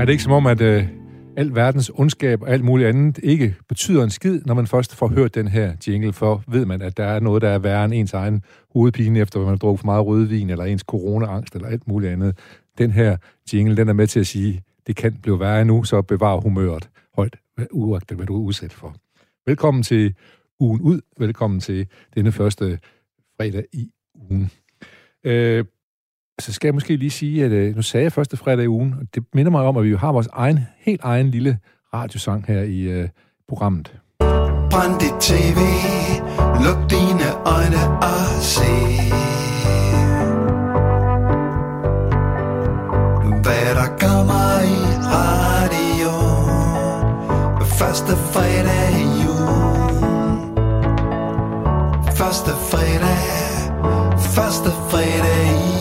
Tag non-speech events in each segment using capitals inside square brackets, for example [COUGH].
er det ikke som om, at øh, al verdens ondskab og alt muligt andet ikke betyder en skid, når man først får hørt den her jingle, for ved man, at der er noget, der er værre end ens egen hovedpine, efter man har drukket for meget rødvin, eller ens coronaangst, eller alt muligt andet. Den her jingle, den er med til at sige, det kan blive værre nu, så bevar humøret højt, uagtet hvad du er udsat for. Velkommen til ugen ud. Velkommen til denne første fredag i ugen. Øh, så skal jeg måske lige sige, at øh, nu sagde jeg første fredag i ugen, og det minder mig om, at vi jo har vores egen, helt egen lille radiosang her i øh, programmet. Brænd dit tv, luk dine øjne og se. Hvad der kommer i radio, første fredag i jul. Første fredag, første fredag i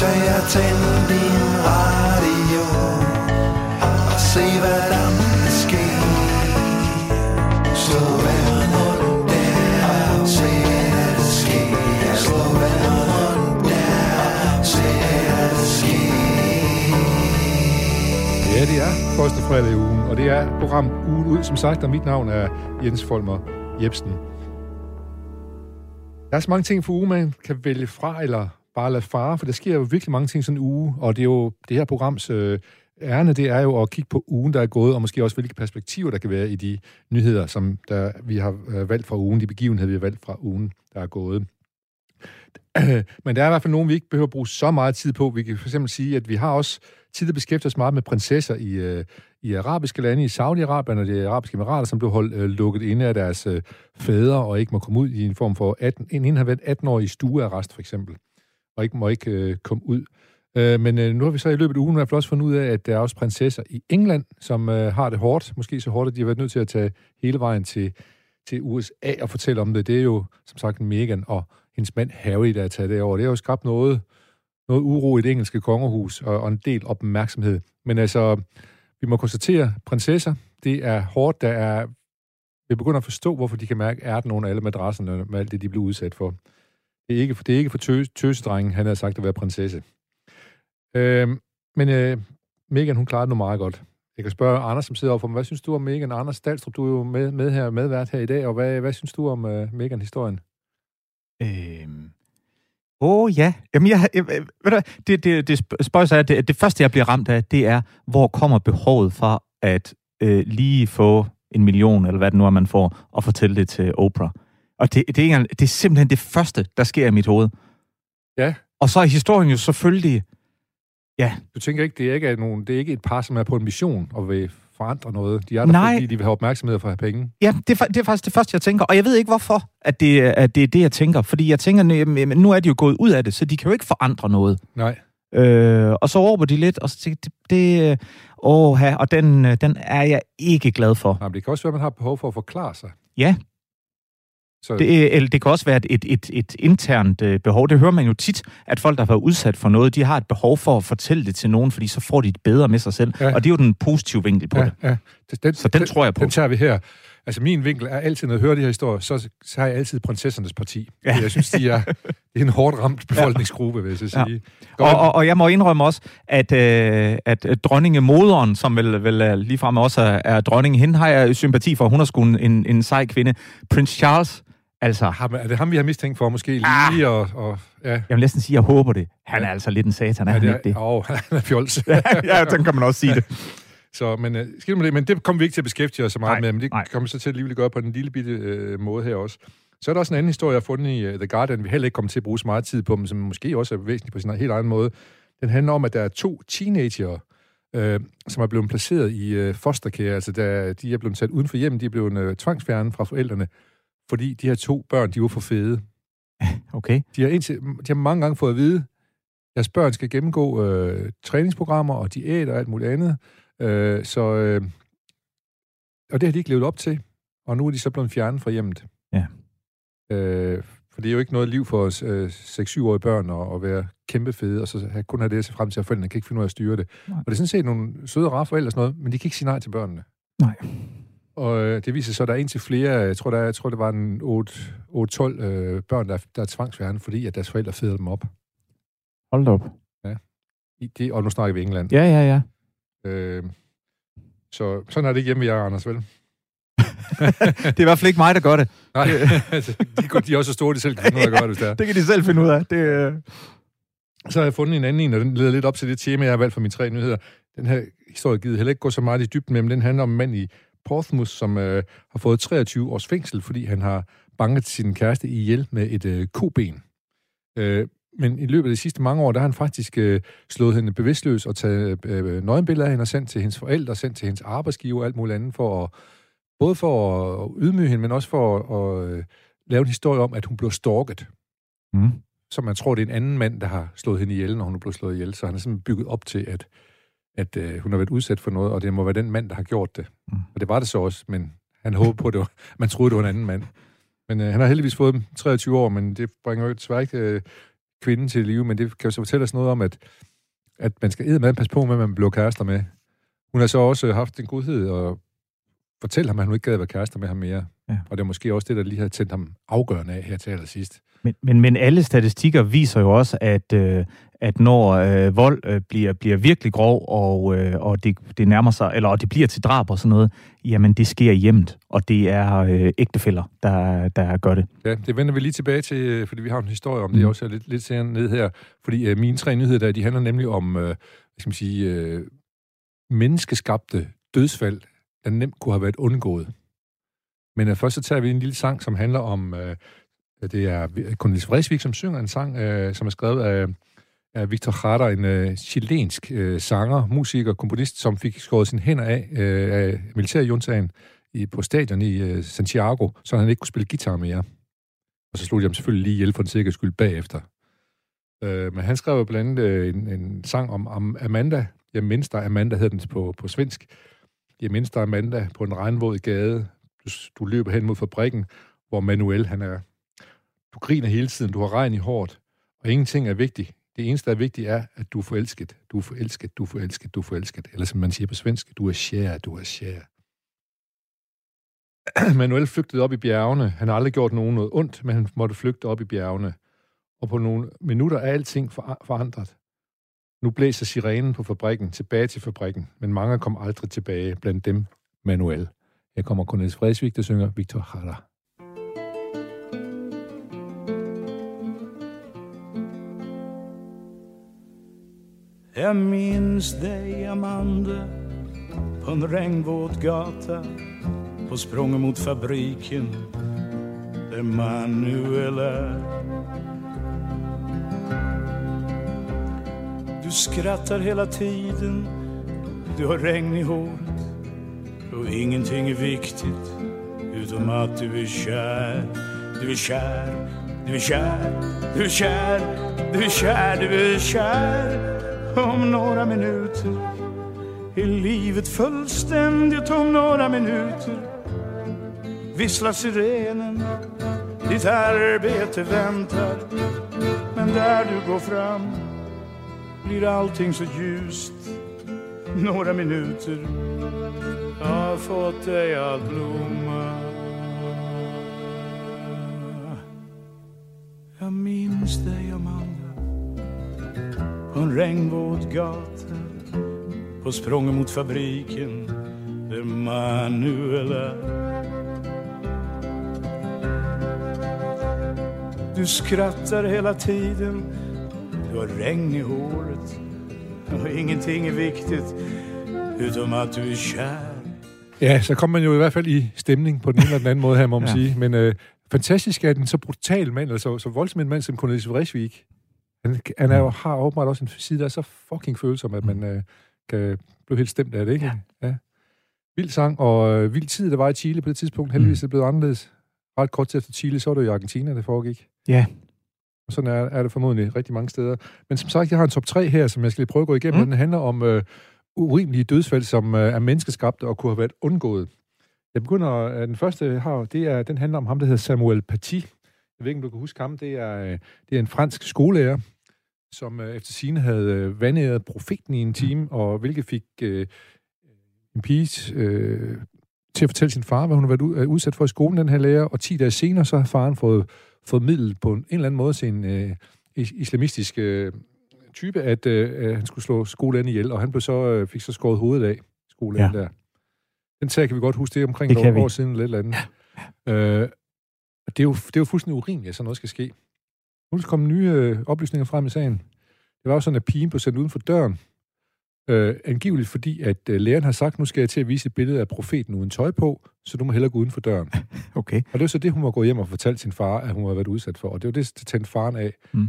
Tag og tænd din radio og se hvad der måtte ske. Slå vandet der og se at det ske. Slå vandet der og se at ske. Ja, det er første fredag i ugen, og det er program Ugen Ud, som sagt, og mit navn er Jens Folmer Jebsen. Der er så mange ting for ugen, man kan vælge fra, eller bare lade fare, for der sker jo virkelig mange ting sådan en uge, og det er jo det her programs øh, ærne, det er jo at kigge på ugen, der er gået, og måske også hvilke perspektiver, der kan være i de nyheder, som der, vi har valgt fra ugen, de begivenheder, vi har valgt fra ugen, der er gået. Men der er i hvert fald nogen, vi ikke behøver at bruge så meget tid på. Vi kan for eksempel sige, at vi har også tid beskæftiget os meget med prinsesser i, øh, i arabiske lande, i Saudi-Arabien og de arabiske emirater, som blev holdt øh, lukket inde af deres øh, fædre og ikke må komme ud i en form for 18, en har været 18 år i stuearrest, for eksempel, og ikke må ikke øh, komme ud. Øh, men øh, nu har vi så i løbet af ugen i hvert fald også fundet ud af, at der er også prinsesser i England, som øh, har det hårdt, måske så hårdt, at de har været nødt til at tage hele vejen til, til USA og fortælle om det. Det er jo, som sagt, Meghan og hendes mand Harry, der er taget derover. Det har jo skabt noget, noget uro i det engelske kongehus og, og en del opmærksomhed. Men altså, vi må konstatere, prinsesser, det er hårdt, der er... Vi begynder at forstå, hvorfor de kan mærke, er der nogen af alle madrasserne med alt det, de bliver udsat for. Det er ikke, det er ikke for tøs, tøsedrengen, han har sagt at være prinsesse. Øh, men øh, Megan, hun klarede det nu meget godt. Jeg kan spørge Anders, som sidder overfor mig, hvad synes du om Megan? Anders Dahlstrup, du er jo med, med her, medvært her i dag, og hvad, hvad synes du om øh, Megan-historien? Øhm. Åh oh, ja, Jamen, jeg, jeg, ved du, det, det, det spørgsmål er, det, det første, jeg bliver ramt af, det er, hvor kommer behovet fra at øh, lige få en million, eller hvad det nu er, man får, og fortælle det til Oprah. Og det, det, er, det er simpelthen det første, der sker i mit hoved. Ja. Og så er historien jo selvfølgelig... Ja. Du tænker ikke, det er ikke, nogen, det er ikke et par, som er på en mission og vil forandre noget. De er der, Nej. fordi de vil have opmærksomhed for at have penge. Ja, det er, det er faktisk det første, jeg tænker. Og jeg ved ikke, hvorfor at det, at det er det, jeg tænker. Fordi jeg tænker, jamen, nu er de jo gået ud af det, så de kan jo ikke forandre noget. Nej. Øh, og så råber de lidt, og så tænker det, det åh, og den, den er jeg ikke glad for. Nej, men det kan også være, at man har behov for at forklare sig. Ja. Så, Det, eller det kan også være et, et, et, et internt øh, behov. Det hører man jo tit, at folk, der har været udsat for noget, de har et behov for at fortælle det til nogen, fordi så får de det bedre med sig selv. Ja. Og det er jo den positive vinkel på ja, det. ja. Den, Så den tror jeg på. Den tager vi her. Altså, min vinkel er altid, når jeg hører de her historier, så, så har jeg altid prinsessernes parti. Ja. Jeg synes, de er, [LAUGHS] det er en hårdt ramt befolkningsgruppe, vil jeg så sige. Ja. Og, og, og jeg må indrømme også, at, øh, at øh, dronningemoderen, som vel, vel ligefrem også er, er dronning, hende har jeg sympati for. Hun er sgu en, en, en sej kvinde. Prins Charles, altså, Ham, er det ham, vi har mistænkt for, måske Ah. lige? Og, og, ja. jeg vil næsten sige, at jeg håber det. Han er altså lidt en satan, er Ja, han det ikke det? er, åh, han er fjols. [LAUGHS] ja, sådan kan man også sige det. Så, men, uh, skidt med det, men det kommer vi ikke til at beskæftige os så meget Nej, med, men det nej. kommer vi så til at alligevel gøre på en lille bitte uh, måde her også. Så er der også en anden historie, jeg har fundet i uh, The Guardian, vi heller ikke kommer til at bruge så meget tid på, men som måske også er væsentlig på sin helt egen måde. Den handler om, at der er to teenager, øh, som er blevet placeret i øh, fostercare, altså der, de er blevet sat uden for hjem, de er blevet øh, tvangsfjernet fra forældrene, fordi de her to børn, de var for fede. [LAUGHS] Okay. De har, indtil, de har mange gange fået at vide, at deres børn skal gennemgå øh, træningsprogrammer og diæt og alt muligt andet. Øh, så, øh, og det har de ikke levet op til. Og nu er de så blevet fjernet fra hjemmet. Ja. Øh, for det er jo ikke noget liv for øh, 6-7-årige børn at, at være kæmpe fede, og så have, kun have det at se frem til, at forældrene kan ikke finde ud af at styre det. Nej. Og det er sådan set nogle søde og rare forældre og sådan noget, men de kan ikke sige nej til børnene. Nej. Og øh, det viser så, at der er en til flere, jeg tror, der er, jeg tror det var en 8-12 øh, børn, der, der er tvangsfjernet, fordi at deres forældre fedede dem op. Hold da op. I det, og nu snakker vi England. Ja, ja, ja. Øh, så sådan er det ikke hjemme ved jer, Anders, vel? [LAUGHS] Det er i hvert fald ikke mig, der gør det. Nej, [LAUGHS] de, de er også så store, de selv kan finde ud af at gøre det, hvis det er. [LAUGHS] Det kan de selv finde ud af. Det, øh... Så har jeg fundet en anden en, og den leder lidt op til det tema, jeg har valgt for mine tre nyheder. Den her historie givet heller ikke gå så meget i dybden med, men den handler om en mand i Portsmouth, som øh, har fået 23 års fængsel, fordi han har banket sin kæreste ihjel med et øh, koben. Øh, men i løbet af de sidste mange år, der har han faktisk øh, slået hende bevidstløs og taget øh, nøgenbilleder af hende og sendt til hendes forældre, sendt til hendes arbejdsgiver og alt muligt andet, for at, både for at ydmyge hende, men også for at, øh, lave en historie om, at hun blev stalket Mm. så man tror, det er en anden mand, der har slået hende ihjel, når hun er blevet slået ihjel. Så han er simpelthen bygget op til, at, at øh, hun har været udsat for noget, og det må være den mand, der har gjort det. Mm. Og det var det så også, men han håbede på, at det var, [LAUGHS] man troede, det var en anden mand. Men øh, han har heldigvis fået dem 23 år, men det bringer jo desværre ikke øh, kvinden til live, men det kan jo så fortælle os noget om, at, at man skal eddermad passe på med, at man bliver kærester med. Hun har så også haft en godhed og fortælle ham, at han nu ikke gad at være kærester med ham mere. Ja. Og det er måske også det, der lige har tændt ham afgørende af her til allersidst. Men, men, men alle statistikker viser jo også, at, øh, at når øh, vold øh, bliver, bliver virkelig grov, og, øh, og det, det nærmer sig, eller og det bliver til drab og sådan noget, jamen det sker hjemmet, og det er øh, ægtefæller, der, der gør det. Ja, det vender vi lige tilbage til, øh, fordi vi har en historie om det Mm. også er lidt, lidt senere ned her. Fordi øh, mine tre nyheder der, de handler nemlig om, øh, hvad skal man sige, øh, menneskeskabte dødsfald, der nemt kunne have været undgået. Men øh, først så tager vi en lille sang, som handler om, øh, det er Cornelis Vreeswijk, som synger en sang, øh, som er skrevet af, af Victor Jara, en øh, chilensk øh, sanger, musiker, komponist, som fik skåret sine hænder af øh, af militærjuntagen i, på stadion i øh, Santiago, så han ikke kunne spille guitar mere. Og så slog de ham selvfølgelig lige ihjel for en sikkerheds skyld bagefter. Øh, men han skrev jo blandt andet øh, en, en sang om, om Amanda. Jeg mindste dig, Amanda hedder den på, på svensk. Jeg mindste dig, Amanda, på en regnvåd gade. Du, du løber hen mod fabrikken, hvor Manuel, han er... Du griner hele tiden, du har regn i håret, og ingenting er vigtigt. Det eneste, der er vigtigt, er, at du er forelsket. Du er forelsket, du er forelsket, du er forelsket. Eller som man siger på svensk, du er kær, du er kær. [CLEARS THROAT] Manuel flygtede op i bjergene. Han har aldrig gjort nogen noget ondt, men han måtte flygte op i bjergene. Og på nogle minutter er alting forandret. Nu blæser sirenen på fabrikken tilbage til fabrikken, men mange kom aldrig tilbage, blandt dem Manuel. Her kommer Cornelis Fredsvig, der synger Victor Jara. Jag minns dig, Amanda, på en regnvåt gata på språng mot fabriken där Manuel är. Du skrattar hela tiden, du har regn i håret och ingenting är viktigt utom att du är kär. Du är kär, du är kär, du är kär, du är kär, du är kär. Om några minuter. Är livet fullständigt om några minuter. Visslar sirenen ditt arbete väntar. Men där du går fram blir allting så ljust. Några minuter har fått dig att blomma. Jag minns dig Amanda en regnvåt gata på språnget mot fabriken där Manuel är. Du skrattar hela tiden, du har regn i håret och ingenting är viktigt utom att du är kär. Ja, så kom man jo i hvert fald i stemning på den ene eller den anden måde her, må man Ja. sige. Men øh, fantastisk er den så brutal mand, eller så, så voldsom en mand som Cornelis Vreeswijk. Han, han er jo, har åbenbart også en side, der er så fucking følsom, at man øh, kan blive helt stemt af det, ikke? Ja. ja. Vild sang, og øh, vild tid, der var i Chile på det tidspunkt. Heldigvis er det blevet anderledes. Ret kort tid efter Chile, så var det jo i Argentina, det foregik. Ja. Og sådan er, er det formodentlig rigtig mange steder. Men som sagt, jeg har en top 3 her, som jeg skal lige prøve at gå igennem. Mm. Mm. Den handler om øh, urimelige dødsfald, som øh, er menneskeskabte og kunne have været undgået. Jeg begynder, øh, den første jeg har, det er, den handler om ham, der hedder Samuel Paty. Jeg ved ikke, om du kan huske ham. Det er, øh, det er en fransk skolelærer, som øh, efter sine havde øh, vandæret profeten i en time, og hvilket fik øh, en pige øh, til at fortælle sin far, hvad hun har været øh, udsat for i skolen, den her lærer, og 10 dage senere, så har faren fået, fået middel på en, en eller anden måde til en øh, is- islamistisk øh, type, at øh, han skulle slå skolen ihjel, og han blev så, øh, fik så skåret hovedet af, skolen Ja. der. Den sag kan vi godt huske, det er omkring Det kan nogle vi. år siden eller et eller andet. Øh, og det, er jo, det er jo fuldstændig urimeligt, at sådan noget skal ske. Nu der kommet nye øh, oplysninger frem i sagen. Det var jo sådan, at pigen blev sendt uden for døren, øh, angiveligt fordi, at øh, læreren har sagt, nu skal jeg til at vise et billede af profeten uden tøj på, så du må hellere gå uden for døren. [LAUGHS] Okay. Og det var så det, hun var gået hjem og fortalt sin far, at hun havde været udsat for. Og det var det, der tændte faren af. Mm.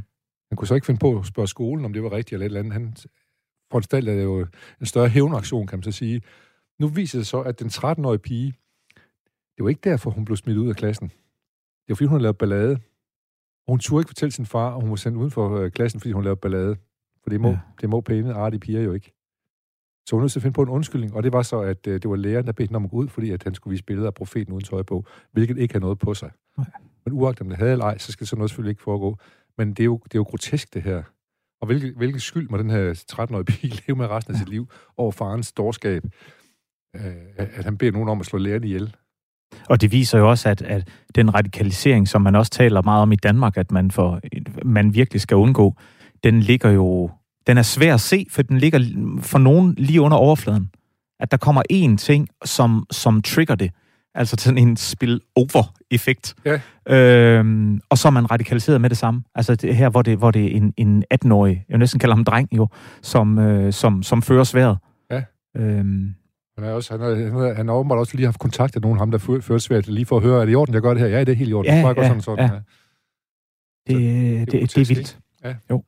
Han kunne så ikke finde på at spørge skolen, om det var rigtigt eller et eller andet. Han foranstaltede jo en større hævnaktion, kan man så sige. Nu viser det så, at den 13-årige pige, det var ikke derfor, hun blev smidt ud af klassen. Det var, fordi hun havde lavet ballade. Og hun turde ikke fortælle sin far, at hun var sendt uden for øh, klassen, fordi hun lavede ballade. For det må, Ja. ja. det må pæne, artige piger jo ikke. Så hun nødt til at finde på en undskyldning, og det var så, at øh, det var læreren, der bedte hende om at gå ud, fordi at han skulle vise billeder af profeten uden tøj på, hvilket ikke havde noget på sig. Nej. Men uagtet om det havde eller ej, så skal sådan noget selvfølgelig ikke foregå. Men det er jo, det er jo grotesk, det her. Og hvilke, hvilke skyld må den her 13-årige pige [LAUGHS] leve med resten af sit liv over farens dårskab, øh, at han beder nogen om at slå læreren ihjel. Og det viser jo også, at, at den radikalisering, som man også taler meget om i Danmark, at man, for, man virkelig skal undgå, den ligger jo... Den er svær at se, for den ligger for nogen lige under overfladen. At der kommer én ting, som, som trigger det. Altså sådan en spill-over-effekt. Ja. Øhm, og så er man radikaliseret med det samme. Altså det her, hvor det, hvor det er en, en 18-årig, jeg vil næsten kalder ham dreng jo, som, øh, som, som fører sværet. Ja. Øhm, Han, er også, han, er, han, er, har åbenbart også lige haft kontakt med nogen af ham, der fø- føler svært, lige for at høre, er det i orden, jeg gør det her? Ja, det er helt i orden. Ja, det er ja, sådan, sådan, ja. ja. Det, det, det, det er grotesk, vildt. Ja. Jo.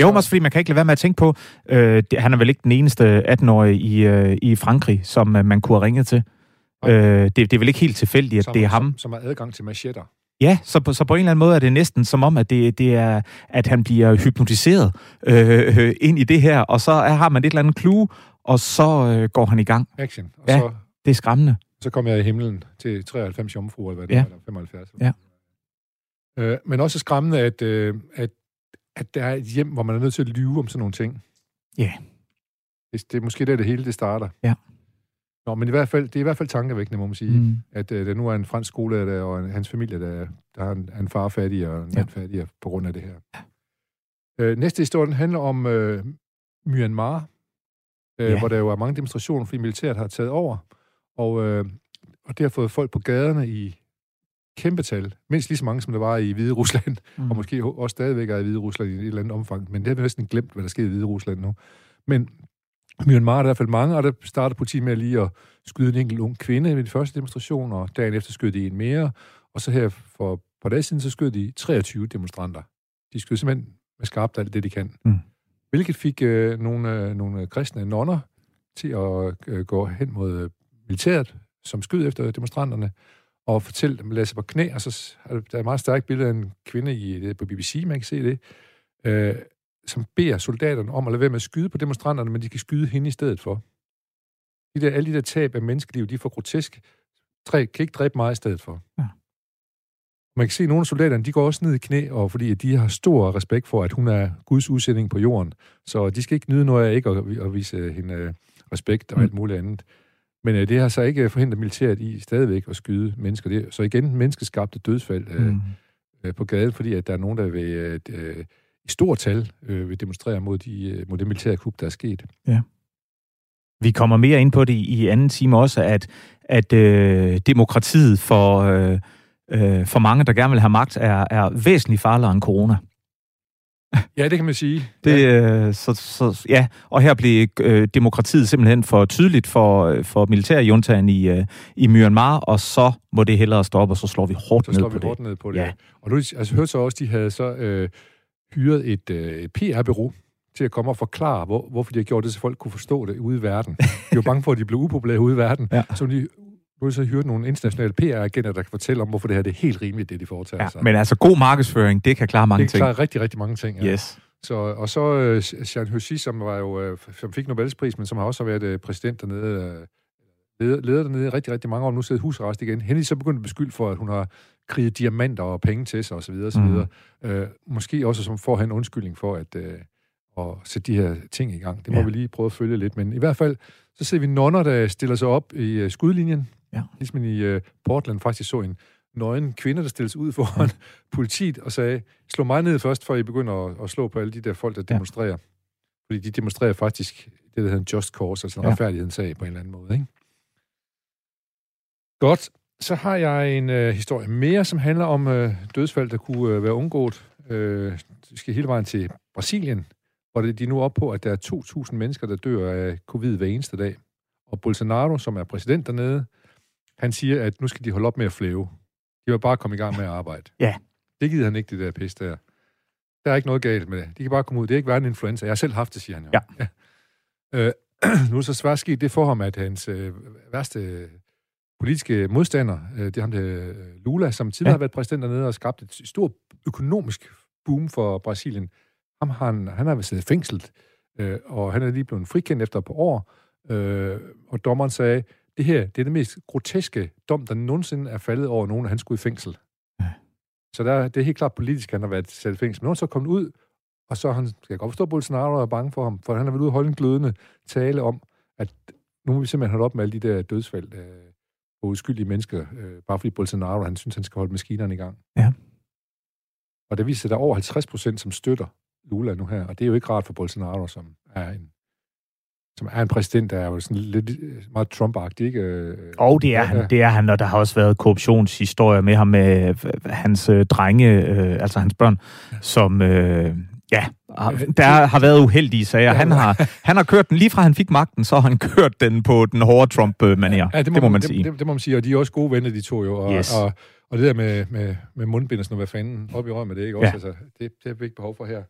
Jo, også fordi man kan ikke lade være med at tænke på, øh, det, han er vel ikke den eneste 18-årige i, øh, i Frankrig, som øh, man kunne have ringet til. Øh, det, det er vel ikke helt tilfældigt, at som, det er ham. Som, som har adgang til machetter. Ja, så på, så på en eller anden måde er det næsten som om, at, det, det er, at han bliver hypnotiseret øh, øh, ind i det her, og så er, har man et eller andet clue, og så øh, går han i gang. Action. Og Ja. så, Det er skræmmende. så kom jeg i himlen til 93 jomfruer, eller hvad det Ja. var, eller 75. Ja. Øh, men også skræmmende, at, øh, at, at der er et hjem, hvor man er nødt til at lyve om sådan nogle ting. Ja. Det, det er måske der, det hele det starter. Ja. Nå, men i hvert fald, det er i hvert fald tankevækkende, må man sige, mm. At øh, der nu er en fransk skolelærer, der, og en, hans familie, der, der har en, en far fattig og en Ja. fattig på grund af det her. Øh, næste historie den handler om øh, Myanmar, øh, Ja. hvor der jo er mange demonstrationer, fordi militæret har taget over, og, øh, og det har fået folk på gaderne i kæmpetal, mindst lige så mange, som der var i Hvide Rusland, Mm. og måske også stadigvæk er i Hvide Rusland i et eller andet omfang, men det har vi næsten glemt, hvad der sker i Hvide Rusland nu. Men Myanmar er der i hvert fald mange, og der startede politiet med lige at skyde en enkelt ung kvinde ved de første demonstrationer, og dagen efter skød de en mere, og så her for et par dage siden, så skød de 23 demonstranter. De skød simpelthen med skarpt alt det, de kan. Mm. Hvilket fik øh, nogle, øh, nogle øh, kristne nonner til at øh, gå hen mod øh, militæret, som skød efter demonstranterne, og fortælle dem at lade sig på knæ, og så er der er et meget stærkt billede af en kvinde i, det på BBC, man kan se det, øh, som beder soldaterne om at lade være med at skyde på demonstranterne, men de kan skyde hende i stedet for. De der, alle de der tab af menneskeliv, de er for grotesk. Tre, kan ikke dræbe mig i stedet for. Ja. Man kan se, at nogle af soldaterne, de går også ned i knæ, og fordi de har stor respekt for, at hun er Guds udsending på jorden. Så de skal ikke nyde noget af ikke at, at vise hende øh, respekt og Mm. alt muligt andet. Men øh, det har så ikke forhindret militæret i stadigvæk at skyde mennesker. Det, så igen, menneskeskabte dødsfald øh, Mm. øh, på gaden, fordi at der er nogen, der vil, øh, øh, i stort tal øh, vil demonstrere mod, de, øh, mod det militære kup, der er sket. Vi kommer mere ind på det i, i anden time også, at, at øh, demokratiet for, øh, øh, for mange, der gerne vil have magt, er, er væsentligt farligere end corona. Ja, det kan man sige. Det, ja. øh, så, så, ja, og her blev øh, demokratiet simpelthen for tydeligt for, øh, for militærjuntagen i, øh, i Myanmar, og så må det hellere stoppe, og så slår vi hårdt så ned slår på vi det. hårdt ned på det. Ja. Ja. Og nu altså, hørte så også, de havde så øh, hyret et øh, PR-bureau til at komme og forklare, hvor, hvorfor de har gjort det, så folk kunne forstå det ude i verden. De var bange for, at de blev upopulære ude i verden. Ja. Så de nu har så hyret nogle internationale PR-agenter, der kan fortælle om, hvorfor det her det er helt rimeligt, det de foretager Ja, sig. men altså god markedsføring, det kan klare mange det ting. klarer rigtig, rigtig mange ting. Ja. Yes. Så, og så øh, Jean Hussi, som var jo, øh, som fik Nobelpris, men som har også været øh, præsident dernede, øh, leder, leder dernede i rigtig, rigtig mange år, nu sidder i husarrest igen. Hende så begyndt at beskylde for, at hun har kriget diamanter og penge til sig, osv. osv. Mm. Øh, måske også som får han undskyldning for at, øh, at sætte de her ting i gang. Det må ja. vi lige prøve at følge lidt. Men i hvert fald, så ser vi nonner, der stiller sig op i øh, skudlinjen. Ja. Ligesom i øh, Portland faktisk så en nøgen kvinde, der stilles ud foran [LAUGHS] politiet og sagde, slå mig ned først, før I begynder at, at slå på alle de der folk, der Ja. demonstrerer. Fordi de demonstrerer faktisk det, der hedder en just cause, altså en Ja. ja. retfærdighedens sag på en eller anden måde. Ikke? Godt. Så har jeg en øh, historie mere, som handler om øh, dødsfald, der kunne øh, være undgået. Øh, vi skal hele vejen til Brasilien, hvor det- de er nu op på, at der er 2.000 mennesker, der dør af covid hver eneste dag. Og Bolsonaro, som er præsident dernede, han siger, at nu skal de holde op med at flæve. De vil bare komme i gang med at arbejde. Ja. Det gider han ikke, det der pis der. Der er ikke noget galt med det. De kan bare komme ud. Det er ikke værre en influenza. Jeg har selv haft det, siger han jo. Ja. ja. Øh, [CLEARS THROAT] nu er så svært sket det for ham, at hans øh, værste politiske modstander, øh, det er ham der øh, Lula, som tidligere Ja. har været præsident dernede og skabt et stort økonomisk boom for Brasilien. Ham har han, han har siddet fængslet, øh, og han er lige blevet frikendt efter et par år, øh, og dommeren sagde, det her det er det mest groteske dom, der nogensinde er faldet over nogen, at han skulle i fængsel. Ja. Så der, det er helt klart politisk, at han har været sat i fængsel. Men nu er han så kommet ud, og så han, skal jeg godt forstå, at Bolsonaro er bange for ham, for han har været ude holde en glødende tale om, at nu må vi simpelthen holde op med alle de der dødsfald øh, på uskyldige mennesker, øh, bare fordi Bolsonaro, han synes, han skal holde maskinerne i gang. Ja. Og det viser der er over 50 procent, som støtter Lula nu her, og det er jo ikke rart for Bolsonaro, som er en, som er en præsident, der er jo sådan lidt øh, meget Trump-agtig, ikke? Øh, Og det er han, det er han, og der har også været korruptionshistorier med ham med øh, hans drenge, øh, altså hans børn, som øh, ja, der har været uheldige sager. Han har, han har kørt den lige fra han fik magten, så har han kørt den på den hårde Trump-manier. Ja, det, må man det, sige. Det, det, må man sige, og de er også gode venner, de to jo. Og, Yes. og, og det der med, med, med mundbind og hvad fanden, op i røven med det, ikke? Ja. Også, altså, det, det har vi ikke behov for her.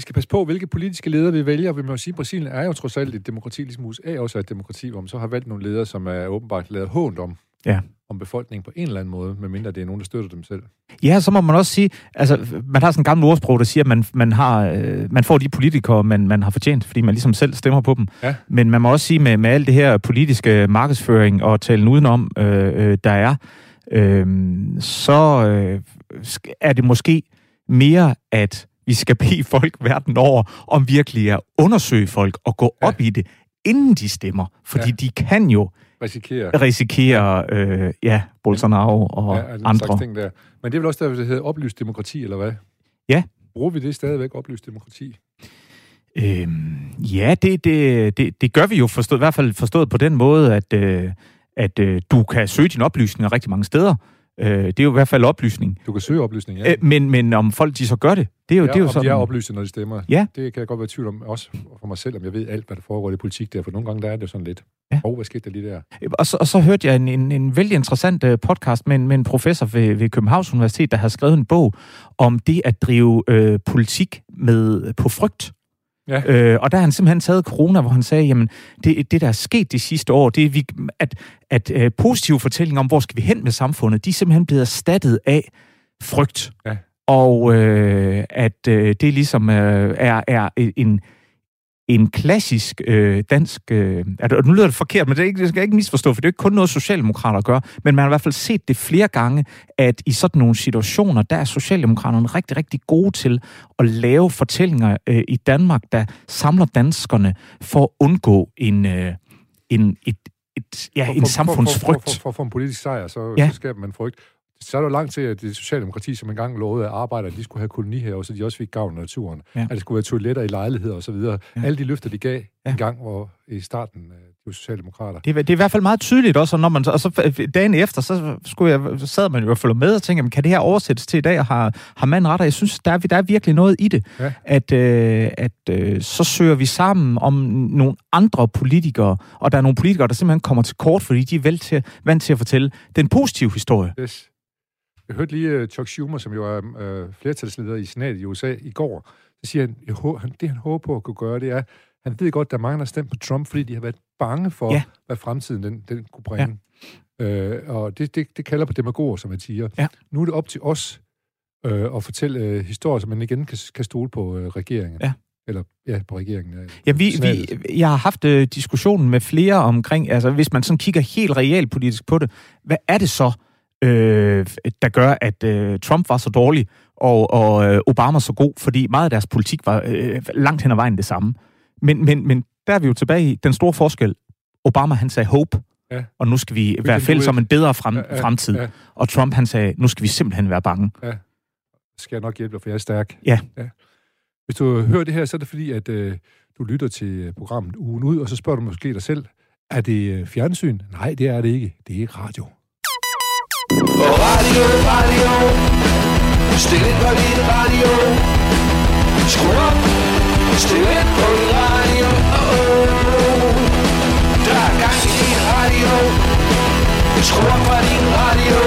Vi skal passe på, hvilke politiske ledere vi vælger. Vi må sige, at Brasilien er jo trods alt et demokrati, ligesom USA også er et demokrati, hvor man så har valgt nogle ledere, som er åbenbart lavet hånd om, Ja. om befolkningen på en eller anden måde, medmindre det er nogen, der støtter dem selv. Ja, så må man også sige, altså, man har sådan en gammel ordsprog, der siger, at man, man, har, øh, man får de politikere, man, man har fortjent, fordi man ligesom selv stemmer på dem. Ja. Men man må også sige, med, med alt det her politiske markedsføring og talen udenom, øh, øh, der er, øh, så øh, er det måske mere, at vi skal bede folk verden over, om virkelig at undersøge folk og gå Ja. op i det, inden de stemmer. Fordi Ja. de kan jo Risikerer risikere, øh, ja, Bolsonaro og ja, den andre. slags ting der. Men det er vel også der, det hedder oplyst demokrati, eller hvad? Ja. Bruger vi det stadigvæk, oplyst demokrati? Øhm, ja, det, det, det, det gør vi jo forstået, i hvert fald forstået på den måde, at, øh, at øh, du kan søge dine oplysninger rigtig mange steder. Øh, det er jo i hvert fald oplysning. Du kan søge oplysning, ja. Øh, men, men om folk de så gør det, det er jo, ja, det er jo om sådan... de er oplyste, når de stemmer. Ja. Det kan jeg godt være i tvivl om, også for mig selv, om jeg ved alt, hvad der foregår i politik der, for nogle gange der er det jo sådan lidt. Ja. Oh, hvad skete der lige der? Og så, og så hørte jeg en, en, en vældig interessant uh, podcast med en, med en professor ved, ved Københavns Universitet, der har skrevet en bog om det at drive øh, politik med på frygt. Ja. Øh, og der har han simpelthen taget corona, hvor han sagde, jamen, det, det der er sket de sidste år, det er, vi, at, at øh, positive fortællinger om, hvor skal vi hen med samfundet, de er simpelthen blevet erstattet af frygt. Ja. Og øh, at øh, det ligesom øh, er, er en, en klassisk øh, dansk... Øh, altså, nu lyder det forkert, men det, er ikke, det skal jeg ikke misforstå, for det er jo ikke kun noget, Socialdemokrater gør, men man har i hvert fald set det flere gange, at i sådan nogle situationer, der er Socialdemokraterne rigtig, rigtig gode til at lave fortællinger øh, i Danmark, der samler danskerne for at undgå en, øh, en, et, et, ja, For- en for- samfundsfrygt. For, for, for, for, for en politisk sejr, så, ja. så skaber man frygt. Så er der jo langt til, at det Socialdemokrati, som engang lovede at arbejde, at de skulle have kolonihaver, så de også fik gavn af naturen. Ja. At det skulle være toiletter i lejligheder osv. Ja. Alle de løfter, de gav Ja. en gang, hvor i starten, øh, de var socialdemokrater. Det, er- det er i hvert fald meget tydeligt også, og når man, og så dagen efter, så, skulle jeg, sad man jo og følge med og tænkte, jamen, kan det her oversættes til i dag, og har, har manden ret? Og jeg synes, der er, der er virkelig noget i det, Ja. at, øh, at øh, så søger vi sammen om nogle andre politikere, og der er nogle politikere, der simpelthen kommer til kort, fordi de er vel til, vant til at fortælle den positive historie. Yes. Jeg hørte lige uh, Chuck Schumer, som jo er uh, flertalsleder i senatet i USA i går, så siger han, jeg, det han håber på at kunne gøre, det er, han ved godt, der er mange, der har stemt på Trump, fordi de har været bange for, Ja. hvad fremtiden den, den kunne bringe. Ja. Uh, og det, det, det kalder på demagoger, som man siger. Ja. Nu er det op til os uh, at fortælle uh, historier, så man igen kan, kan stole på uh, regeringen. Ja. Eller, ja, på regeringen. Uh, Ja, vi, vi, jeg har haft øh, diskussionen med flere omkring, altså hvis man sådan kigger helt realpolitisk på det, hvad er det så, øh, der gør, at øh, Trump var så dårlig, og, og øh, Obama så god? Fordi meget af deres politik var øh, langt hen ad vejen det samme. Men, men, men der er vi jo tilbage i den store forskel. Obama, han sagde hope, Ja. og nu skal vi can være fælles om en bedre frem, Ja, ja, fremtid. ja. Og Trump, han sagde, nu skal vi simpelthen være bange. skal jeg nok hjælpe dig, for jeg er stærk. Ja. ja. Hvis du hører det her, så er det fordi, at øh, du lytter til øh, programmet Ugen Ud, og så spørger du måske dig selv, er det øh, fjernsyn? Nej, det er det ikke. Det er radio. Radio, radio. Stil ind på din radio. Skru op. Stil ind på din radio. Oh, oh. Der er gang i din radio. Skru op for din radio.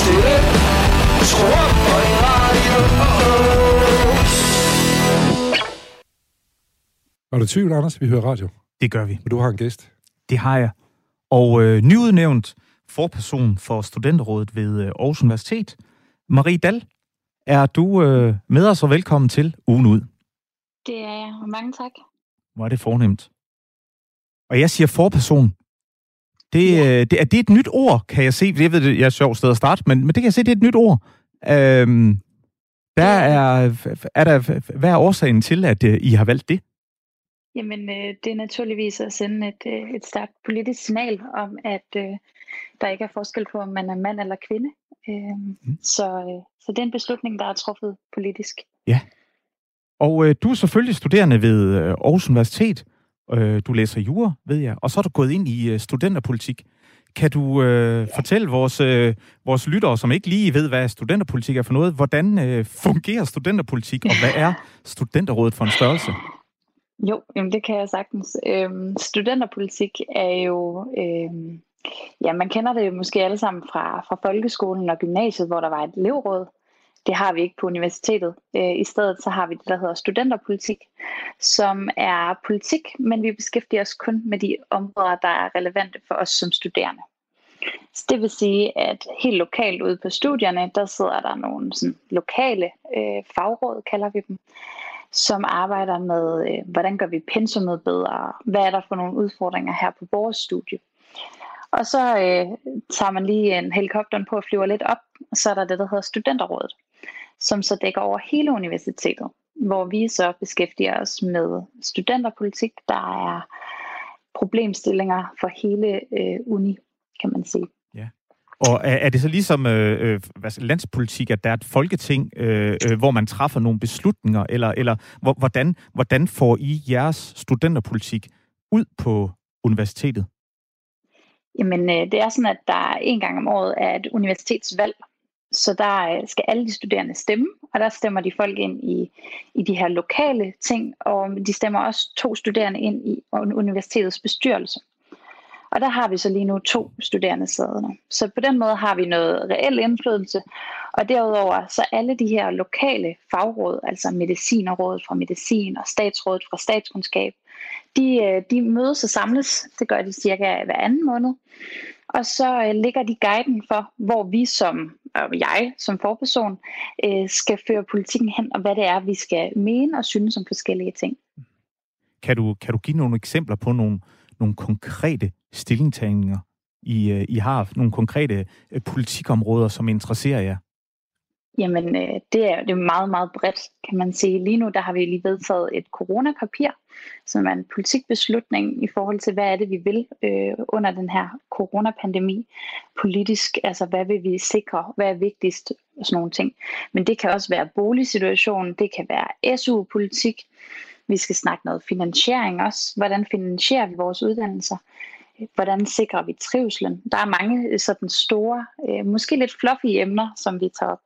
Stil ind. Skru op for din radio. Oh, oh. Var du tvivl, Anders? Vi hører radio. Det gør vi. Og du har en gæst. Det har jeg. Og øh, nyudnævnt forperson for studenterrådet ved øh, Aarhus Universitet, Marie Dal, er du øh, med os og velkommen til ugen ud. Det er jeg, og mange tak. Hvor er det fornemt. Og jeg siger forperson. Det, Ja. øh, det, er det et nyt ord, kan jeg se? Jeg ved, det er et sjovt sted at starte, men, men det kan jeg se, det er et nyt ord. Øhm, der er, er der, hvad er årsagen til, at øh, I har valgt det? Jamen, øh, det er naturligvis at sende et, øh, et stærkt politisk signal om, at øh, der ikke er forskel på, om man er mand eller kvinde. Øh, Mm. så, øh, så det er en beslutning, der er truffet politisk. Og øh, du er selvfølgelig studerende ved øh, Aarhus Universitet. Øh, du læser jura, ved jeg. Og så er du gået ind i øh, studenterpolitik. Kan du øh, fortælle vores, øh, vores lyttere, som ikke lige ved, hvad studenterpolitik er for noget, hvordan øh, fungerer studenterpolitik, og hvad er studenterrådet for en størrelse? Jo, jamen det kan jeg sagtens. Øhm, studenterpolitik er jo, øhm, ja, man kender det jo måske alle sammen fra, fra folkeskolen og gymnasiet, hvor der var et elevråd. Det har vi ikke på universitetet. Øh, I stedet så har vi det, der hedder studenterpolitik, som er politik, men vi beskæftiger os kun med de områder, der er relevante for os som studerende. Så det vil sige, at helt lokalt ude på studierne, der sidder der nogle sådan, lokale øh, fagråd, kalder vi dem, som arbejder med, øh, hvordan gør vi pensummet bedre, hvad er der for nogle udfordringer her på vores studie. Og så øh, tager man lige en helikopter på og flyver lidt op, og så er der det, der hedder studenterrådet, som så dækker over hele universitetet, hvor vi så beskæftiger os med studenterpolitik, der er problemstillinger for hele øh, uni, kan man sige. Ja. Og er, er det så ligesom øh, øh, hvad, landspolitik, at der er et folketing, øh, øh, hvor man træffer nogle beslutninger, eller, eller hvordan, hvordan får I jeres studenterpolitik ud på universitetet? Jamen, øh, det er sådan, at der en gang om året er et universitetsvalg. Så der øh, skal alle de studerende stemme, og der stemmer de folk ind i, i de her lokale ting, og de stemmer også to studerende ind i universitetets bestyrelse. Og der har vi så lige nu to studerende siddende. Så på den måde har vi noget reel indflydelse. Og derudover så alle de her lokale fagråd, altså medicinerrådet fra medicin og statsrådet fra statskundskab, de, øh, de mødes og samles. Det gør de cirka hver anden måned. Og så øh, ligger de guiden for, hvor vi som, og jeg som forperson, øh, skal føre politikken hen, og hvad det er, vi skal mene og synes om forskellige ting. Kan du, kan du give nogle eksempler på nogle, nogle konkrete stillingtagninger, I, øh, I har? Nogle konkrete øh, politikområder, som interesserer jer? Jamen, øh, det er det er meget, meget bredt, kan man sige. Lige nu der har vi lige vedtaget et coronapapir, som er en politikbeslutning i forhold til, hvad er det, vi vil øh, under den her coronapandemi politisk. Altså, hvad vil vi sikre? Hvad er vigtigst? Og sådan nogle ting. Men det kan også være boligsituationen, det kan være SU-politik. Vi skal snakke noget finansiering også. Hvordan finansierer vi vores uddannelser? Hvordan sikrer vi trivselen? Der er mange øh, sådan store, øh, måske lidt fluffy emner, som vi tager op.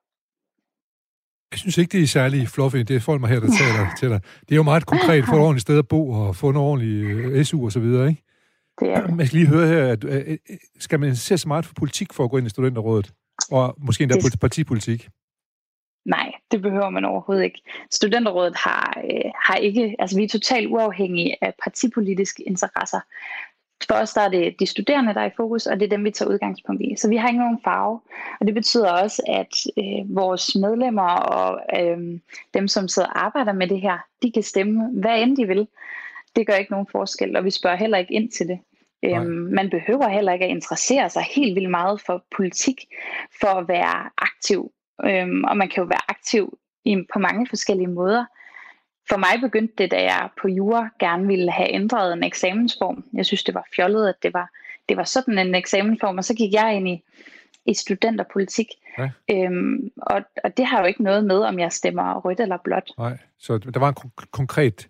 Jeg synes ikke, det er særlig fluffy. Det er folk mig her, der taler [LAUGHS] til dig. Det er jo meget konkret. Få et ordentligt sted at bo og få en ordentlig øh, SU og så videre, ikke? Det er det. Jeg skal lige høre her, at, skal man se så meget for politik for at gå ind i studenterrådet? Og måske endda Det- partipolitik? Det behøver man overhovedet ikke. Studenterrådet har, øh, har ikke, altså vi er totalt uafhængige af partipolitiske interesser. For os der er det de studerende, der er i fokus, og det er dem, vi tager udgangspunkt i. Så vi har ikke nogen farve. Og det betyder også, at øh, vores medlemmer og øh, dem, som sidder og arbejder med det her, de kan stemme, hvad end de vil. Det gør ikke nogen forskel, og vi spørger heller ikke ind til det. Øhm, man behøver heller ikke at interessere sig helt vildt meget for politik, for at være aktiv Øhm, og man kan jo være aktiv i, på mange forskellige måder. For mig begyndte det, da jeg på jura gerne ville have ændret en eksamensform. Jeg synes, det var fjollet, at det var, det var sådan en eksamensform, og så gik jeg ind i, i studenterpolitik. Ja. Øhm, og, og det har jo ikke noget med, om jeg stemmer rødt eller blåt. Nej, så der var en kon- konkret,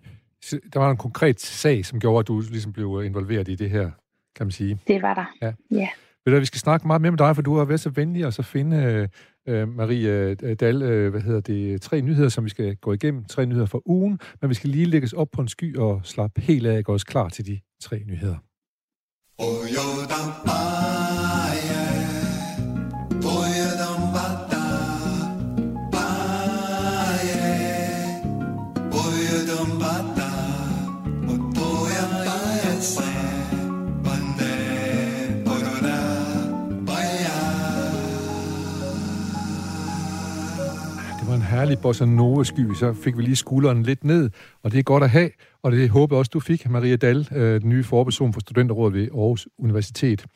der var en konkret sag, som gjorde, at du ligesom blev involveret i det her, kan man sige. Det var der. Ja. ja. Ved du, vi skal snakke meget mere med dig, for du har været så venlig at så finde, øh, øh Marie Dal, Dahl, øh, hvad hedder det, tre nyheder, som vi skal gå igennem. Tre nyheder for ugen, men vi skal lige lægges op på en sky og slappe helt af og gå os klar til de tre nyheder. Det var en herlig bossa nova sky, så fik vi lige skulderen lidt ned, og det er godt at have, og det håber jeg også, du fik, Maria Dahl, øh, den nye forperson for Studenterrådet ved Aarhus Universitet.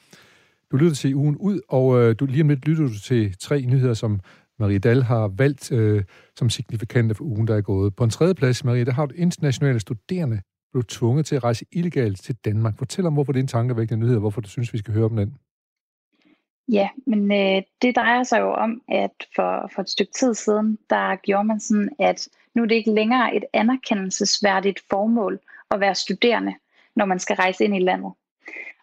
Du lytter til ugen ud, og øh, du, lige om lidt lytter du til tre nyheder, som Marie Dahl har valgt øh, som signifikante for ugen, der er gået. På en tredje plads, Marie, der har du internationale studerende blev tvunget til at rejse illegalt til Danmark. Fortæl om, hvorfor det er en tankevækkende nyhed, og hvorfor du synes, vi skal høre om den. Ja, men øh, det drejer sig jo om, at for, for et stykke tid siden, der gjorde man sådan, at nu er det ikke længere et anerkendelsesværdigt formål at være studerende, når man skal rejse ind i landet.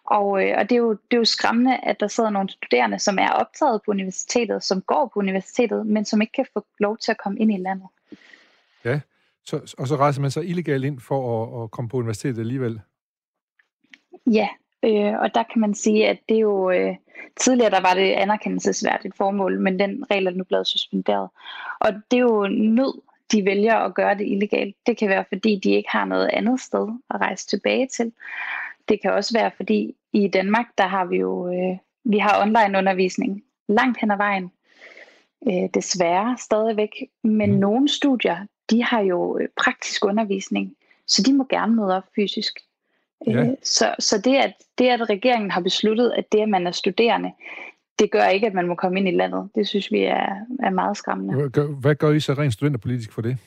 Og, øh, og det, er jo, det er jo skræmmende, at der sidder nogle studerende, som er optaget på universitetet, som går på universitetet, men som ikke kan få lov til at komme ind i landet. Ja, så, og så rejser man sig illegalt ind for at, at komme på universitetet alligevel. Ja, øh, og der kan man sige, at det er jo... Øh, tidligere der var det anerkendelsesværdigt formål, men den regel er nu blevet suspenderet. Og det er jo nød, de vælger at gøre det illegalt. Det kan være, fordi de ikke har noget andet sted at rejse tilbage til. Det kan også være, fordi i Danmark, der har vi jo øh, vi har online undervisning langt hen ad vejen. Øh, desværre stadigvæk. Men mm. nogle studier, de har jo øh, praktisk undervisning, så de må gerne møde op fysisk. Ja. Øh, så så det, at, det, at regeringen har besluttet, at det, at man er studerende, det gør ikke, at man må komme ind i landet. Det synes vi er, er meget skræmmende. Hvad gør, hvad gør I så rent studenterpolitisk for det?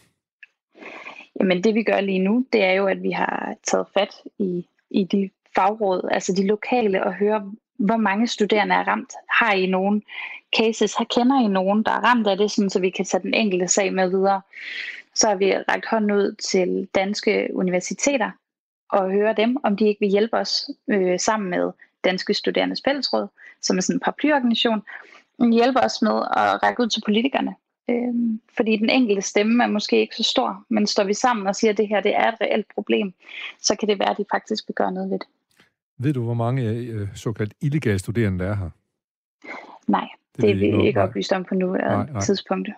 Jamen det vi gør lige nu, det er jo, at vi har taget fat i, i de fagråd, altså de lokale, og høre, hvor mange studerende er ramt. Har I nogen cases? Har kender I nogen, der er ramt af det, sådan, så vi kan tage den enkelte sag med videre? Så har vi rækket hånden ud til danske universiteter og høre dem, om de ikke vil hjælpe os øh, sammen med Danske Studerendes Fællesråd, som er sådan en paraplyorganisation, hjælpe os med at række ud til politikerne. Øh, fordi den enkelte stemme er måske ikke så stor, men står vi sammen og siger, at det her det er et reelt problem, så kan det være, at de faktisk vil gøre noget ved det. Ved du, hvor mange øh, såkaldt illegale studerende der er her? Nej, det, det er vi ikke oplyst om på nuværende tidspunkt.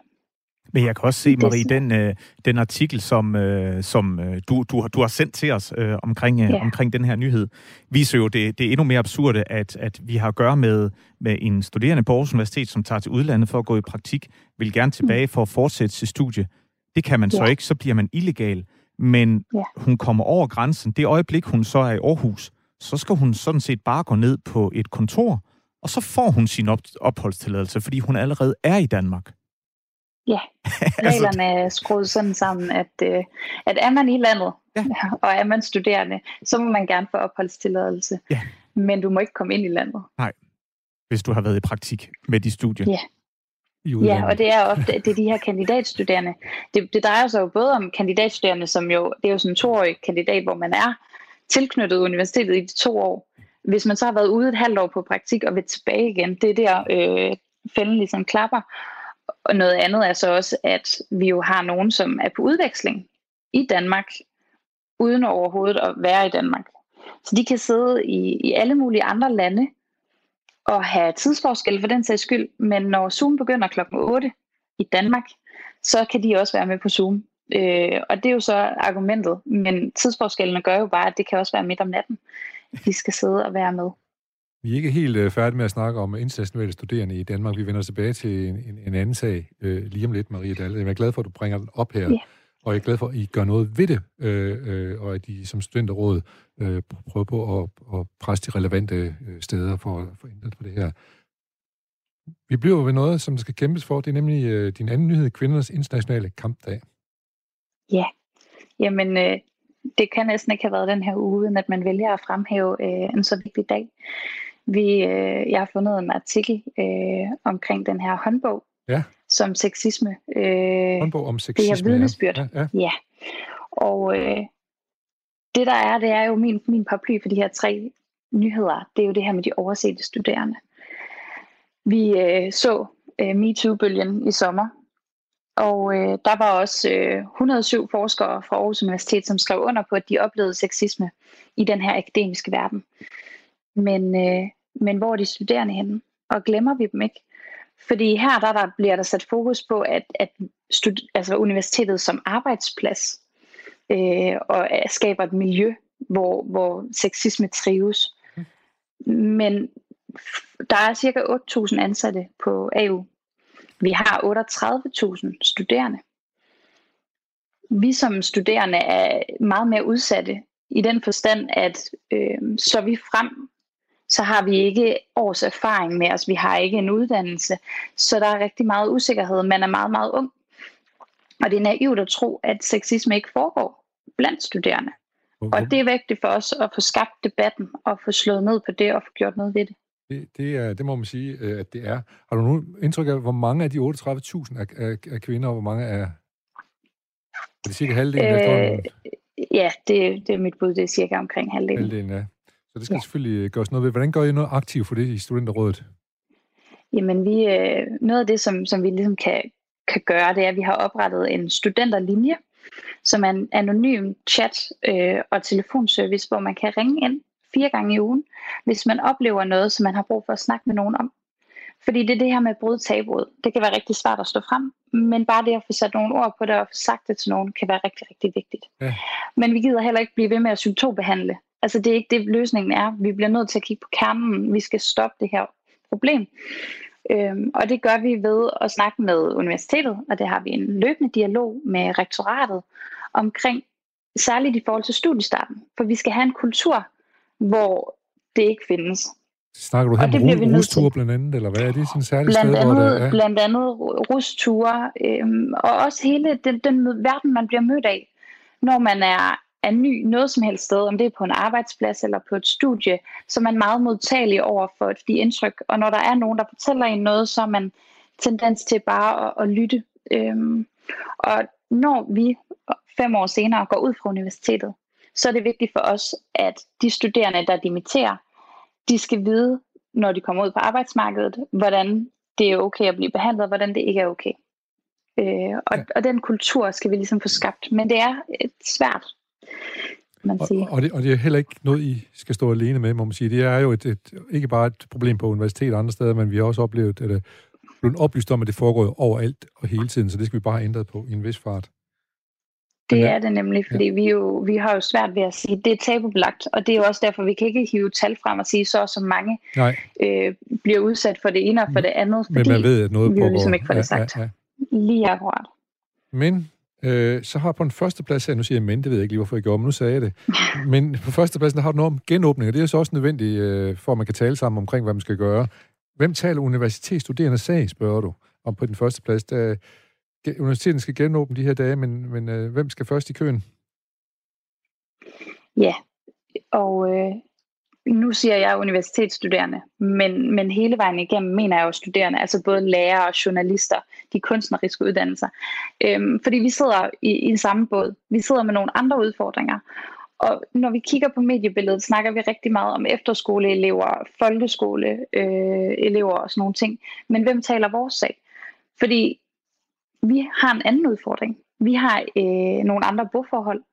Men jeg kan også se, Marie, den, øh, den artikel, som, øh, som øh, du, du, du har sendt til os øh, omkring, øh, ja. omkring den her nyhed, viser jo det, det er endnu mere absurde, at, at vi har at gøre med, med en studerende på Aarhus Universitet, som tager til udlandet for at gå i praktik, vil gerne tilbage for at fortsætte sit studie. Det kan man ja. så ikke, så bliver man illegal. Men ja. hun kommer over grænsen. Det øjeblik, hun så er i Aarhus, så skal hun sådan set bare gå ned på et kontor, og så får hun sin op- opholdstilladelse, fordi hun allerede er i Danmark. Ja, [LAUGHS] reglerne er skruet sådan sammen, at, øh, at er man i landet, ja. [LAUGHS] og er man studerende, så må man gerne få opholdstilladelse. Ja. Men du må ikke komme ind i landet. Nej, hvis du har været i praktik med de studier. Ja. Ja, og det er ofte det er de her kandidatstuderende. Det, det drejer sig jo både om kandidatstuderende, som jo, det er jo sådan en toårig kandidat, hvor man er tilknyttet universitetet i de to år. Hvis man så har været ude et halvt år på praktik og vil tilbage igen, det er der øh, fælden ligesom klapper. Og noget andet er så også, at vi jo har nogen, som er på udveksling i Danmark, uden overhovedet at være i Danmark. Så de kan sidde i, i alle mulige andre lande og have tidsforskel for den sags skyld, men når Zoom begynder klokken 8 i Danmark, så kan de også være med på Zoom. Øh, og det er jo så argumentet, men tidsforskellene gør jo bare, at det kan også være midt om natten, de skal sidde og være med. Vi er ikke helt øh, færdige med at snakke om internationale studerende i Danmark. Vi vender tilbage til en, en, en anden sag øh, lige om lidt, Marie Dalle. Jeg er glad for, at du bringer den op her. Ja. Og jeg er glad for, at I gør noget ved det, øh, øh, og at I som studenterråd øh, prøver på at, at presse de relevante øh, steder for at få ændret på det her. Vi bliver ved noget, som der skal kæmpes for. Det er nemlig øh, din anden nyhed, kvindernes internationale kampdag. Ja, jamen øh, det kan næsten ikke have været den her uge, uden at man vælger at fremhæve øh, en så vigtig dag. Vi, øh, jeg har fundet en artikel øh, omkring den her håndbog, Ja. som sexisme. Øh, Håndbog om sexisme. vidnesbyrd. Ja, ja. Ja, og øh, det der er, det er jo min, min paraply for de her tre nyheder, det er jo det her med de oversete studerende. Vi øh, så øh, MeToo-bølgen i sommer, og øh, der var også øh, 107 forskere fra Aarhus Universitet, som skrev under på, at de oplevede sexisme i den her akademiske verden. Men, øh, men hvor er de studerende henne? Og glemmer vi dem ikke? Fordi her der, der bliver der sat fokus på, at, at stud- altså universitetet som arbejdsplads øh, og øh, skaber et miljø, hvor, hvor sexisme trives. Men der er cirka 8.000 ansatte på AU. Vi har 38.000 studerende. Vi som studerende er meget mere udsatte i den forstand, at øh, så vi frem, så har vi ikke års erfaring med os. Vi har ikke en uddannelse. Så der er rigtig meget usikkerhed. Man er meget, meget ung. Og det er naivt at tro, at sexisme ikke foregår blandt studerende. Hvor- Og det er vigtigt for os at få skabt debatten og få slået ned på det og få gjort noget ved det. Det, det, er, det må man sige, øh, at det er. Har du nogen indtryk af, hvor mange af de 38.000 er, er, er kvinder, og hvor mange er... Er det cirka halvdelen Øh, øh? Ja, det, det er mit bud. Det er cirka omkring halvdelen. Halvdelen, ja. Så det skal ja. Selvfølgelig gøres noget ved. Hvordan gør I noget aktivt for det i Studenterrådet? Jamen, vi, øh, noget af det, som, som vi ligesom kan, kan gøre, det er, at vi har oprettet en studenterlinje, som er en anonym chat- øh, og telefonservice, hvor man kan ringe ind fire gange i ugen, hvis man oplever noget, som man har brug for at snakke med nogen om. Fordi det er det her med at bryde tabuet. Det kan være rigtig svært at stå frem, men bare det at få sat nogle ord på det og få sagt det til nogen, kan være rigtig, rigtig vigtigt. Ja. Men vi gider heller ikke blive ved med at symptombehandle. Altså det er ikke det, løsningen er. Vi bliver nødt til at kigge på kernen. Vi skal stoppe det her problem. Øhm, og det gør vi ved at snakke med universitetet, og det har vi en løbende dialog med rektoratet omkring, særligt i forhold til studiestarten. For vi skal have en kultur, hvor det ikke findes. Snakker du her om nødt rusture blandt andet, eller hvad er det sådan særligt Blandt sted, hvor andet, det er? blandt andet rusture, øhm, og også hele den, den verden, man bliver mødt af, når man er, er ny noget som helst sted, om det er på en arbejdsplads eller på et studie, så er man meget modtagelig over for de indtryk. Og når der er nogen, der fortæller en noget, så er man tendens til bare at, at lytte. Øhm, og når vi fem år senere går ud fra universitetet, så er det vigtigt for os, at de studerende, der dimitterer, de skal vide, når de kommer ud på arbejdsmarkedet, hvordan det er okay at blive behandlet, og hvordan det ikke er okay. Øh, og, Ja. og den kultur skal vi ligesom få skabt. Men det er et svært, kan man sige. Og, og, det, og det er heller ikke noget, I skal stå alene med, må man sige. Det er jo et, et, ikke bare et problem på universitet og andre steder, men vi har også oplevet, at det blevet oplyst om, at det foregår overalt og hele tiden, så det skal vi bare have ændret på i en vis fart. Det Ja. er det nemlig, fordi vi, jo, vi har jo svært ved at sige, det er tabubelagt, og det er jo også derfor, vi kan ikke hive tal frem og sige, så og så mange Nej, øh, bliver udsat for det ene og for det andet, men fordi man ved, at noget vi jo ligesom ikke får det sagt. Ja, ja. lige akkurat. Men øh, så har på en første plads her, nu siger jeg men, det ved jeg ikke lige, hvorfor jeg gjorde, men nu sagde jeg det. Men på første der har du noget om genåbning, og det er så også nødvendigt, øh, for at man kan tale sammen omkring, hvad man skal gøre. Hvem taler universitetsstuderende sag, spørger du, om på den første plads. Der, universiteten skal genåbne de her dage, men, men øh, hvem skal først i køen? Ja, og øh, nu siger jeg universitetsstuderende, men, men hele vejen igennem mener jeg jo studerende, altså både lærere og journalister, de kunstneriske uddannelser. Øhm, fordi vi sidder i, i den samme båd. Vi sidder med nogle andre udfordringer. Og når vi kigger på mediebilledet, snakker vi rigtig meget om efterskoleelever, folkeskoleelever øh, elever og sådan nogle ting. Men hvem taler vores sag? Fordi vi har en anden udfordring. Vi har øh, nogle andre boforhold,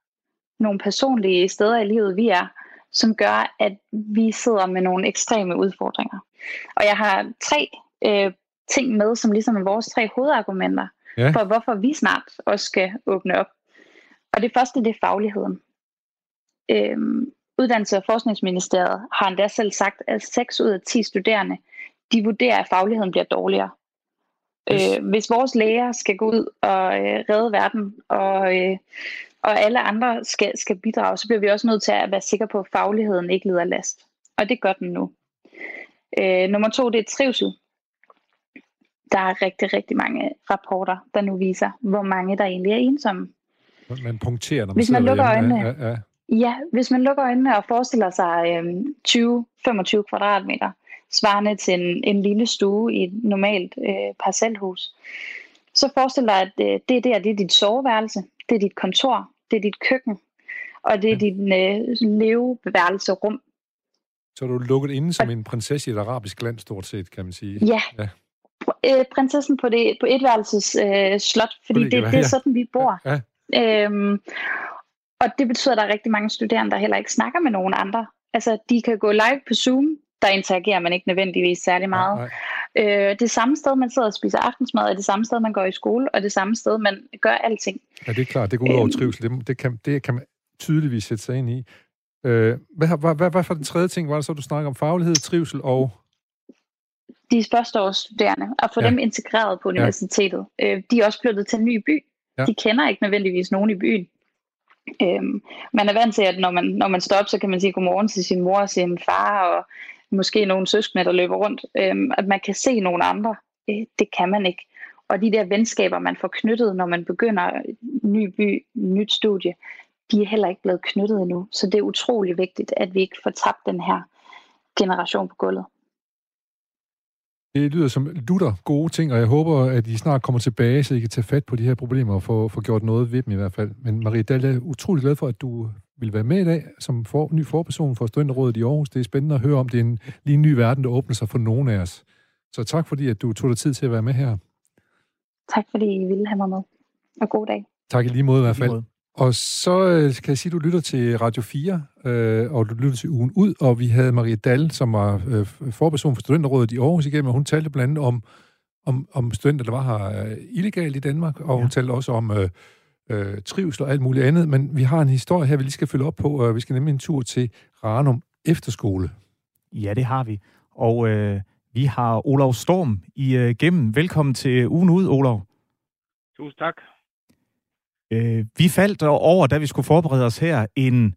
nogle personlige steder i livet, vi er, som gør, at vi sidder med nogle ekstreme udfordringer. Og jeg har tre øh, ting med, som ligesom er vores tre hovedargumenter Ja. for, hvorfor vi snart også skal åbne op. Og det første, det er fagligheden. Øhm, Uddannelses- og Forskningsministeriet har endda selv sagt, at 6 ud af 10 studerende, de vurderer, at fagligheden bliver dårligere. Yes. Øh, hvis vores læger skal gå ud og øh, redde verden, og, øh, og alle andre skal, skal bidrage, så bliver vi også nødt til at være sikre på, at fagligheden ikke lider last. Og det gør den nu. Øh, nummer to, det er trivsel. Der er rigtig, rigtig mange rapporter, der nu viser, hvor mange der egentlig er ensomme. Man punkterer, når man Hvis man lukker derhjemme. øjnene. Ja, ja, ja. Hvis man lukker øjnene og forestiller sig øhm, 20-25 kvadratmeter, svarende til en, en lille stue i et normalt øh, parcelhus. Så forestil dig, at øh, det der det er dit soveværelse, det er dit kontor, det er dit køkken, og det er dit øh, leveværelserum. Så er du lukket inde som en prinsesse i et arabisk land, stort set, kan man sige. Ja. ja. Øh, prinsessen på, det, på et værelses øh, slot, fordi det, det, det er sådan, vi bor. Ja. ja. Øhm, og det betyder, at der er rigtig mange studerende, der heller ikke snakker med nogen andre. Altså, de kan gå live på Zoom, der interagerer man ikke nødvendigvis særlig meget. Nej, nej. Øh, det samme sted, man sidder og spiser aftensmad, er det samme sted, man går i skole, og det samme sted, man gør alting. Ja, det er klart. Det går ud over øhm, trivsel. Det, det, kan, det kan man tydeligvis sætte sig ind i. Øh, hvad, hvad, hvad, hvad for den tredje ting var det så, du snakker om? Faglighed, trivsel og... De førsteårsstuderende, og få ja. dem integreret på universitetet. Ja. Øh, de er også flyttet til en ny by. Ja. De kender ikke nødvendigvis nogen i byen. Øhm, man er vant til, at når man, når man står op, så kan man sige godmorgen til sin mor og sin far, og måske nogle søskende, der løber rundt. øh, at man kan se nogle andre. Øh, det kan man ikke. Og de der venskaber, man får knyttet, når man begynder ny by, nyt studie, de er heller ikke blevet knyttet endnu. Så det er utrolig vigtigt, at vi ikke får tabt den her generation på gulvet. Det lyder som lutter gode ting, og jeg håber, at I snart kommer tilbage, så I kan tage fat på de her problemer og få, få gjort noget ved dem i hvert fald. Men Marie Dahl, jeg er utrolig glad for, at du vil være med i dag som for, ny forperson for Studenterrådet i Aarhus. Det er spændende at høre om, det er en lige en ny verden, der åbner sig for nogen af os. Så tak fordi, at du tog dig tid til at være med her. Tak fordi I ville have mig med. Og god dag. Tak i lige måde i hvert fald. Og så øh, kan jeg sige, at du lytter til Radio 4, øh, og du lytter til ugen ud, og vi havde Marie Dahl, som var øh, forperson for Studenterrådet i Aarhus igennem, og hun talte blandt andet om, om, om studenter, der var her øh, illegalt i Danmark, og ja. hun talte også om øh, øh, trivsel og alt muligt andet. Men vi har en historie her, vi lige skal følge op på, og vi skal nemlig en tur til Ranum Efterskole. Ja, det har vi. Og øh, vi har Olav Storm i øh. Velkommen til ugen ud, Olav. Tusind tak. Øh, vi faldt over, da vi skulle forberede os her, en,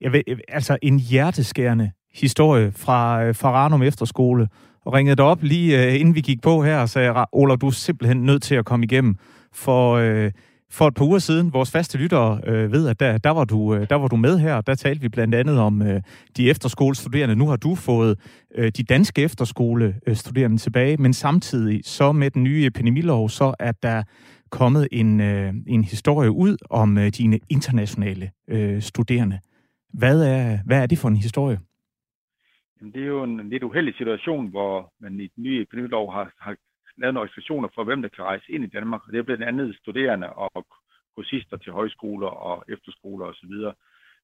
jeg ved, øh, altså en hjerteskærende historie fra, øh, fra Ranum Efterskole, og ringede dig op lige øh, inden vi gik på her og sagde, Ola, du er simpelthen nødt til at komme igennem, for, øh, for et par uger siden, vores faste lyttere øh, ved, at der, der, var du, øh, der var du med her, der talte vi blandt andet om øh, de efterskolestuderende. Nu har du fået øh, de danske efterskolestuderende tilbage, men samtidig så med den nye epidemilov, så er der kommet en, øh, en historie ud om øh, dine internationale øh, studerende. Hvad er, hvad er det for en historie? Jamen, det er jo en lidt uheldig situation, hvor man i den nye epidemilov har, har lavet nogle restriktioner for, hvem der kan rejse ind i Danmark. Og det er blandt andet studerende og kursister til højskoler og efterskoler osv.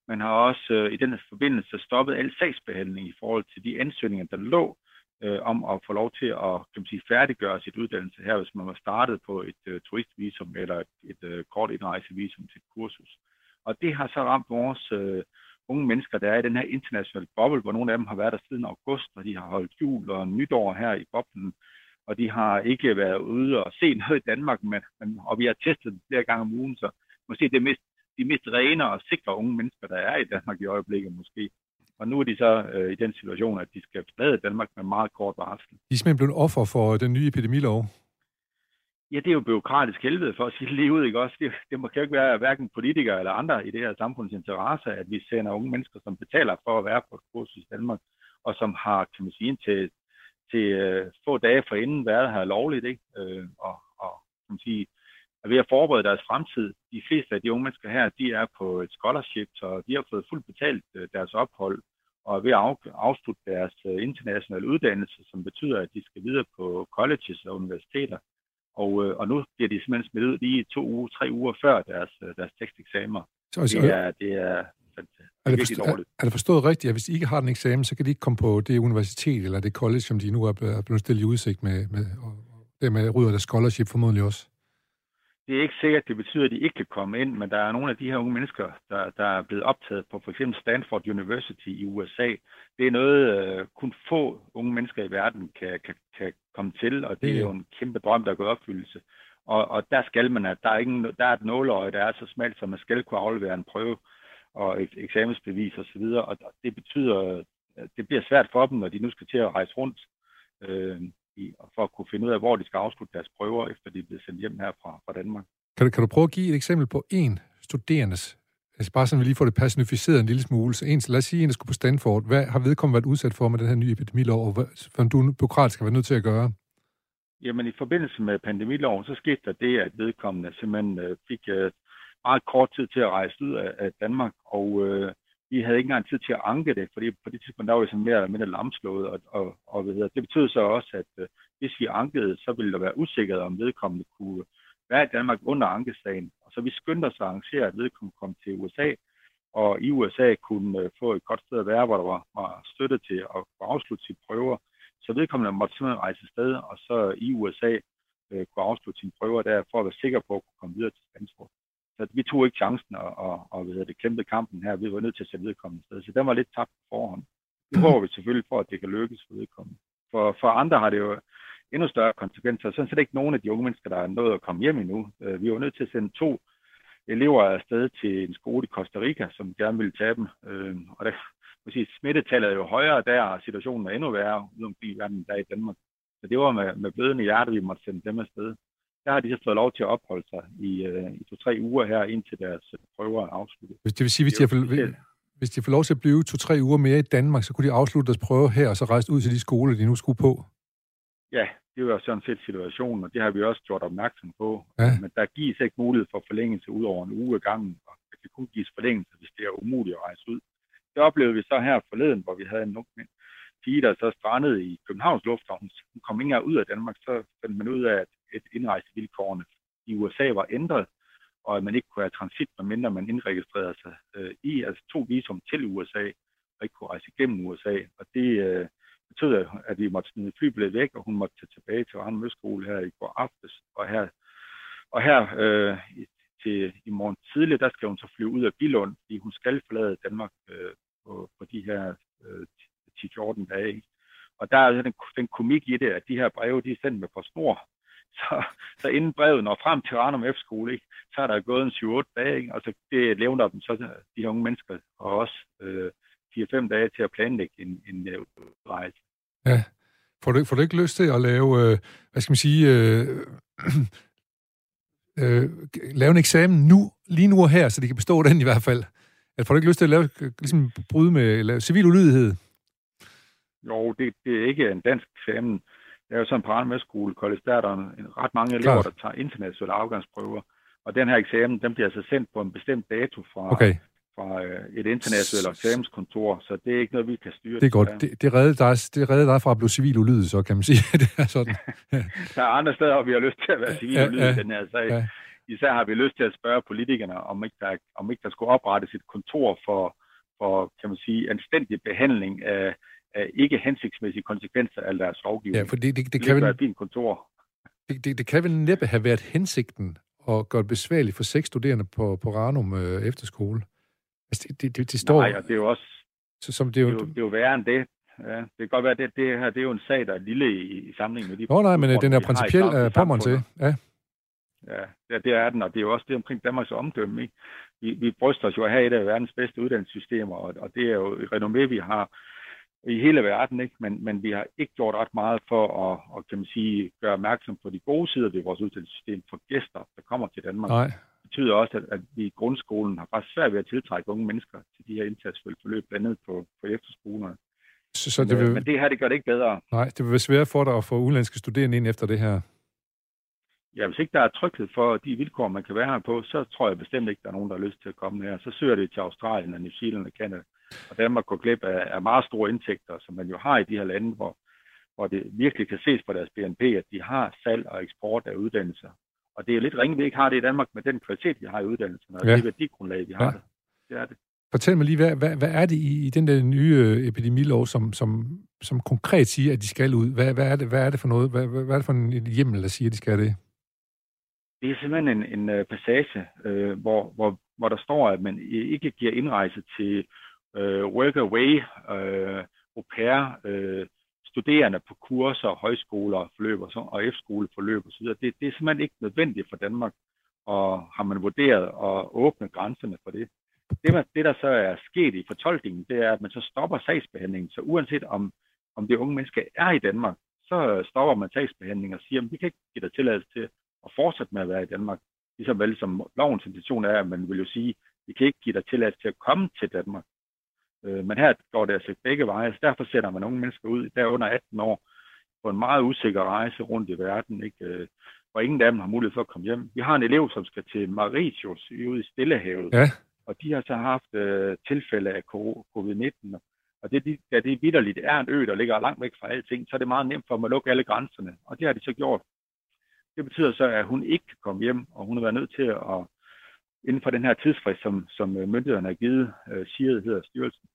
Man har også øh, i den forbindelse stoppet al sagsbehandling i forhold til de ansøgninger, der lå øh, om at få lov til at kan man sige, færdiggøre sit uddannelse her, hvis man var startet på et øh, turistvisum eller et, et øh, kort indrejsevisum til et kursus. Og det har så ramt vores øh, unge mennesker, der er i den her internationale boble, hvor nogle af dem har været der siden august, og de har holdt jul og nytår her i boblen, og de har ikke været ude og se [LAUGHS] noget i Danmark, men, men, og vi har testet dem flere gange om ugen, så måske det mest, de mest rene og sikre unge mennesker, der er i Danmark i øjeblikket måske. Og nu er de så øh, i den situation, at de skal forlade Danmark med meget kort varsel. De er simpelthen blevet offer for den nye epidemilov. Ja, det er jo byråkratisk helvede for at sige lige ud, ikke også? Det, det må jo ikke være hverken politikere eller andre i det her samfunds interesse, at vi sender unge mennesker, som betaler for at være på et kursus i Danmark, og som har, kan man sige, til, til uh, få dage forinden været her lovligt, ikke? Uh, og, og kan man sige, er ved at forberede deres fremtid. De fleste af de unge mennesker her, de er på et scholarship, så de har fået fuldt betalt uh, deres ophold og er ved at afslutte deres øh, internationale uddannelse, som betyder, at de skal videre på colleges og universiteter. Og, øh, og nu bliver de simpelthen smidt ud lige to uger, tre uger før deres, øh, deres teksteksamener. Så, altså, det er, det er, er det, forstået, er, er det forstået rigtigt, at hvis de ikke har den eksamen, så kan de ikke komme på det universitet eller det college, som de nu er blevet stillet i udsigt med, med og dermed rydder der scholarship formodentlig også? Det er ikke sikkert, at det betyder, at de ikke kan komme ind, men der er nogle af de her unge mennesker, der, der er blevet optaget på for eksempel Stanford University i USA. Det er noget, uh, kun få unge mennesker i verden kan, kan, kan komme til, og det er jo en kæmpe drøm, der er gået opfyldelse. Og, og der skal man, at der er, ingen, der er et nåleøje, der er så smalt, så man skal kunne aflevere en prøve og et eksamensbevis osv., og, og det betyder, det bliver svært for dem, når de nu skal til at rejse rundt. Øh, i, for at kunne finde ud af, hvor de skal afslutte deres prøver, efter de er blevet sendt hjem her fra, fra Danmark. Kan du, kan du prøve at give et eksempel på en studerendes Altså bare sådan, vi lige får det personificeret en lille smule. Så en, lad os sige, en, der skulle på Stanford. Hvad har vedkommende været udsat for med den her nye epidemilov, og hvad, du byråkratisk har været nødt til at gøre? Jamen i forbindelse med pandemiloven, så skete der det, at vedkommende simpelthen øh, fik øh, meget kort tid til at rejse ud af, af Danmark, og øh, vi havde ikke engang tid til at anke det, fordi på det tidspunkt, der var vi sådan mere eller mindre lamslået, og, og, og hvad hedder, det betød så også, at øh, hvis vi ankede, så ville der være usikkerhed om vedkommende kunne være i Danmark under ankesagen. Og så vi skyndte os at arrangere, at vedkommende kom til USA, og i USA kunne øh, få et godt sted at være, hvor der var, var støtte til at afslutte sine prøver. Så vedkommende måtte simpelthen rejse sted, og så i USA øh, kunne afslutte sine prøver der, for at være sikker på at kunne komme videre til Stanford. Så vi tog ikke chancen og, og, og ved det, kæmpede kampen her. Vi var nødt til at sætte vedkommende sted. Så den var lidt tabt på forhånd. Nu håber vi selvfølgelig for, at det kan lykkes for vedkommende. For, for andre har det jo endnu større konsekvenser. Sådan set ikke nogen af de unge mennesker, der er nået at komme hjem endnu. Øh, vi var nødt til at sende to elever afsted til en skole i Costa Rica, som gerne ville tage dem. Øh, og det, sige, smittetallet er jo højere der, og situationen er endnu værre ude omkring i verden, der i Danmark. Så det var med, med blødende hjerte, vi måtte sende dem afsted. Der har de så fået lov til at opholde sig i, øh, i to-tre uger her, indtil deres prøver er afsluttet. Hvis det vil sige, hvis de, har, hvis de får lov til at blive to-tre uger mere i Danmark, så kunne de afslutte deres prøve her, og så rejse ud til de skoler, de nu skulle på? Ja, det var sådan set situationen, og det har vi også gjort opmærksom på. Ja. Men der gives ikke mulighed for forlængelse ud over en uge gangen, og der kan kun gives forlængelse, hvis det er umuligt at rejse ud. Det oplevede vi så her forleden, hvor vi havde en ung pige, der så strandede i Københavns Lufthavn. Hun kom ikke engang ud af Danmark, så fandt man ud af, at et indrejsevilkårene i USA var ændret, og at man ikke kunne have transit, medmindre man indregistrerede sig øh, i, altså to visum til USA, og ikke kunne rejse igennem USA. Og det øh, betød, at vi måtte smide flybilledet væk, og hun måtte tage tilbage til Rand Møskole her i går aftes. Og her, og her øh, til i morgen tidlig, der skal hun så flyve ud af Bilund, fordi hun skal forlade Danmark øh, på, på de her øh, 10-14 dage. Og der er altså den, den komik i det, at de her breve, de er sendt med på snor. Så, så inden brevet når frem til Ranum F-skole, ikke, så er der gået en 7-8 dage, ikke? og så det levner dem så de unge mennesker, og også øh, 4-5 dage til at planlægge en, en uh, rejse. Ja. Får du, får du ikke lyst til at lave, øh, hvad skal man sige, øh, [CLEARS THROAT] øh, lave en eksamen nu, lige nu og her, så de kan bestå den i hvert fald? At får du ikke lyst til at lave, ligesom bryde med lave civil ulydighed? Jo, det, det er ikke en dansk eksamen. Det er jo sådan en skole, College, der er der en, ret mange elever, Klart. der tager internationale afgangsprøver. Og den her eksamen, den bliver altså sendt på en bestemt dato fra, okay. fra øh, et internationalt eksamenskontor, så det er ikke noget, vi kan styre. Det er godt. Det, det, redder dig, det redder dig fra at blive civil ulydig, så kan man sige. [LAUGHS] det er sådan. [LAUGHS] der er andre steder, hvor vi har lyst til at være civil ulydig ja, ja, den her sag. Ja. Især har vi lyst til at spørge politikerne, om ikke der, om ikke der skulle oprettes et kontor for, for kan man sige, anstændig behandling af af ikke hensigtsmæssige konsekvenser af deres lovgivning. Ja, for det, det, det, kan vel, et kontor. Det, det, det kan vel næppe have været hensigten at gøre det besværligt for seks studerende på, på Ranum øh, efterskole. Altså, det, det, det, det står... Nej, og det er jo også... Så, som det, er jo, det, er jo, det er jo værre end det. Ja, det kan godt være, at det, det her det er jo en sag, der er lille i, i sammenhæng med de... Nå nej, men øh, den er principielt uh, på til. Ja. Ja, det er den, og det er jo også det omkring Danmarks omdømme. Ikke? Vi, vi bryster os jo at have et af verdens bedste uddannelsessystemer, og, og det er jo et renommé, vi har i hele verden, ikke? Men, men vi har ikke gjort ret meget for at, at kan man sige, gøre opmærksom på de gode sider ved vores uddannelsessystem for gæster, der kommer til Danmark. Nej. Det betyder også, at, at vi i grundskolen har faktisk svært ved at tiltrække unge mennesker til de her indsatsfulde forløb, blandt andet på, på efterskolerne. Så, så det vil... Men det her, det gør det ikke bedre. Nej, det vil være svært for dig at få udenlandske studerende ind efter det her. Ja, hvis ikke der er tryghed for de vilkår, man kan være her på, så tror jeg bestemt ikke, der er nogen, der har lyst til at komme her. Så søger det til Australien og New Zealand og Canada. Og Danmark går glip af, af meget store indtægter, som man jo har i de her lande, hvor, hvor det virkelig kan ses på deres BNP, at de har salg og eksport af uddannelser. Og det er lidt ringe, vi ikke har det i Danmark med den kvalitet, vi har i uddannelserne, og ja. det værdigrundlag, vi har ja. det. Det er det. Fortæl mig lige, hvad, hvad, hvad er det i, i den der nye øh, epidemilov, som, som, som konkret siger, at de skal ud? Hvad, hvad, er, det, hvad er det for noget? Hvad, hvad er det for en hjemmel, der siger, at de skal det? Det er simpelthen en, en uh, passage, uh, hvor, hvor, hvor der står, at man ikke giver indrejse til øh, work-away, øh, au pair, øh, studerende på kurser, højskoler, forløb og, så, og F-skoleforløb osv. Det, det er simpelthen ikke nødvendigt for Danmark, og har man vurderet at åbne grænserne for det. Det, det, der så er sket i fortolkningen, det er, at man så stopper sagsbehandlingen. Så uanset om, om det unge menneske er i Danmark, så stopper man sagsbehandlingen og siger, at vi kan ikke give dig tilladelse til at fortsætte med at være i Danmark. Ligesom vel som lovens intention er, at man vil jo sige, vi kan ikke give dig tilladelse til at komme til Danmark. Øh, men her går det altså begge veje, så derfor sætter man nogle mennesker ud, der er under 18 år, på en meget usikker rejse rundt i verden, ikke? Øh, hvor ingen af dem har mulighed for at komme hjem. Vi har en elev, som skal til Mauritius ude i Stillehavet, Ja, og de har så haft øh, tilfælde af co- covid-19. Og det, de, da det vidderligt er en ø, der ligger langt væk fra alting, så er det meget nemt for dem at lukke alle grænserne. Og det har de så gjort. Det betyder så, at hun ikke kan komme hjem, og hun har været nødt til at, inden for den her tidsfrist, som, som øh, myndighederne har givet, øh, siger det hedder styrelsen,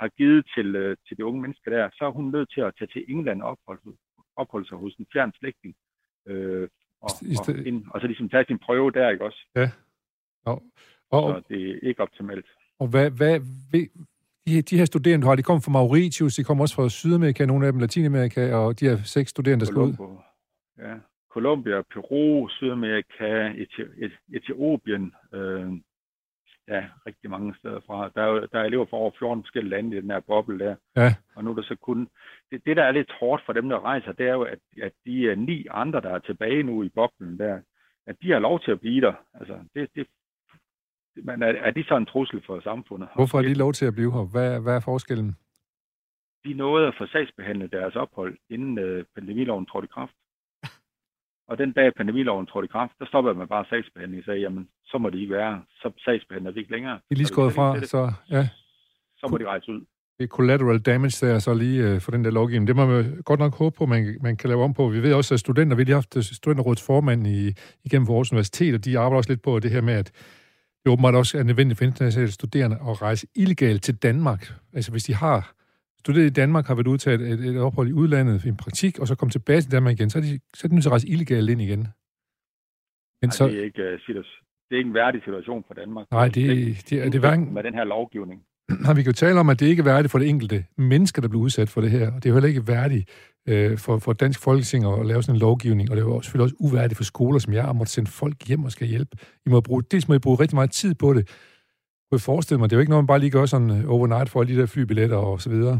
har givet til, øh, til de unge mennesker der, så er hun nødt til at tage til England og opholde, opholde sig hos en fjern slægtning. Øh, og, og, ind, og så ligesom tage sin prøve der, ikke også? og, og, Så det er ikke optimalt. og hvad, hvad, ved, de, de her studerende, du har, de kommer fra Mauritius, de kommer også fra Sydamerika, nogle af dem Latinamerika, og de her seks studerende, der skal ud. Ja. Colombia, Peru, Sydamerika, Eti- Et- Etiopien, øh, ja, rigtig mange steder fra. Der er, jo, der er elever fra over 14 forskellige lande i den her boble der. Ja. Og nu er der så kun... Det, det, der er lidt hårdt for dem, der rejser, det er jo, at, at de øh, ni andre, der er tilbage nu i boblen der, at de har lov til at blive der. Altså, det, det, men er, er de så en trussel for samfundet? Hvorfor har de lov til at blive her? Hvad, hvad er forskellen? de nåede at få sagsbehandlet deres ophold, inden øh, pandemiloven trådte i kraft. Og den dag pandemiloven trådte i kraft, der stoppede man bare sagsbehandling og sagde, jamen, så må det ikke være, så sagsbehandler vi ikke længere. De er lige skåret fra, så ja, Så må de rejse ud. det er collateral damage der, så lige øh, for den der lovgivning. Det må man godt nok håbe på, man, man kan lave om på. Vi ved også, at studenter, vi har lige haft øh, studenterrådets formand i, igennem for Aarhus Universitet, og de arbejder også lidt på det her med, at det åbenbart også er nødvendigt for internationale studerende at rejse illegalt til Danmark. Altså hvis de har studeret i Danmark, har været udtaget et, et ophold i udlandet i en praktik, og så kommer tilbage til Danmark igen, så er de, så er de nødt til at rejse illegalt ind igen. Men Nej, så, det, er ikke, uh, det er ikke en værdig situation for Danmark. nej, det, det, er, det er hverken, Med den her lovgivning. [CLEARS THROAT] Nej, vi kan jo tale om, at det ikke er værdigt for det enkelte menneske, der bliver udsat for det her. Og det er jo heller ikke værdigt øh, for, for Dansk Folketing at lave sådan en lovgivning. Og det er jo også, selvfølgelig også uværdigt for skoler, som jeg har måttet sende folk hjem og skal hjælpe. I må bruge, dels må I bruge rigtig meget tid på det. Kan forestille mig, det er jo ikke noget, man bare lige gør sådan øh, overnight for alle de der flybilletter og så videre.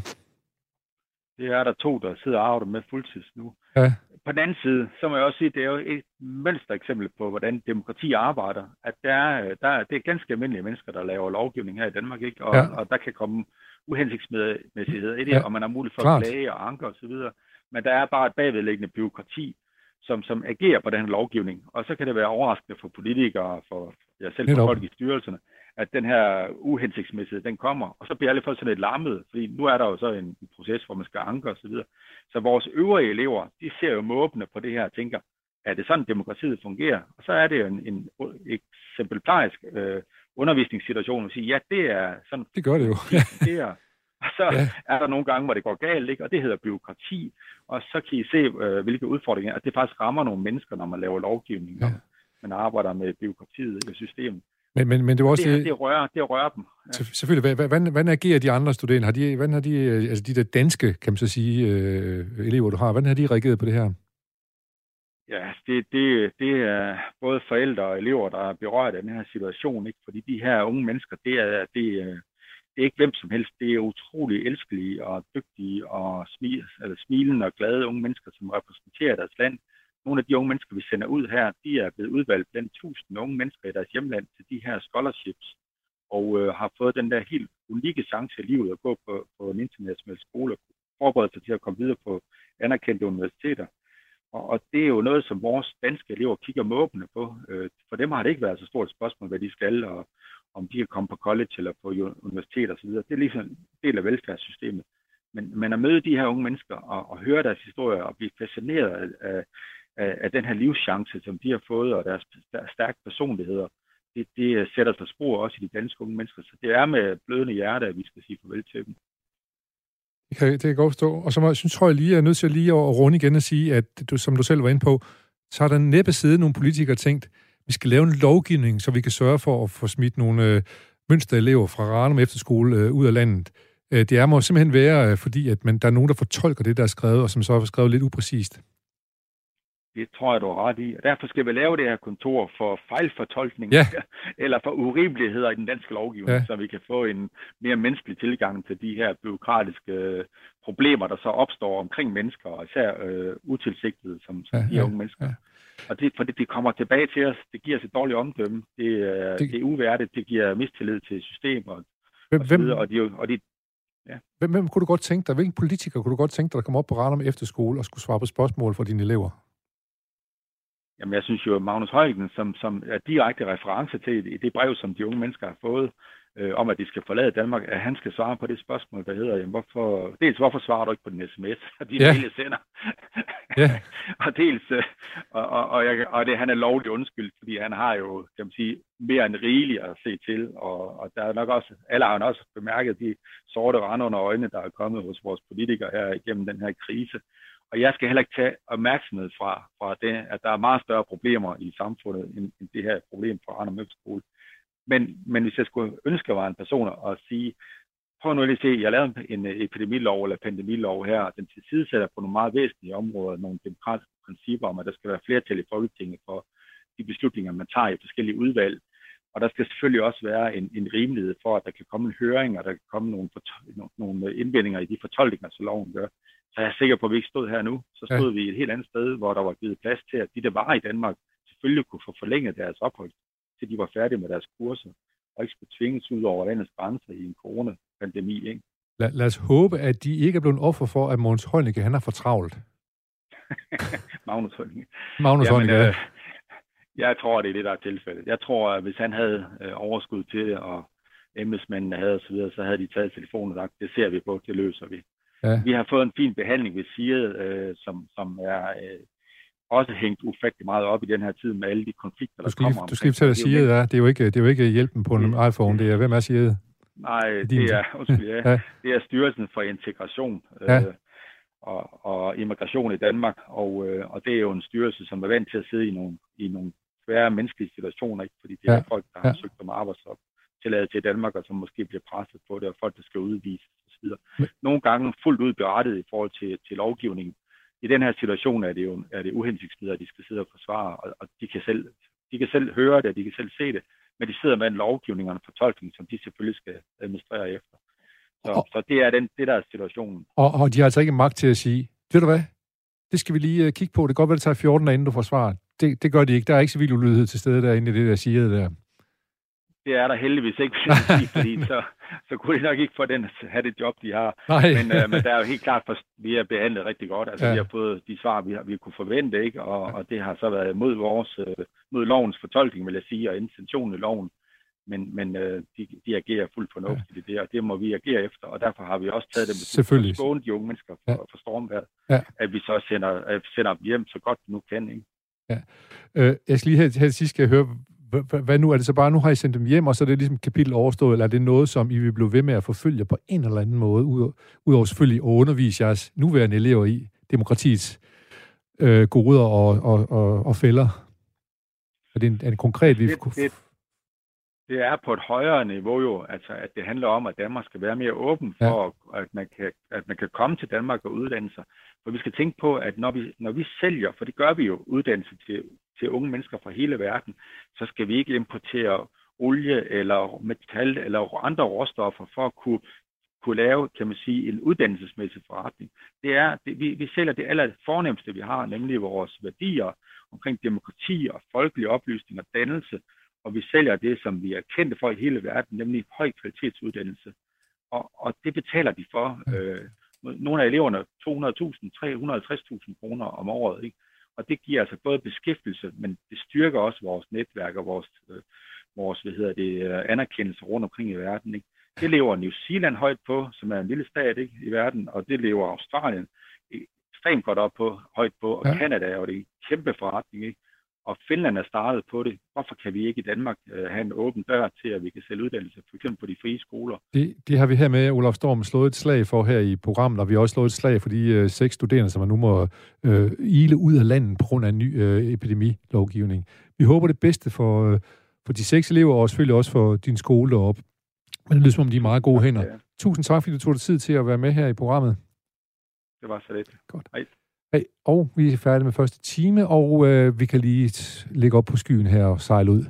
Det er der to, der sidder og arbejder med fuldtids nu. Ja. På den anden side, så må jeg også sige, at det er jo et mønstereksempel på, hvordan demokrati arbejder. At der er, der er, det er ganske almindelige mennesker, der laver lovgivning her i Danmark, ikke? Og, Ja. ja. og der kan komme uhensigtsmæssigheder i det, Ja, og man har mulighed for klart. at klage og anke osv. Men der er bare et bagvedliggende byråkrati, som, som agerer på den her lovgivning. Og så kan det være overraskende for politikere, for jeg selv for folk i styrelserne, at den her uhensigtsmæssighed, den kommer. Og så bliver alle folk sådan lidt larmet, fordi nu er der jo så en, en proces, hvor man skal anke osv. Så, så vores øvrige elever, de ser jo måbende på det her og tænker, er det sådan, demokratiet fungerer? Og så er det jo en, en eksemplarisk øh, undervisningssituation at sige, ja, det er sådan, Det gør det jo. [LAUGHS] det fungerer. Og så Ja. er der nogle gange, hvor det går galt, ikke? og det hedder byråkrati. Og så kan I se, øh, hvilke udfordringer er. Og det faktisk rammer nogle mennesker, når man laver lovgivning, Ja. ja. man arbejder med byråkratiet i systemet. Men, men, men det var også... Det, det, rører, det rører dem. Ja. Selv- Selvfølgelig. Hvad- Hvordan, hvordan agerer de andre studerende? Har de, hvordan har de, øh, altså de der danske, kan man så sige, øh, elever, du har, hvordan har de reageret på det her? Ja, det, det, det er både forældre og elever, der er berørt af den her situation, ikke? fordi de her unge mennesker, det er, det, er, det er ikke hvem som helst, det er utrolig elskelige og dygtige og smil, eller smilende og glade unge mennesker, som repræsenterer deres land. Nogle af de unge mennesker, vi sender ud her, de er blevet udvalgt blandt tusind unge mennesker i deres hjemland til de her scholarships, og øh, har fået den der helt unikke chance i livet at gå på, på en international skole og forberede sig til at komme videre på anerkendte universiteter. Og, og det er jo noget, som vores danske elever kigger måbende på. Øh, for dem har det ikke været så stort et spørgsmål, hvad de skal, og om de kan komme på college eller på universitet osv. Det er ligesom en del af velfærdssystemet. Men, men at møde de her unge mennesker og, og høre deres historier og blive fascineret af, af, af den her livschance, som de har fået, og deres stærke personligheder, det, det øh, sætter sig spor også i de danske unge mennesker. Så det er med blødende hjerte, at vi skal sige farvel til dem. Det kan, det kan godt forstå. Og så må, jeg synes, tror jeg lige, jeg er nødt til lige at runde igen og sige, at du, som du selv var inde på, så har der næppe siddet nogle politikere tænkt, vi skal lave en lovgivning, så vi kan sørge for at få smidt nogle øh, mønsterelever fra Ranum Efterskole øh, ud af landet. Øh, det er må simpelthen være, øh, fordi at man, der er nogen, der fortolker det, der er skrevet, og som så er skrevet lidt upræcist. Det tror jeg, du har ret i. Og derfor skal vi lave det her kontor for fejlfortolkning Ja. [LAUGHS] eller for urimeligheder i den danske lovgivning, Ja. ja. så vi kan få en mere menneskelig tilgang til de her byråkratiske øh, problemer, der så opstår omkring mennesker, og især øh, utilsigtede, som, som Ja, ja, de ja, unge mennesker. ja. Ja. Og det, fordi det kommer tilbage til os, det giver os et dårligt omdømme, det, er- Det- det, er uværdigt, det giver mistillid til systemet Hvem, og så hvem, videre, og de, og de, hvem, hvem kunne du godt tænke dig, hvilken politiker kunne du godt tænke dig, der kom op på radaren om efterskole og skulle svare på spørgsmål fra dine elever? Jamen, jeg synes jo, at Magnus Højgen, som, som er direkte reference til i det brev, som de unge mennesker har fået, øh, om at de skal forlade Danmark, at han skal svare på det spørgsmål, der hedder, jamen, hvorfor, dels hvorfor svarer du ikke på din sms, [LAUGHS] og de jeg sender, Ja. [LAUGHS] og dels, øh, og, og, og, jeg, og det, han er lovligt undskyld, fordi han har jo, kan man sige, mere end rigeligt at se til, og, og der er nok også, alle har også bemærket de sorte rande under øjnene, der er kommet hos vores politikere her igennem den her krise. Og jeg skal heller ikke tage opmærksomhed fra, fra det, at der er meget større problemer i samfundet, end, end det her problem fra Arne Møbskole. Men, men hvis jeg skulle ønske, at var en person og sige, prøv nu lige at se, jeg lavede en øh, epidemilov eller pandemilov her, og den tilsidesætter på nogle meget væsentlige områder, nogle demokratiske principper om, at der skal være flertal i Folketinget for de beslutninger, man tager i forskellige udvalg. Og der skal selvfølgelig også være en, en rimelighed for, at der kan komme en høring, og der kan komme nogle, nogle- indvendinger i de fortolkninger, som loven gør. Så jeg er sikker på, at vi ikke stod her nu. Så stod ja. vi et helt andet sted, hvor der var givet plads til, at de, der var i Danmark, selvfølgelig kunne få forlænget deres ophold, til de var færdige med deres kurser, og ikke skulle tvinges ud over landets grænser i en coronapandemi. Ikke? Lad, lad os håbe, at de ikke er blevet offer for, at Måns Heunicke, han er for travlt. [LAUGHS] Magnus Heunicke. Magnus Jamen, Heunicke, ja. øh, jeg tror, det er det, der er tilfældet. Jeg tror, at hvis han havde øh, overskud til det, og embedsmændene havde osv., så, så havde de taget telefonen og sagt, det ser vi på, det løser vi. Ja. Vi har fået en fin behandling ved SIRE, øh, som, som er øh, også hængt ufattelig meget op i den her tid med alle de konflikter, der Du skal kommer. du skal lige fortælle, omkring. Siget er. Det er jo ikke, det er jo ikke hjælpen på en Det- iPhone. Det er, hvem er Siget? Nej, Din- det er, undskyld, ja, [LAUGHS] Ja. det er Styrelsen for Integration øh, Ja. og, og Immigration i Danmark, og, øh, og det er jo en styrelse, som er vant til at sidde i nogle, i nogle svære menneskelige situationer, ikke? fordi det er Ja. folk, der har Ja. søgt om arbejdstilladelse i Danmark, og som måske bliver presset på det, og folk, der skal udvises osv. Nogle gange fuldt ud berettet i forhold til, til lovgivningen. I den her situation er det jo er det uhensigtsmæssigt, at de skal sidde og forsvare, og, og de, kan selv, de kan selv høre det, og de kan selv se det, men de sidder med en lovgivning og en fortolkning, som de selvfølgelig skal administrere efter. Så, Og- så det er den, det, der er situationen. Og, og de har altså ikke magt til at sige, ved du hvad, det skal vi lige uh, kigge på. Det kan godt være, det tager 14 dage, inden du får svar. Det, det gør de ikke. Der er ikke civil ulydighed til stede derinde i det der siger der. Det er der heldigvis ikke, [LAUGHS] fordi så, så kunne de nok ikke få den, have det job, de har. Nej. Men, øh, men der er jo helt klart, at vi er behandlet rigtig godt. Altså, Ja. ja. vi har fået de svar, vi, har, vi kunne forvente, ikke? Og, og det har så været mod vores, øh, mod lovens fortolkning, vil jeg sige, og intentionen i loven. Men, men øh, de, de agerer fuldt fornuftigt i det, og det må vi agere efter, og derfor har vi også taget det Selvfølgelig. at skåne de unge mennesker for, Ja. ja. for stormvejret, Ja. at vi så sender, at vi sender dem hjem så godt vi nu kan. Ikke? Øh, jeg skal lige her, her til sidst skal jeg høre, hvad, nu? Er det så bare, nu har I sendt dem hjem, og så er det ligesom kapitel overstået, eller er det noget, som I vil blive ved med at forfølge på en eller anden måde, ud- udover selvfølgelig at undervise jeres nuværende elever i demokratiets øh, goder og, og, og, og fælder? Er det en, er det konkret, vi Det- det- det er på et højere niveau jo, altså at det handler om, at Danmark skal være mere åben for, ja. at, man kan, at man kan komme til Danmark og uddanne sig. For vi skal tænke på, at når vi, når vi sælger, for det gør vi jo, uddannelse til, til unge mennesker fra hele verden, så skal vi ikke importere olie eller metal eller andre råstoffer for at kunne, kunne lave, kan man sige, en uddannelsesmæssig forretning. Det er, det, vi, vi sælger det aller fornemmeste, vi har, nemlig vores værdier omkring demokrati og folkelig oplysning og dannelse, og vi sælger det, som vi er kendte for i hele verden, nemlig høj kvalitetsuddannelse. Og, og det betaler de for. Øh, nogle af eleverne 200.000, 350.000 kroner om året. Ikke? Og det giver altså både beskæftigelse, men det styrker også vores netværk og vores, øh, vores hvad hedder det, øh, anerkendelse rundt omkring i verden. Ikke? Det lever New Zealand højt på, som er en lille stat ikke, i verden, og det lever Australien ekstremt godt op på, højt på, og Ja. Canada er jo det kæmpe forretning. Ikke? Og Finland er startet på det. Hvorfor kan vi ikke i Danmark øh, have en åben dør til, at vi kan sælge uddannelse, for eksempel på de frie skoler? Det, det har vi her med, Olaf Storm, slået et slag for her i programmet, og vi har også slået et slag for de øh, seks studerende, som man nu må øh, ile ud af landet på grund af en ny øh, epidemilovgivning. Vi håber det bedste for, øh, for de seks elever, og selvfølgelig også for din skole deroppe. Men det lyder som om, de er meget gode hænder. Ja, Tusind tak, fordi du tog dig tid til at være med her i programmet. det var så lidt. Hey, og vi er færdige med første time, og øh, vi kan lige lægge ligge op på skyen her og sejle ud.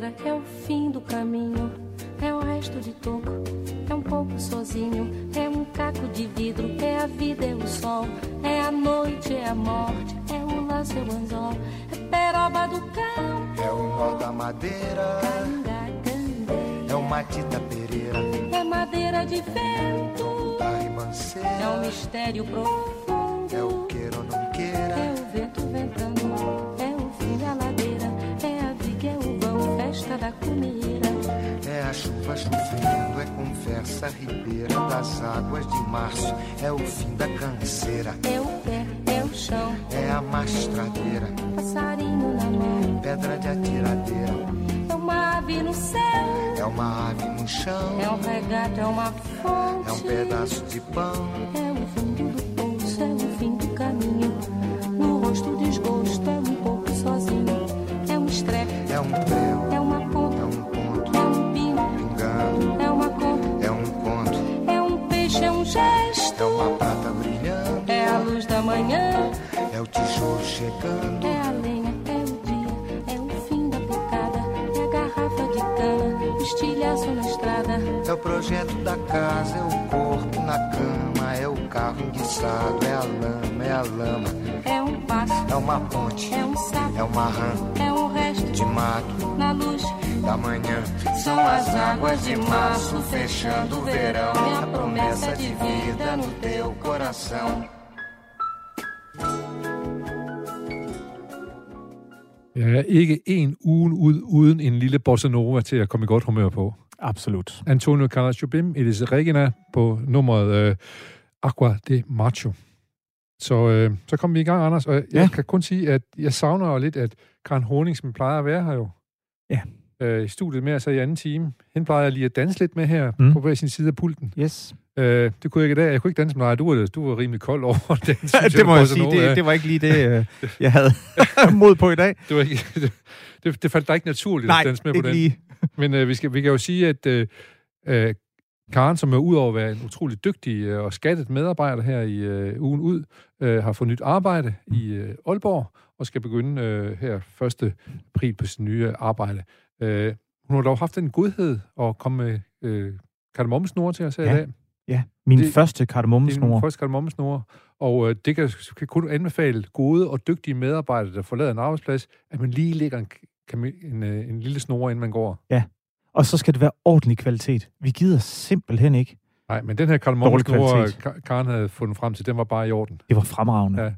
pedra, é o fim do caminho, é o resto de toco, é um pouco sozinho, é um caco de vidro, é a vida, é o sol, é a noite, é a morte, é o laço, é o anzol, é peroba do campo, É o nó da madeira, é o Matita Pereira, é madeira de vento, é um mistério profundo. Chuva chovendo, é conversa ribeira das águas de março, é o fim da canseira, É o pé, é o chão, é a mastradeira, passarinho na mão, pedra de atiradeira, é uma ave no céu, é uma ave no chão, é um regato, é uma fonte. é um pedaço de pão, É chegando, é a lenha, é o dia, é o fim da picada, é a garrafa de cana, o estilhaço na estrada, É o projeto da casa, é o corpo na cama, é o carro enguiçado, é a lama, é a lama, é um passo, é uma ponte, é um sapo, é uma rã é um resto de mato na luz. da manhã. São as águas de março fechando o verão, é a promessa de vida no teu coração. Ja, ikke en uge ud, uden en lille bossa nova til at komme i godt humør på. Absolut. Antonio Carlos Jobim, Elis Regina på nummeret øh, Aqua de Macho. Så, øh, så kom vi i gang, Anders, og jeg Ja. kan kun sige, at jeg savner jo lidt, at Karen Horning, som plejer at være her jo, Ja. øh, i studiet med os i anden time, hende plejer jeg lige at danse lidt med her mm. på hver sin side af pulten. Yes. Øh, det kunne jeg ikke i dag. Jeg kunne ikke danse med dig. Du var, du var rimelig kold over [LAUGHS] den. synes det må jeg sige, det, det var ikke lige det, øh, [LAUGHS] jeg havde [LAUGHS] mod på i dag. det, var ikke, det, det faldt dig ikke naturligt Nej, at danse med på den. lige. Men øh, vi, skal, vi kan jo sige, at øh, øh, Karen, som er udover at være en utrolig dygtig øh, og skattet medarbejder her i øh, ugen ud, øh, har fået nyt arbejde i øh, Aalborg og skal begynde øh, her 1. april på sin nye arbejde. Øh, hun har dog haft den godhed at komme med øh, kardemommesnore til os her Ja. i dag. Ja, min Det- første Det er kardemommesnore. den første kardemommesnore, og øh, det kan, kan kun anbefale gode og dygtige medarbejdere, der forlader en arbejdsplads, at man lige lægger en, kami- en, øh, en lille snore, inden man går. Og så skal det være ordentlig kvalitet. Vi gider simpelthen ikke. Nej, men den her Karl Dårlig snore, kvalitet. Ka- Karen havde fundet frem til, den var bare i orden. Det var fremragende. Ja. Ja.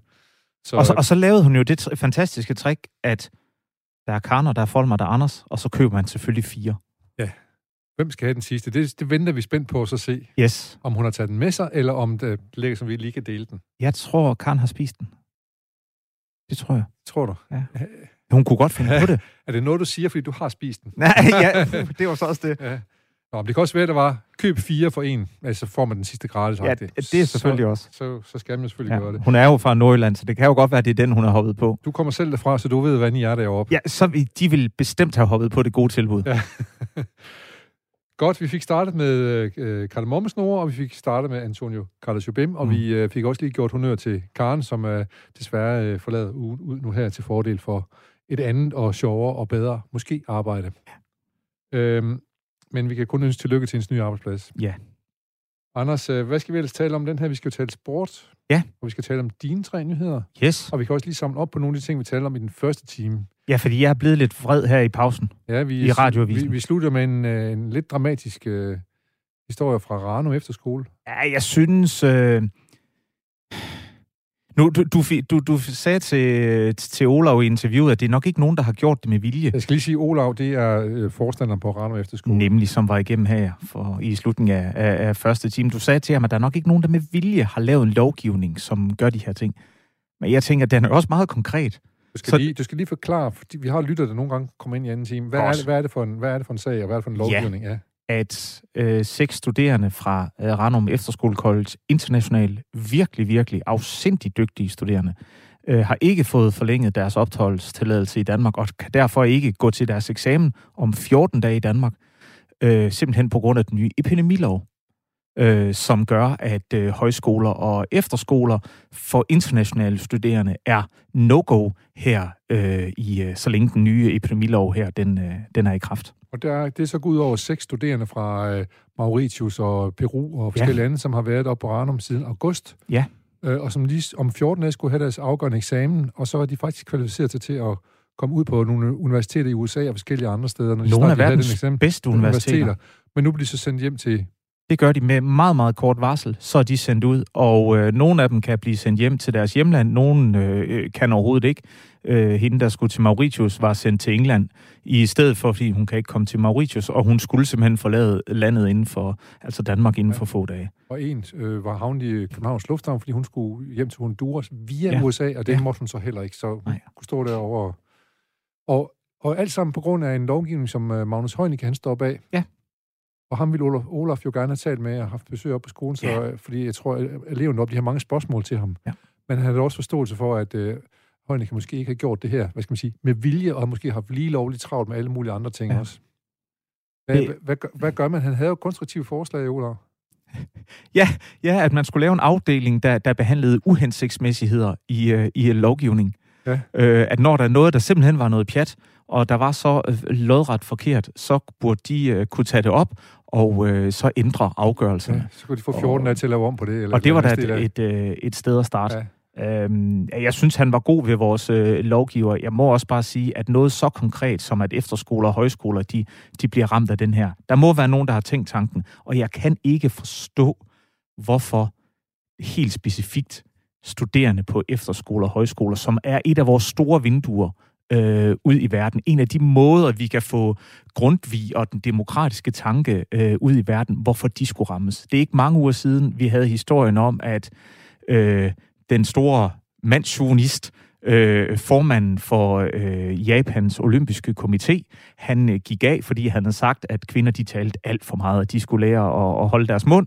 Så, Og, så, og så lavede hun jo det fantastiske trick, at der er Karner, der er Folmer, der er Anders, og så køber man selvfølgelig fire. Hvem skal have den sidste? Det, det venter vi spændt på at så se, Yes. om hun har taget den med sig, eller om det ligger, som vi lige kan dele den. Jeg tror, Karen har spist den. Det tror jeg. Tror du? Hun kunne godt finde på det. [LAUGHS] Er det noget, du siger, fordi du har spist den? Nej, ja, [LAUGHS] det var så også det. Ja. Nå, men det kan også være, at der var køb fire for en, altså får man den sidste gratis. Ja, det er selvfølgelig også. så, så, så skal man selvfølgelig ja. gøre Ja. det. Hun er jo fra Nordjylland, så det kan jo godt være, at det er den, hun har hoppet på. Du kommer selv derfra, så du ved, hvordan I er deroppe. Ja, så de vil bestemt have hoppet på det gode tilbud. Ja. [LAUGHS] Godt, vi fik startet med øh, Kardemommesnore, og vi fik startet med Antonio Carlos Jobim, og Mm. vi øh, fik også lige gjort honør til Karen, som øh, desværre øh, forlader ugen ud nu her til fordel for et andet og sjovere og bedre, måske arbejde. Øhm, men vi kan kun ønske tillykke til hendes nye arbejdsplads. Ja. Anders, øh, hvad skal vi ellers tale om den her? Vi skal jo tale sport, Ja. og vi skal tale om dine tre nyheder, Yes. og vi kan også lige samle op på nogle af de ting, vi talte om i den første time. Ja, fordi jeg er blevet lidt vred her i pausen. Ja, vi, I radioavisen. Vi, vi slutter med en, øh, en lidt dramatisk øh, historie fra Rano Efterskole. Ja, jeg synes... Øh... Nu, du, du, du, du sagde til, til Olav i interviewet, at det er nok ikke nogen, der har gjort det med vilje. Jeg skal lige sige, Olav, det er øh, forstanderen på Rano Efterskole. Nemlig, som var igennem her for, i slutningen af, af, af første time. Du sagde til ham, at der er nok ikke nogen, der med vilje har lavet en lovgivning, som gør de her ting. Men jeg tænker, at den er også meget konkret. Du skal, Så- lige, du skal lige forklare, fordi vi har lytter, der nogle gange kommer ind i anden time. Hvad er, det, hvad, er det for en, hvad er det for en sag, og hvad er det for en lovgivning? Ja at øh, seks studerende fra øh, Ranum Efterskole College International, virkelig, virkelig afsindig dygtige studerende, øh, har ikke fået forlænget deres opholdstilladelse i Danmark, og kan derfor ikke gå til deres eksamen om 14 dage i Danmark, øh, simpelthen på grund af den nye epidemilov. øh, som gør, at øh, højskoler og efterskoler for internationale studerende er no-go her, øh, i, øh, så længe den nye epidemilov her, den, øh, den er i kraft. Og der, det er så gået ud over seks studerende fra øh, Mauritius og Peru og forskellige ja. lande, som har været oppe på Ranum siden august. Ja. Øh, og som lige om 14 dage skulle have deres afgørende eksamen, og så var de faktisk kvalificeret til, til at komme ud på nogle universiteter i USA og forskellige andre steder. Når de Nogle af verdens den eksamen. bedste universiteter. Men nu bliver de så sendt hjem til... Det gør de med meget, meget kort varsel. Så er de sendt ud, og øh, nogle af dem kan blive sendt hjem til deres hjemland. Nogle øh, kan overhovedet ikke. Øh, hende, der skulle til Mauritius, var sendt til England i stedet for, fordi hun kan ikke komme til Mauritius, og hun skulle simpelthen forlade landet inden for, altså Danmark inden for få dage. Og en øh, var havnet i Københavns Lufthavn, fordi hun skulle hjem til Honduras via Ja. USA, og det Ja. ja. måtte hun så heller ikke, så hun Nej. kunne stå derovre. Og, og alt sammen på grund af en lovgivning, som øh, Magnus Heunicke, han står bag. Ja. Og ham ville Olaf, Olaf jo gerne have talt med og haft besøg op på skolen, så, Ja. øh, fordi jeg tror, at eleverne op, de har mange spørgsmål til ham. Ja. Men han havde også forståelse for, at øh, Heunicke måske ikke har gjort det her, hvad skal man sige, med vilje, og måske har lige lovligt travlt med alle mulige andre ting Ja. også. Hvad, Det- hvad, hvad, gør- hvad gør man? Han havde jo konstruktive forslag, Olaf. [LAUGHS] Ja, ja, at man skulle lave en afdeling, der, der behandlede uhensigtsmæssigheder i, øh, i lovgivning. Ja. Øh, at når der er noget, der simpelthen var noget pjat, og der var så øh, lodret forkert, så burde de øh, kunne tage det op og øh, så ændre afgørelserne. Ja, så kunne de få 14 dage til at lave om på det. Eller Og det var da et, et, øh, et sted at starte. Ja. Øhm, jeg synes, han var god ved vores øh, lovgiver. Jeg må også bare sige, at noget så konkret som, at efterskoler og højskoler, de, de bliver ramt af den her. Der må være nogen, der har tænkt tanken, og jeg kan ikke forstå, hvorfor helt specifikt studerende på efterskoler og højskoler, som er et af vores store vinduer øh, ud i verden. En af de måder, vi kan få Grundtvig og den demokratiske tanke øh, ud i verden, hvorfor de skulle rammes. Det er ikke mange uger siden, vi havde historien om, at øh, den store mandsjournist, øh, formanden for øh, Japans olympiske komité, han øh, gik af, fordi han havde sagt, at kvinder de talte alt for meget, og de skulle lære at, at holde deres mund.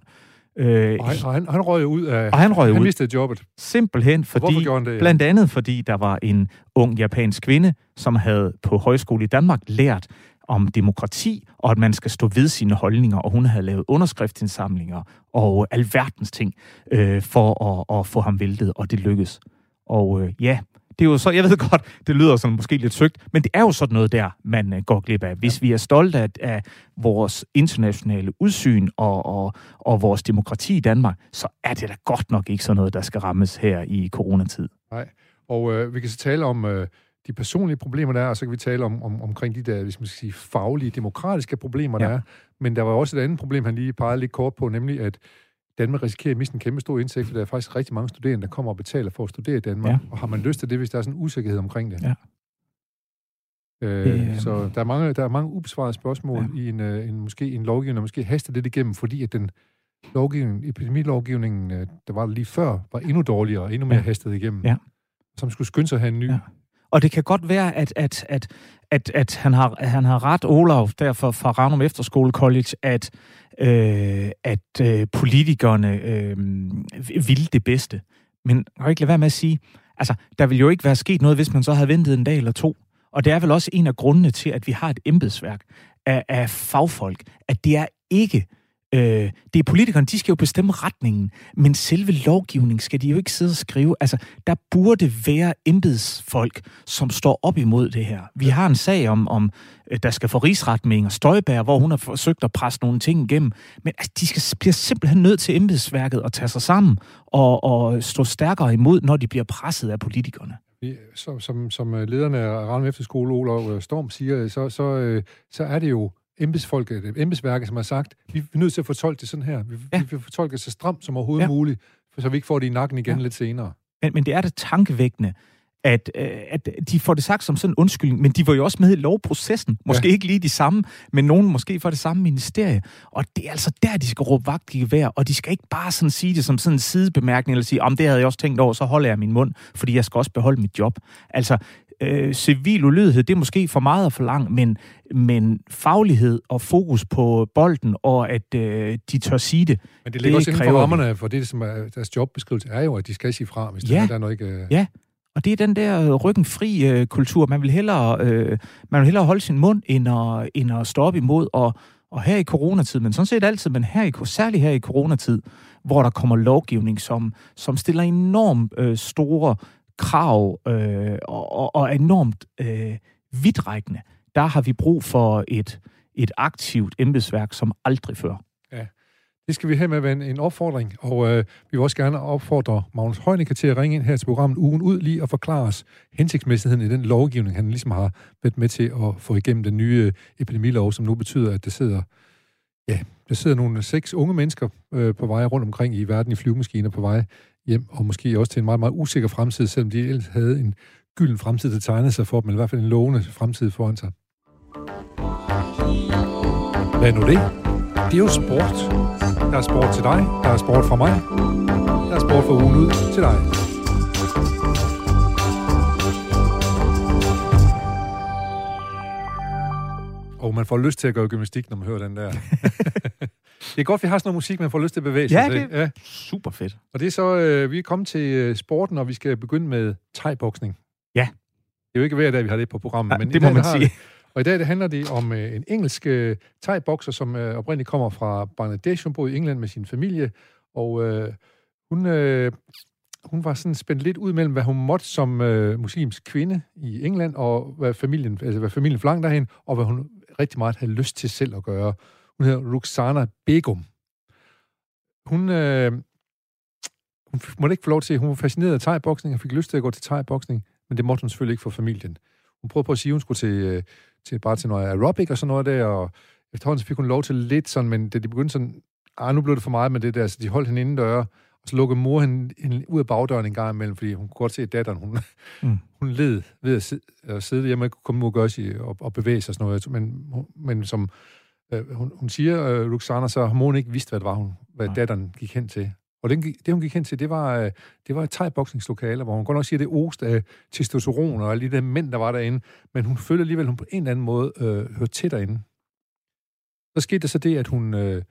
Øh, Og han, og han, han røg ud af... Og han røg han ud. mistede jobbet. Simpelthen fordi, han det? blandt andet fordi der var en ung japansk kvinde, som havde på højskole i Danmark lært om demokrati, og at man skal stå ved sine holdninger, og hun havde lavet underskriftsindsamlinger og alverdens ting øh, for at, at få ham væltet, og det lykkedes. Og øh, ja, det er jo så, jeg ved godt, det lyder sådan måske lidt søgt, men det er jo sådan noget der, man øh, går glip af. Hvis vi er stolte af, af vores internationale udsyn og, og, og vores demokrati i Danmark, så er det da godt nok ikke sådan noget, der skal rammes her i coronatid. Nej. Og øh, vi kan så tale om øh, de personlige problemer, der er, og så kan vi tale om, om omkring de der, hvis man skal sige, faglige, demokratiske problemer, der Ja. er. Men der var også et andet problem, han lige pegede lidt kort på, nemlig at Danmark risikerer at miste en kæmpe stor indtægt, for der er faktisk rigtig mange studerende, der kommer og betaler for at studere i Danmark. Ja. Og har man lyst til det, hvis der er sådan en usikkerhed omkring det? Ja. Øh, Det, så der er mange, der er mange ubesvarede spørgsmål ja. i en, øh, en, måske en lovgivning, der måske haster lidt igennem, fordi at den lovgivning, epidemilovgivningen, øh, der var lige før, var endnu dårligere og endnu mere Ja. hastet igennem. Ja. Som skulle skynde sig at have en ny. Ja. Og det kan godt være, at, at, at, at, at han, har, at han har ret, Olaf, derfor fra Ranum Efterskole College, at, øh, at øh, politikerne øh, ville det bedste. Men jeg kan ikke lade være med at sige, altså, der ville jo ikke være sket noget, hvis man så havde ventet en dag eller to. Og det er vel også en af grundene til, at vi har et embedsværk af, af fagfolk, at det er ikke Øh, det er politikerne, de skal jo bestemme retningen, men selve lovgivningen skal de jo ikke sidde og skrive. Altså, der burde være embedsfolk, som står op imod det her. Vi har en sag om, om øh, der skal få rigsret med Inger Støjbær, hvor hun har forsøgt at presse nogle ting igennem. Men altså, de skal, bliver simpelthen nødt til embedsværket at tage sig sammen og, og stå stærkere imod, når de bliver presset af politikerne. Som, som, som lederne af Ravn Efterskole, Olof øh, Storm, siger, så, så, så er det jo embedsfolket, embedsværket, som har sagt, vi er nødt til at fortolke det sådan her. Vi, Ja. vi vil fortolke det så stramt som overhovedet Ja. muligt, for så vi ikke får det i nakken igen Ja. lidt senere. Men, men det er da tankevækkende, at, øh, at de får det sagt som sådan en undskyldning, men de var jo også med i lovprocessen. Måske. Ja. ikke lige de samme, men nogen måske fra det samme ministerie. Og det er altså der, de skal råbe vagt i gevær, og de skal ikke bare sådan sige det som sådan en sidebemærkning, eller sige, om det havde jeg også tænkt over, så holder jeg min mund, fordi jeg skal også beholde mit job. Altså, øh, civil ulydighed, det er måske for meget at forlange, men, men faglighed og fokus på bolden, og at øh, de tør sige det, Men det ligger Det også inden for rammerne, for det, som er deres jobbeskrivelse, er jo, at de skal sige fra, hvis Ja. der, er noget ikke... Øh... Ja. Og det er den der ryggen fri øh, kultur. Man vil hellere, øh, man vil hellere holde sin mund, end at, end at stå op imod og, Og her i coronatid, men sådan set altid, men her i, særligt her i coronatid, hvor der kommer lovgivning, som, som stiller enormt øh, store krav øh, og, og, enormt øh, vidtrækkende, der har vi brug for et, et aktivt embedsværk som aldrig før. Ja, Det skal vi have med være en, en opfordring, og øh, vi vil også gerne opfordre Magnus Heunicke til at ringe ind her til programmet ugen ud lige og forklare os hensigtsmæssigheden i den lovgivning, han ligesom har været med til at få igennem den nye øh, epidemilov, som nu betyder, at der sidder, ja, der sidder nogle seks unge mennesker øh, på vej rundt omkring i verden i flyvemaskiner på vej hjem, og måske også til en meget, meget usikker fremtid, selvom de ellers havde en gylden fremtid, der tegnede sig for dem, eller i hvert fald en lovende fremtid foran sig. Hvad er nu det? Det er jo sport. Der er sport til dig, der er sport fra mig, der er sport for ugen ud til dig. Og man får lyst til at gøre gymnastik, når man hører den der. [LAUGHS] det er godt, vi har sådan noget musik, man får lyst til at bevæge sig Ja, til. det er super fedt. Og det er så, øh, vi er kommet til øh, sporten, og vi skal begynde med thai-boksning. Ja. Det er jo ikke hver dag, vi har det på programmet. Ja, men det må man sige. Og i dag det handler det om øh, en engelsk øh, thai-bokser, som øh, oprindeligt kommer fra Bangladesh. Hun boede i England med sin familie, og øh, hun, øh, hun var sådan spændt lidt ud mellem, hvad hun måtte som øh, muslimsk kvinde i England, og hvad familien, altså hvad familien forlangte derhen, og hvad hun rigtig meget havde lyst til selv at gøre. Hun hedder Ruxana Begum. Hun, øh, hun måtte ikke få lov til, hun var fascineret af thai-boksning, og fik lyst til at gå til thai-boksning, men det måtte hun selvfølgelig ikke for familien. Hun prøvede på at sige, at hun skulle til, øh, til bare til noget aerobic og sådan noget der, og efterhånden så fik hun lov til lidt sådan, men da de begyndte sådan, ah, nu blev det for meget med det der, så de holdt hende inden døre, og så lukkede mor hende, hende ud af bagdøren en gang imellem, fordi hun kunne godt se, at datteren, hun, Mm. [LAUGHS] hun led ved at sidde, at sidde hjemme og ikke kunne komme ud og, gøre sig, og, og bevæge sig og sådan noget. Men, men som øh, hun, hun siger, øh, Luxana, så har moren ikke vidst, hvad det var, hun, hvad Nej. datteren gik hen til. Og den, det, hun gik hen til, det var, øh, det var et thai-boksningslokale, hvor hun godt nok siger, det ost af testosteron og alle de der mænd, der var derinde, men hun følte alligevel, at hun på en eller anden måde øh, hørte til derinde. Så skete der så det, at hun øh,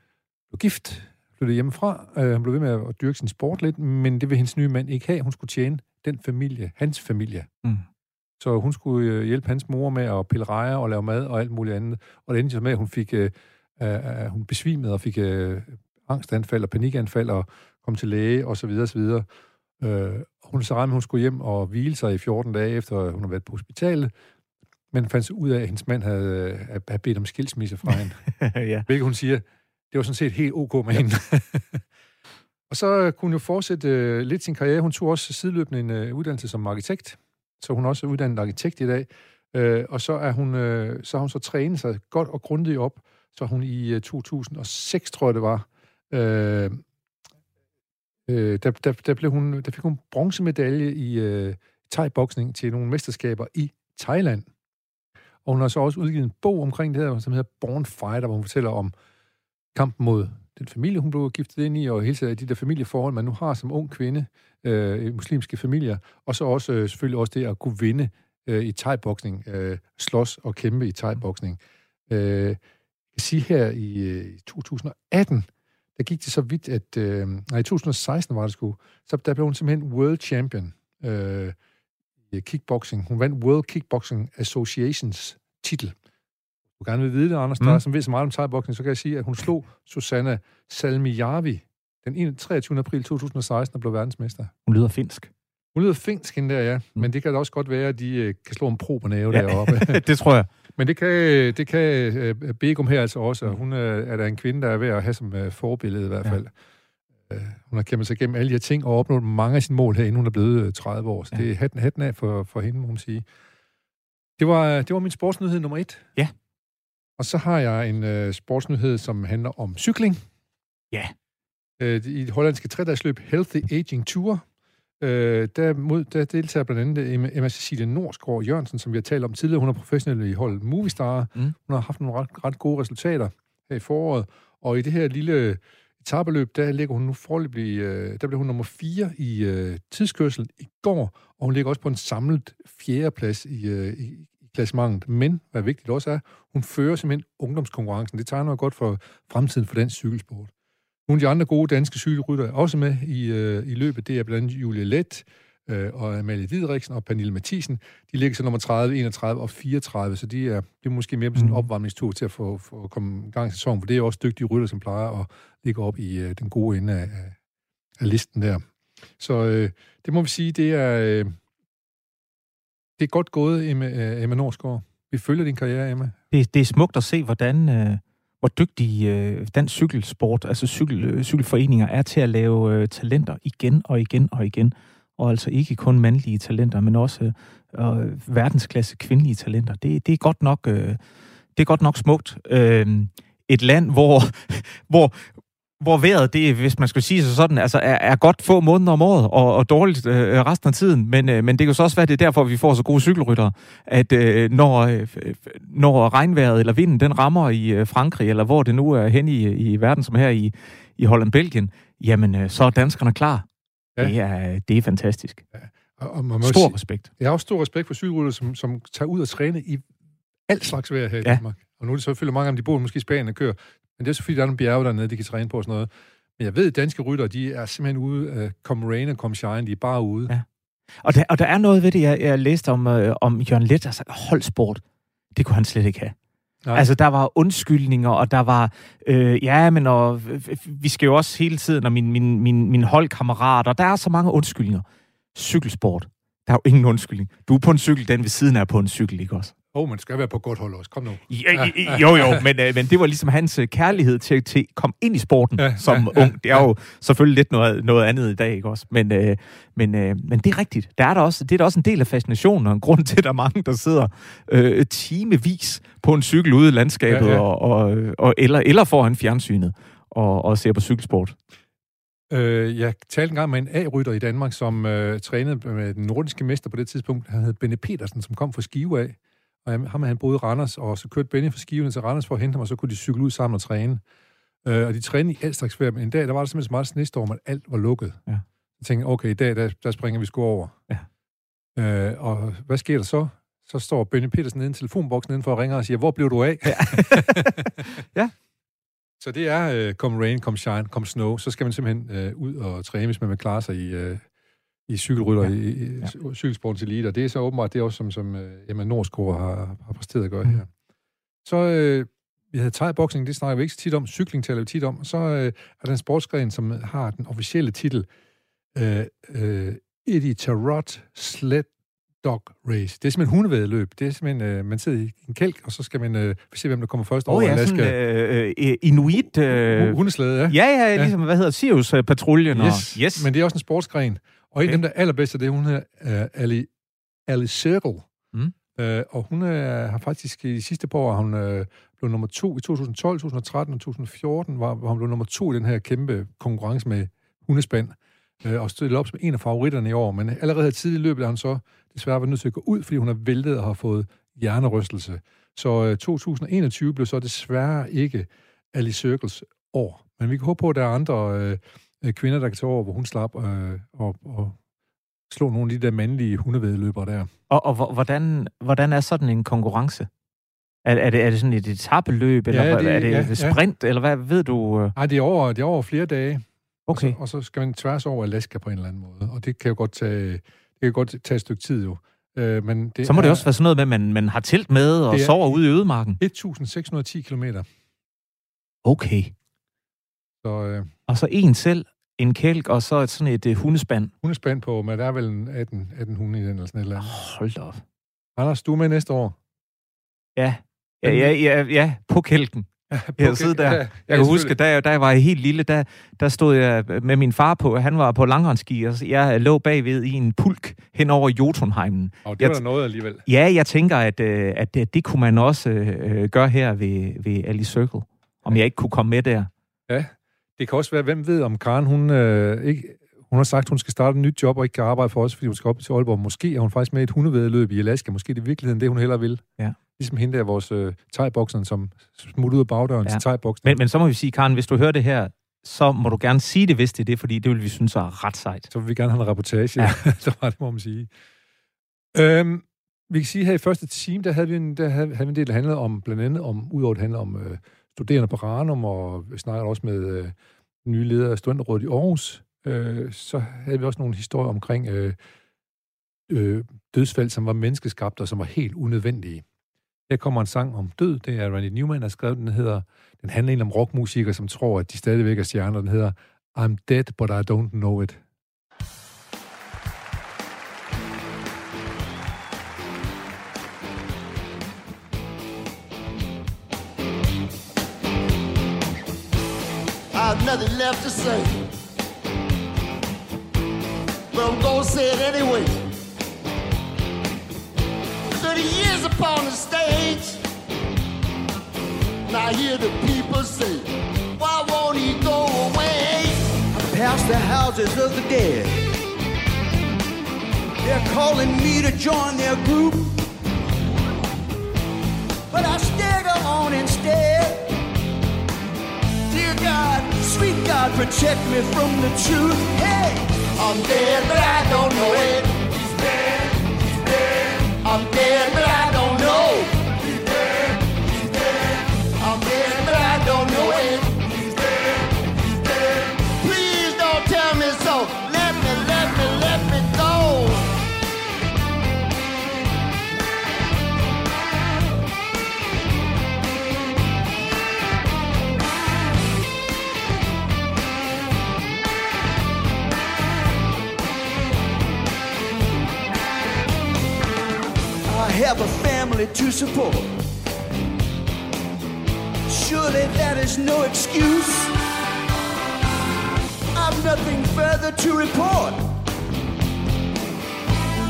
blev gift, flyttede hjemmefra. Øh, hun blev ved med at dyrke sin sport lidt, men det ville hendes nye mand ikke have. Hun skulle tjene den familie, hans familie. Mm. Så hun skulle øh, hjælpe hans mor med at pille rejer og lave mad og alt muligt andet. Og det endte så med, at hun fik øh, øh, hun besvimede og fik øh, angstanfald og panikanfald og kom til læge og så videre, så videre. Øh, hun så regnet med, at hun skulle hjem og hvile sig i 14 dage efter, hun havde været på hospitalet, men fandt ud af, at hendes mand havde, øh, havde bedt om skilsmisse fra hende. [LAUGHS] ja. Hvilket hun siger, det var sådan set helt ok med hende. [LAUGHS] og så kunne hun jo fortsætte øh, lidt sin karriere. Hun tog også sideløbende en øh, uddannelse som arkitekt, så hun er også uddannet arkitekt i dag. Øh, og så, er hun, øh, så har hun så trænet sig godt og grundigt op, så hun i øh, 2006, tror jeg det var, øh, øh, der, der, der, blev hun, der fik hun bronzemedalje i øh, thai-boksning til nogle mesterskaber i Thailand. Og hun har så også udgivet en bog omkring det her, som hedder Born Fighter, hvor hun fortæller om kampen mod den familie, hun blev giftet ind i, og hele tiden de der familieforhold, man nu har som ung kvinde øh, i muslimske familier, og så også øh, selvfølgelig også det at kunne vinde øh, i thai-boksning, øh, slås og kæmpe i thai-boksning. Øh, jeg kan sige her i, øh, 2018, der gik det så vidt, at... Øh, nej, i 2016 var det sgu. Så der blev hun simpelthen world champion øh, i kickboxing. Hun vandt World Kickboxing Associations titel. Du gerne vil vide det, Anders, mm. Der er, som ved så meget om thai-boxing, så kan jeg sige, at hun slog Susanna Salmijarvi den 23. april 2016 og blev verdensmester. Hun lyder finsk. Hun lyder finsk, hende der, ja. Mm. Men det kan da også godt være, at de øh, kan slå en pro på næve Ja. ja. deroppe. [LAUGHS] det tror jeg. Men det kan, det kan øh, Begum her altså også, og hun øh, er da en kvinde, der er ved at have som øh, forbillede i hvert Ja. fald. Øh, hun har kæmpet sig igennem alle de her ting og opnået mange af sine mål her, inden hun er blevet øh, 30 år. Så Ja. det er hatten, hatten af for, for hende, må man sige. Det var, det var min sportsnyhed nummer et. Ja. Og så har jeg en øh, sportsnyhed, som handler om cykling. Ja. Øh, I det hollandske tredagsløb Healthy Aging Tour, øh, der, mod, der deltager blandt andet Emma, Cecilie Norsgaard Jørgensen, som vi har talt om tidligere. Hun er professionel i holdet Movistar. Mm. Hun har haft nogle ret, ret gode resultater her i foråret. Og i det her lille etabeløb, der ligger hun nu forløbig, øh, der blev hun nummer 4 i øh, tidskørsel i går, og hun ligger også på en samlet fjerdeplads i, øh, i klassementet. Men, hvad vigtigt også er, hun fører simpelthen ungdomskonkurrencen. Det tegner jo godt for fremtiden for dansk cykelsport. Nogle af de andre gode danske cykelrytter er også med i, øh, i løbet. Det er blandt andet Julie Let, øh, og Amalie Didriksen og Pernille Mathisen. De ligger så nummer 30, 31 og 34, så de er, det er måske mere på sådan en Mhm. opvarmningstur til at få, få komme i gang i sæsonen, for det er også dygtige rytter, som plejer at ligge op i øh, den gode ende af, af, af listen der. Så øh, det må vi sige, det er, øh, det er godt gået, Emma, øh, Emma Norsgaard. Vi følger din karriere, Emma. Det, det er smukt at se, hvordan, øh, hvor dygtige øh, dansk cykelsport, altså cykel, øh, cykelforeninger, er til at lave øh, talenter igen og igen og igen. Og altså ikke kun mandlige talenter, men også øh, verdensklasse kvindelige talenter. Det, det, er godt nok, øh, det er godt nok smukt. Øh, et land, hvor, [LAUGHS] hvor, hvor vejret, det, hvis man skal sige sig sådan, altså er, er godt få måneder om året, og, og dårligt øh, resten af tiden. Men, øh, men det kan jo så også være, det er derfor, vi får så gode cykelryttere, at øh, når, øh, når regnvejret eller vinden, den rammer i øh, Frankrig, eller hvor det nu er hen i, i verden, som her i, i Holland-Belgien, jamen øh, så er danskerne klar. Ja. Ja. Det, er, det er fantastisk. Og, og man må Stor sige, respekt. jeg har også stor respekt for cykelrytter, som, som tager ud og træne i alt slags vejr her i Ja. Danmark. Og nu er det selvfølgelig mange af dem, de bor måske i Spanien og kører. Men det er selvfølgelig, der er nogle bjerge dernede, de kan træne på og sådan noget. Men jeg ved, at danske rytter, de er simpelthen ude, uh, come rain og come shine, de er bare ude. Ja. Og der, og der er noget ved det, jeg, jeg læste om, øh, om Jørgen Let, altså holdsport. Det kunne han slet ikke have. Nej. Altså, der var undskyldninger, og der var, øh, ja, men og, vi skal jo også hele tiden, og min, min, min, min holdkammerater, der er så mange undskyldninger. Cykelsport, der er jo ingen undskyldning. Du er på en cykel, den ved siden er på en cykel, ikke også? Oh, man skal være på godt hold også. Kom nu. Ja, jo, jo, men, øh, men det var ligesom hans øh, kærlighed til, at komme ind i sporten Ja, ja, som ja, ja, ja, ung. Det er jo selvfølgelig lidt noget, noget andet i dag, ikke også? Men, øh, men, øh, men det er rigtigt. Der er der også, det er der også en del af fascinationen, og en grund til, at der er mange, der sidder øh, timevis på en cykel ude i landskabet, Ja, ja, ja. ja. Og, og, og, eller, eller foran fjernsynet og, og ser på cykelsport. Øh, jeg talte engang med en A-rytter i Danmark, som øh, trænede med den nordiske mester på det tidspunkt. Han hed Benny Petersen, som kom fra Skive af. Og han, ham, han boede i Randers, og så kørte Benny fra Skive til Randers for at hente ham, og så kunne de cykle ud sammen og træne. Øh, og de trænede i alt slags vejr, men en dag, der var der simpelthen så meget snestorm, at alt var lukket. Ja. Jeg tænkte, okay, i dag, der, der springer vi sgu over. Ja. Øh, og hvad sker der så? Så står Benny Petersen nede i telefonboksen inden for og ringer og siger, hvor blev du af? Ja. [LAUGHS] Ja. Så det er øh, come rain, come shine, come snow. Så skal man simpelthen øh, ud og træne, hvis man vil klare sig i, øh, i cykelrytter, Ja. ja. i, i ja. cykelsportens elite. Og det er så åbenbart det er også, som, som øh, Emma Norsgaard har, har præsteret at gøre Mm. her. Så øh, vi havde thai-boxing, det snakker vi ikke så tit om. Cykling taler vi tit om. Så øh, er der en sportsgren, som har den officielle titel øh, øh, Iditarod Sled Dog Race. Det er simpelthen hundevædeløb. Det er simpelthen, øh, man sidder i en kælk, og så skal man øh, se, hvem der kommer først Åh over oh, ja, Alaska. sådan øh, øh, inuit... Øh, Hu- Hundeslæde, ja. ja, ja, ligesom, hvad hedder Sirius-patruljen. Yes, Og, yes. men det er også en sportsgren. Og en af dem, der er allerbedst, det er hun her, uh, Ali, Ali Circle. Mm. Uh, og hun uh, har faktisk i de sidste par år, hun uh, blev nummer to i 2012, 2013 og 2014, var, hvor hun blev nummer to i den her kæmpe konkurrence med hundespand. Uh, og stod op som en af favoritterne i år. Men allerede tidligt i løbet har hun så desværre været nødt til at gå ud, fordi hun har væltet og har fået hjernerystelse. Så uh, 2021 blev så desværre ikke Ali Circles år. Men vi kan håbe på, at der er andre øh, øh, kvinder, der kan tage over, hvor hun slap øh, og, og slå nogle af de der mandlige hundevedløbere der. Og, og hvor- hvordan, hvordan er sådan en konkurrence? Er, er, det, er det sådan et etappeløb, eller Ja, det- er det ja, et sprint, ja. eller hvad ved du? øh? Nej, det er over, det er over flere dage, Okay. og, så, og så skal man tværs over Alaska på en eller anden måde. Og det kan jo godt tage, det kan godt tage et stykke tid jo. Øh, men det Så må er det også være sådan noget med, at man, man har telt med og er- sover ude i ødemarken. 1610 kilometer. Okay. Så øh, Og så en selv, en kælk, og så et, sådan et uh, hundespand. hundespand på, men der er vel en 18, 18 hunde i den eller sådan et eller andet. Hold da op. Anders, du er med næste år. Ja. Ja, ja, ja, ja, på kælken. [LAUGHS] Jeg har siddet der. Jeg kan huske, da jeg, da jeg var helt lille, der, der stod jeg med min far på, han var på langrendsski, og jeg lå bagved i en pulk hen over Jotunheimen. Og det var Jeg- der noget alligevel. Ja, jeg tænker, at, øh, at det, det kunne man også øh, gøre her ved, ved Ali Circle. Om jeg ikke kunne komme med der. Det kan også være, hvem ved, om Karen, hun, øh, ikke, hun har sagt, hun skal starte et nyt job og ikke kan arbejde for os, fordi hun skal op til Aalborg. Måske er hun faktisk med i et hundevædeløb i Alaska. Måske er det i virkeligheden det, hun heller vil. Ja. Ligesom hende der, vores øh, thai som smutter ud af bagdøren Ja. til thai Men, men så må vi sige, Karen, hvis du hører det her, så må du gerne sige det, hvis det er det, fordi det vil vi synes er ret sejt. Så vil vi gerne have en reportage. Ja. [LAUGHS] Så var det, må man sige. Øhm, vi kan sige, her i første time, der havde vi en, der havde, havde vi en del, der handlede om, blandt andet om, udover det handler om øh, studerende på Ranum, og vi snakkede også med øh, nye leder af Studenterrådet i Aarhus, øh, så havde vi også nogle historier omkring øh, øh, dødsfald, som var menneskeskabte og som var helt unødvendige. Her kommer en sang om død. Det er Randy Newman, der har skrevet den. hedder, den handler egentlig om rockmusikere, som tror, at de stadigvæk er stjerner. Den hedder I'm dead, but I don't know it. Nothing left to say. But I'm gonna say it anyway. 30 years upon the stage. And I hear the people say, Why won't he go away? past the houses of the dead. They're calling me to join their group. But I God, protect me from the truth. Hey, I'm dead, but I don't know it. He's dead, he's dead. I'm dead, but I don't know. He's dead, he's dead. I'm dead, but I don't know it. Family to support. Surely that is no excuse. I've nothing further to report.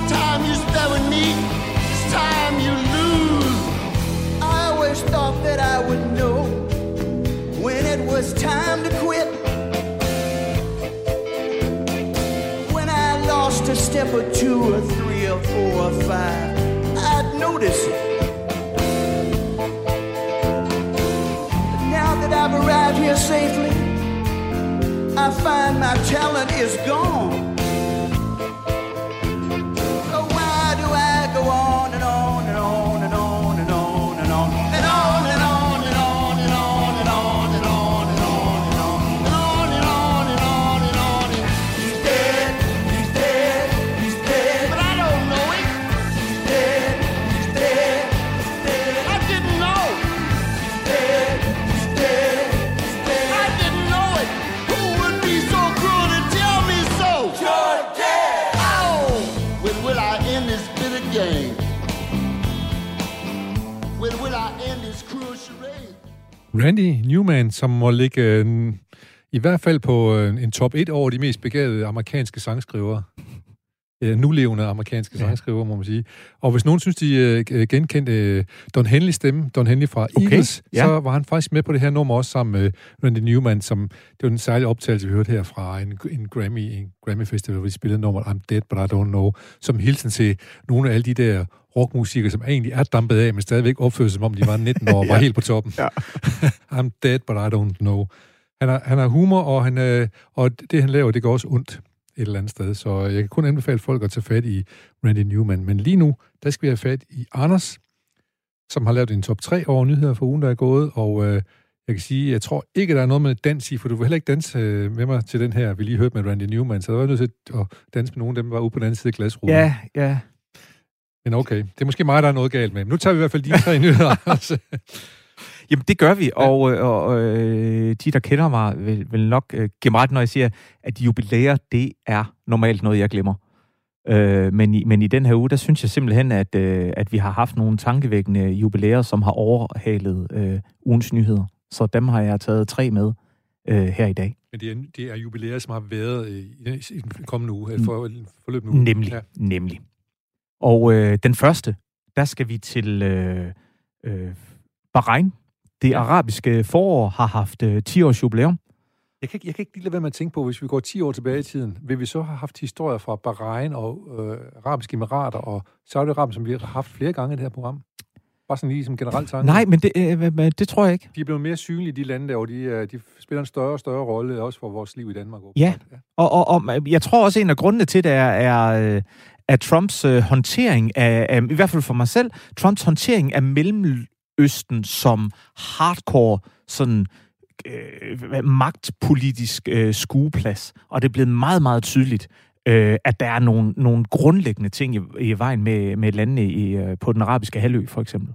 Time you spend with me, it's time you lose. I always thought that I would know when it was time to quit. When I lost a step or two or three or four or five, Notice it. But now that I've arrived here safely, I find my talent is gone. Randy Newman, som må ligge øh, i hvert fald på øh, en top 1 over de mest begavede amerikanske sangskrivere. Øh, nulevende amerikanske ja. sangskrivere, må man sige. Og hvis nogen synes, de øh, genkendte øh, Don Henley stemme, Don Henley fra Okay, Eagles, ja. så var han faktisk med på det her nummer også sammen med Randy Newman, som det var en særlig optagelse, vi hørte her fra en, en Grammy, en Grammy Festival, hvor de spillede nummer I'm Dead, But I Don't Know, som hilsen til nogle af alle de der rockmusikere, som egentlig er dampet af, men stadigvæk opfører sig, som om de var 19 år og [LAUGHS] var helt på toppen. Ja. [LAUGHS] I'm dead, but I don't know. Han har, han har humor, og, han, øh, og det, han laver, det går også ondt et eller andet sted. Så jeg kan kun anbefale folk at tage fat i Randy Newman. Men lige nu, der skal vi have fat i Anders, som har lavet en top 3 over nyheder for ugen, der er gået. Og øh, jeg kan sige, jeg tror ikke, der er noget med dans i, for du vil heller ikke danse øh, med mig til den her, vi lige hørte med Randy Newman. Så der var nødt til at danse med nogle af dem, der var ude på den anden side af glasruden. Ja, ja. Men okay, det er måske mig, der er noget galt med. Men nu tager vi i hvert fald de tre nyheder. Altså. [LAUGHS] [LAUGHS] Jamen, det gør vi, og, øh, og øh, de, der kender mig, vil, vil nok øh, give mig ret, når jeg siger, at jubilæer, det er normalt noget, jeg glemmer. Øh, men, i, men i den her uge, der synes jeg simpelthen, at, øh, at vi har haft nogle tankevækkende jubilæer, som har overhalet øh, ugens nyheder. Så dem har jeg taget tre med øh, her i dag. Men det er, det er jubilæer, som har været i, i den kommende uge, eller for, forløbende uge. Nemlig, ja. nemlig. Og øh, den første, der skal vi til øh, øh, Bahrain. Det ja. arabiske forår har haft øh, 10 års jubilæum. Jeg kan, ikke, jeg kan ikke lige lade være med at tænke på, hvis vi går 10 år tilbage i tiden, vil vi så have haft historier fra Bahrain og øh, Arabiske Emirater og Saudi-Arabien, som vi har haft flere gange i det her program? Bare sådan lige som generelt tanke. Nej, men det, øh, det tror jeg ikke. De er blevet mere synlige, de lande der, og de, øh, de spiller en større og større rolle, også for vores liv i Danmark. Ja, og, og, og jeg tror også, en af grundene til det er, er, øh, er Trumps øh, håndtering af, af, i hvert fald for mig selv, Trumps håndtering af Mellemøsten som hardcore sådan øh, magtpolitisk øh, skueplads. Og det er blevet meget, meget tydeligt, øh, at der er nogle, nogle grundlæggende ting i, i vejen med, med landene i, øh, på den arabiske halvø, for eksempel.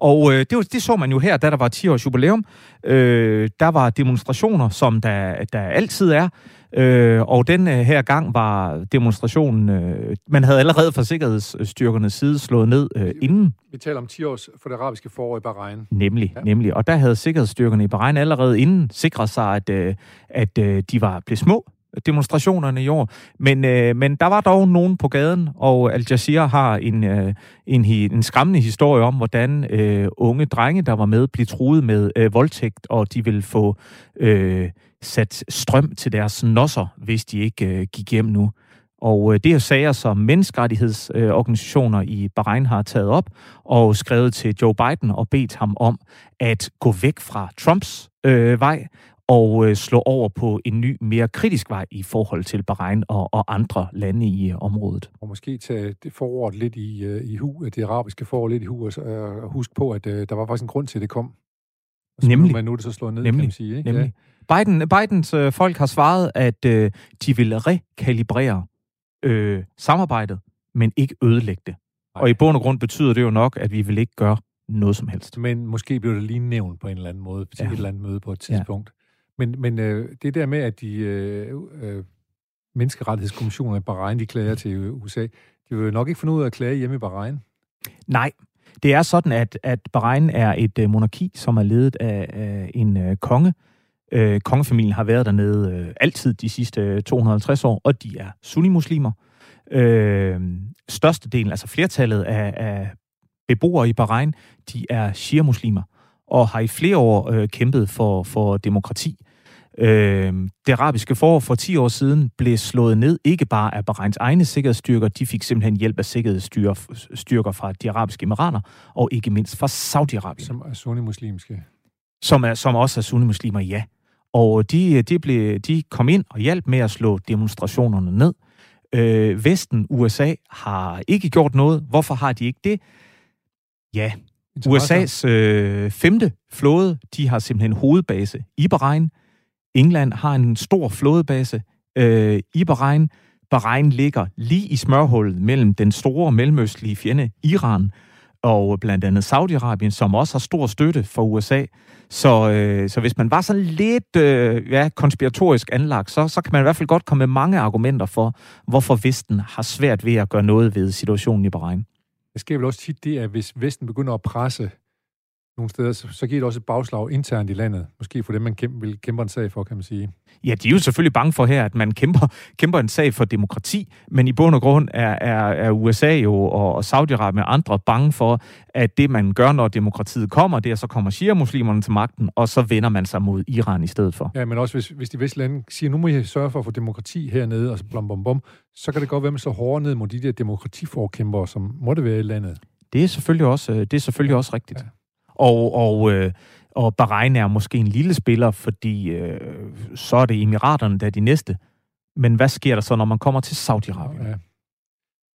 Og øh, det, var, det så man jo her, da der var 10 års jubilæum. Øh, der var demonstrationer, som der, der altid er. Øh, og den øh, her gang var demonstrationen, øh, man havde allerede fra sikkerhedsstyrkernes side slået ned øh, inden. Vi taler om 10 års for det arabiske forår i Bahrain. Nemlig, Ja. ja. nemlig. Og der havde sikkerhedsstyrkerne i Bahrain allerede inden sikret sig, at, øh, at øh, de var blevet små demonstrationerne i år. Men, øh, men der var dog nogen på gaden, og Al Jazeera har en, øh, en, en skræmmende historie om, hvordan øh, unge drenge, der var med, blev truet med øh, voldtægt, og de ville få øh, sat strøm til deres nosser, hvis de ikke øh, gik hjem nu. Og øh, det er sager, som menneskerettighedsorganisationer i Bahrain har taget op og skrevet til Joe Biden og bedt ham om at gå væk fra Trumps øh, vej og øh, slå over på en ny, mere kritisk vej i forhold til Bahrain og, og andre lande i øh, området. Og måske tage det foråret lidt i, øh, i hu, det arabiske forår lidt i hu, og, øh, og huske på, at øh, der var faktisk en grund til, at det kom. Og så Nemlig. Men nu er det så slået ned, Nemlig. kan man sige. Ikke? Nemlig. Biden, Bidens øh, folk har svaret, at øh, de vil rekalibrere øh, samarbejdet, men ikke ødelægge det. Og i bund og grund betyder det jo nok, at vi vil ikke gøre noget som helst. Men måske blev det lige nævnt på en eller anden måde til Ja. ja. et eller andet møde på et tidspunkt. Men, men øh, det der med, at de øh, øh, menneskerettighedskommissioner i Bahrain, de klager til USA, de vil jo nok ikke finde ud af at klage hjemme i Bahrain. Nej, det er sådan, at, at Bahrain er et øh, monarki, som er ledet af, af en øh, konge. Øh, kongefamilien har været dernede øh, altid de sidste øh, 250 år, og de er sunnimuslimer. Øh, størstedelen, altså flertallet af, af beboere i Bahrain, de er shia-muslimer, og har i flere år øh, kæmpet for, for demokrati. Øh, det arabiske forår for 10 år siden blev slået ned, ikke bare af Bahrains egne sikkerhedsstyrker, de fik simpelthen hjælp af sikkerhedsstyrker fra de arabiske emirater, og ikke mindst fra Saudi-Arabien, Som er sunni-muslimske. som, er, som også er sunnimuslimer, ja. Og de, de, blev, de kom ind og hjalp med at slå demonstrationerne ned. Øh, Vesten, USA, har ikke gjort noget. Hvorfor har de ikke det? Ja, USA's øh, femte flåde, de har simpelthen hovedbase i Bahrain. England har en stor flådebase øh, i Bahrain. Bahrain ligger lige i smørhullet mellem den store mellemøstlige fjende Iran og blandt andet Saudi-Arabien, som også har stor støtte for USA. Så, øh, så hvis man var sådan lidt øh, ja, konspiratorisk anlagt, så, så kan man i hvert fald godt komme med mange argumenter for, hvorfor Vesten har svært ved at gøre noget ved situationen i Bahrain. Det sker vel også tit det, at hvis Vesten begynder at presse nogle steder, så, så giver det også et bagslag internt i landet. Måske for det, man kæmper, vil kæmpe en sag for, kan man sige. Ja, de er jo selvfølgelig bange for her, at man kæmper, kæmper en sag for demokrati, men i bund og grund er, er, er USA jo og, og Saudi-Arabien og andre bange for, at det man gør, når demokratiet kommer, det er, så kommer shia-muslimerne til magten, og så vender man sig mod Iran i stedet for. Ja, men også hvis, hvis de vestlige lande siger, nu må I sørge for at få demokrati hernede, og så blom, blom, blom, så kan det godt være, at man så hårdere ned mod de der demokratiforkæmpere, som måtte være i landet. Det er selvfølgelig også, øh, det er selvfølgelig også rigtigt. Og, og, øh, og Bahrain er måske en lille spiller, fordi øh, så er det Emiraterne, der er de næste. Men hvad sker der så, når man kommer til Saudi-Arabien? Ja.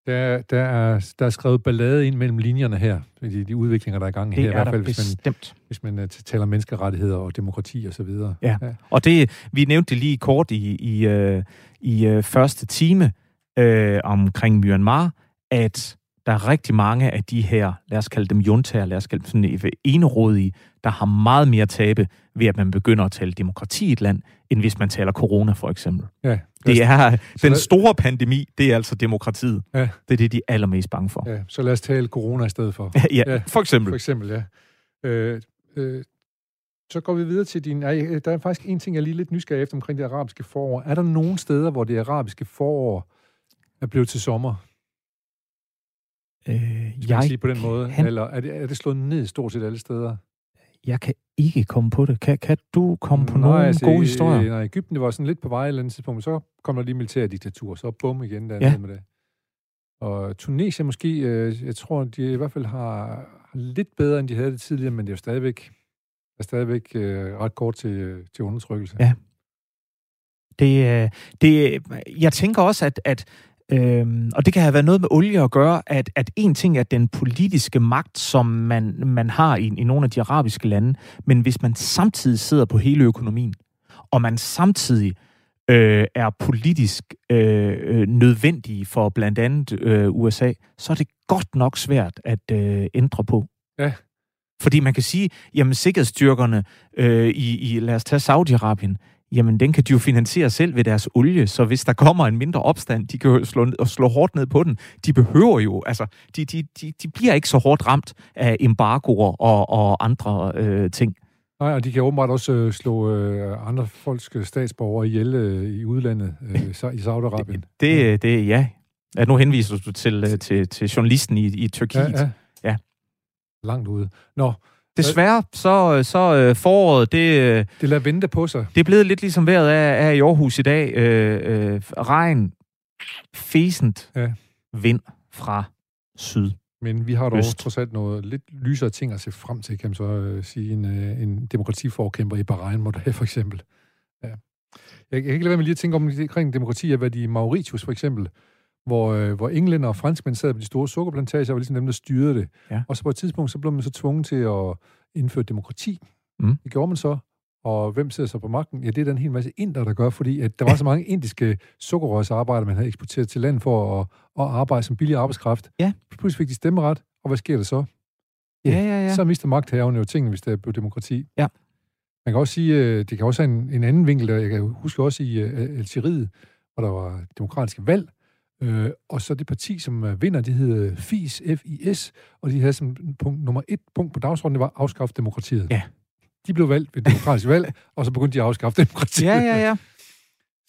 Der, der, er, der er skrevet ballade ind mellem linjerne her, de, de udviklinger, der er i gang Det her, i er hvert der fald, hvis man, hvis man uh, taler menneskerettigheder og demokrati og så videre. Ja. Og det, vi nævnte det lige kort i, i, øh, i øh, første time øh, omkring Myanmar, at der er rigtig mange af de her, lad os kalde dem juntager, lad os kalde dem sådan enerådige, der har meget mere tabe ved, at man begynder at tale demokrati i et land, end hvis man taler corona for eksempel. Ja, Det er den lad- store pandemi, det er altså demokratiet. Ja. Det er det, de er allermest bange for. Ja, så lad os tale corona i stedet for. [LAUGHS] Ja, for eksempel. For eksempel, ja. Øh, øh, så går vi videre til din... Ej, der er faktisk en ting, jeg er lige lidt nysgerrig efter omkring det arabiske forår. Er der nogle steder, hvor det arabiske forår er blevet til sommer? Øh, Skal jeg, sige på den måde? kan- Eller er det, er det slået ned stort set alle steder? jeg kan ikke komme på det. Kan, kan du komme på Nej, nogle altså, gode i- historier? Nej, Ægypten det var sådan lidt på vej et eller andet tidspunkt, så kom der lige militærdiktatur, så bum igen der Ja. med det. Og Tunesien måske, øh, jeg tror, de i hvert fald har, lidt bedre, end de havde det tidligere, men det er jo stadigvæk, er stadigvæk øh, ret kort til, til undertrykkelse. Ja. Det, øh, det, jeg tænker også, at, at øhm, og det kan have været noget med olie at gøre, at, at en ting er den politiske magt, som man, man har i, i nogle af de arabiske lande, men hvis man samtidig sidder på hele økonomien, og man samtidig øh, er politisk øh, øh, nødvendige for blandt andet øh, USA, så er det godt nok svært at øh, ændre på. Ja. Fordi man kan sige, jamen sikkerhedsstyrkerne øh, i, i, lad os tage Saudi-Arabien, jamen den kan de jo finansiere selv ved deres olie, så hvis der kommer en mindre opstand, de kan jo slå, ned- og slå hårdt ned på den. De behøver jo, altså, de, de, de, de bliver ikke så hårdt ramt af embargoer og, og andre øh, ting. Nej, og de kan åbenbart også øh, slå øh, andre folks statsborgere ihjel øh, i udlandet, øh, sa- i Saudi-Arabien. [LAUGHS] Det, det ja. ja. Nu henviser du til, øh, til, til journalisten i, i Tyrkiet. Ja, ja. Ja. Langt ude. Nå, Desværre, så, så øh, foråret, det, øh, det lader vente på sig. det er blevet lidt ligesom vejret er, er i Aarhus i dag. Øh, øh, regn, fæsent Ja. vind fra syd. Men vi har dog Øst. trods alt noget lidt lysere ting at se frem til, kan man så øh, sige. En, øh, en demokratiforkæmper i Bahrain må det have, for eksempel. Ja. Jeg, jeg kan ikke lade være med lige at tænke om omkring demokrati, at hvad de i Mauritius, for eksempel, hvor, øh, hvor englænder og franskmænd sad på de store sukkerplantager, og var ligesom dem, der styrede det. Ja. Og så på et tidspunkt, så blev man så tvunget til at indføre demokrati. Mm. Det gjorde man så. Og hvem sidder så på magten? Ja, det er der en hel masse inder, der gør, fordi at der var så mange indiske sukkerrørsarbejdere, man havde eksporteret til land for at, at arbejde som billig arbejdskraft. Ja. Pludselig fik de stemmeret, og hvad sker der så? Ja, ja, ja. Så mister magthaverne jo tingene, hvis der blev demokrati. Ja. Man kan også sige, øh, det kan også have en, en anden vinkel, der jeg kan huske også i uh, Algeriet, hvor der var demokratiske valg, øh, og så det parti, som uh, vinder, det hedder FIS, F-I-S, og de havde som punkt, nummer et punkt på dagsordenen, det var afskaffe demokratiet. Ja. De blev valgt ved demokratisk valg, [LAUGHS] og så begyndte de at afskaffe demokratiet. Ja, ja, ja.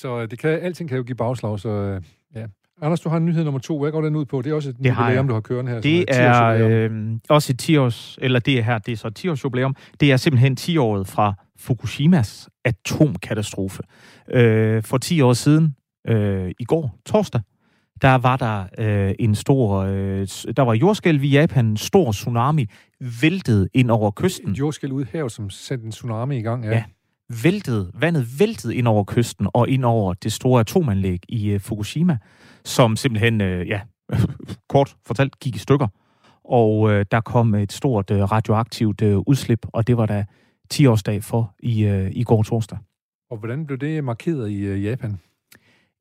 Så øh, det kan, alting kan jo give bagslag, så øh, ja. Anders, du har en nyhed nummer to. Hvad går den ud på? Det er også et Det har jubilæum, jeg. du har kørende her. Det er 10-årsjubilæum. øh, også et 10 års, eller det er her, det er så et 10 års jubilæum. Det er simpelthen 10 året fra Fukushimas atomkatastrofe. Øh, for 10 år siden, øh, i går, torsdag, der var der øh, en stor, øh, der var jordskælv i Japan, en stor tsunami, væltede ind over kysten. Et jordskæld ud havet, som sendte en tsunami i gang. Ja. Ja. væltede, vandet væltede ind over kysten og ind over det store atomanlæg i uh, Fukushima, som simpelthen, uh, ja, [LAUGHS] kort fortalt, gik i stykker. Og uh, der kom et stort uh, radioaktivt uh, udslip, og det var der 10-årsdag for i, uh, i går torsdag. Og hvordan blev det markeret i øh, Japan?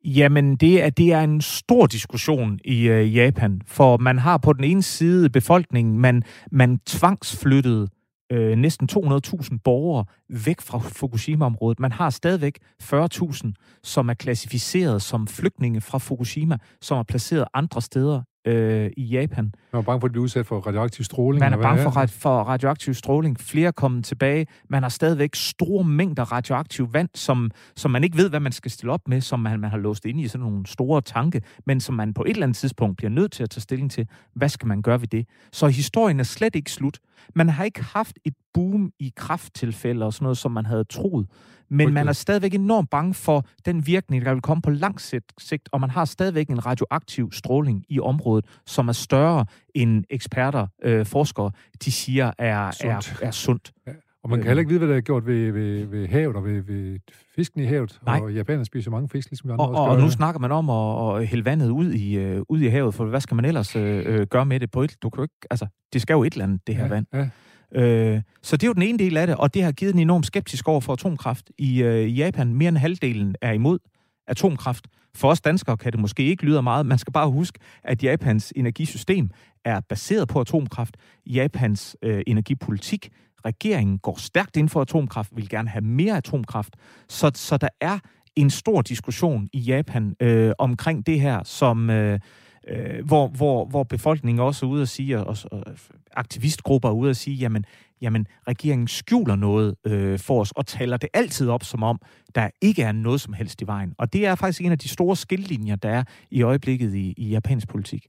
Jamen, det er, det er en stor diskussion i øh, Japan, for man har på den ene side befolkningen, man, man tvangsflyttede øh, næsten 200.000 borgere væk fra Fukushima-området. Man har stadigvæk 40.000, som er klassificeret som flygtninge fra Fukushima, som er placeret andre steder øh, i Japan. Man var bange for at blive udsat for radioaktiv stråling. Man er bange for, det er. rad- for radioaktiv stråling. Flere er kommet tilbage. Man har stadigvæk store mængder radioaktiv vand, som, som man ikke ved, hvad man skal stille op med, som man, man har låst inde i sådan nogle store tanke, men som man på et eller andet tidspunkt bliver nødt til at tage stilling til, hvad skal man gøre ved det? Så historien er slet ikke slut. Man har ikke haft et boom i krafttilfælde og sådan noget, som man havde troet. Men man er stadigvæk enormt bange for den virkning, der vil komme på lang sigt- og man har stadigvæk en radioaktiv stråling i området, som er større end eksperter, øh, forskere, de siger er Sundt. Er, er sundt. [LAUGHS] Og man kan heller ikke vide, hvad der er gjort ved, ved, ved havet og ved, ved fisken i havet. Nej. Og japanerne spiser mange fisk, ligesom vi andre Og, også og, gør. og nu snakker man om at, at hælde vandet ud i, øh, ud i havet, for hvad skal man ellers øh, øh, gøre med det på et? Du kan jo ikke, altså, det skal jo et eller andet, det her ja, vand. Ja. Øh, så det er jo den ene del af det, og det har givet en enorm skeptisk over for atomkraft i øh, Japan. Mere end halvdelen er imod atomkraft. For os danskere kan det måske ikke lyde meget. Man skal bare huske, at Japans energisystem er baseret på atomkraft. Japans øh, energipolitik, regeringen går stærkt ind for atomkraft, vil gerne have mere atomkraft. Så, så der er en stor diskussion i Japan øh, omkring det her, som... Øh, øh, hvor, hvor, hvor befolkningen også er ude at sige, og, og aktivistgrupper er ude at sige, jamen, jamen regeringen skjuler noget øh, for os, og taler det altid op som om, der ikke er noget som helst i vejen. Og det er faktisk en af de store skillelinjer, der er i øjeblikket i, i japansk politik.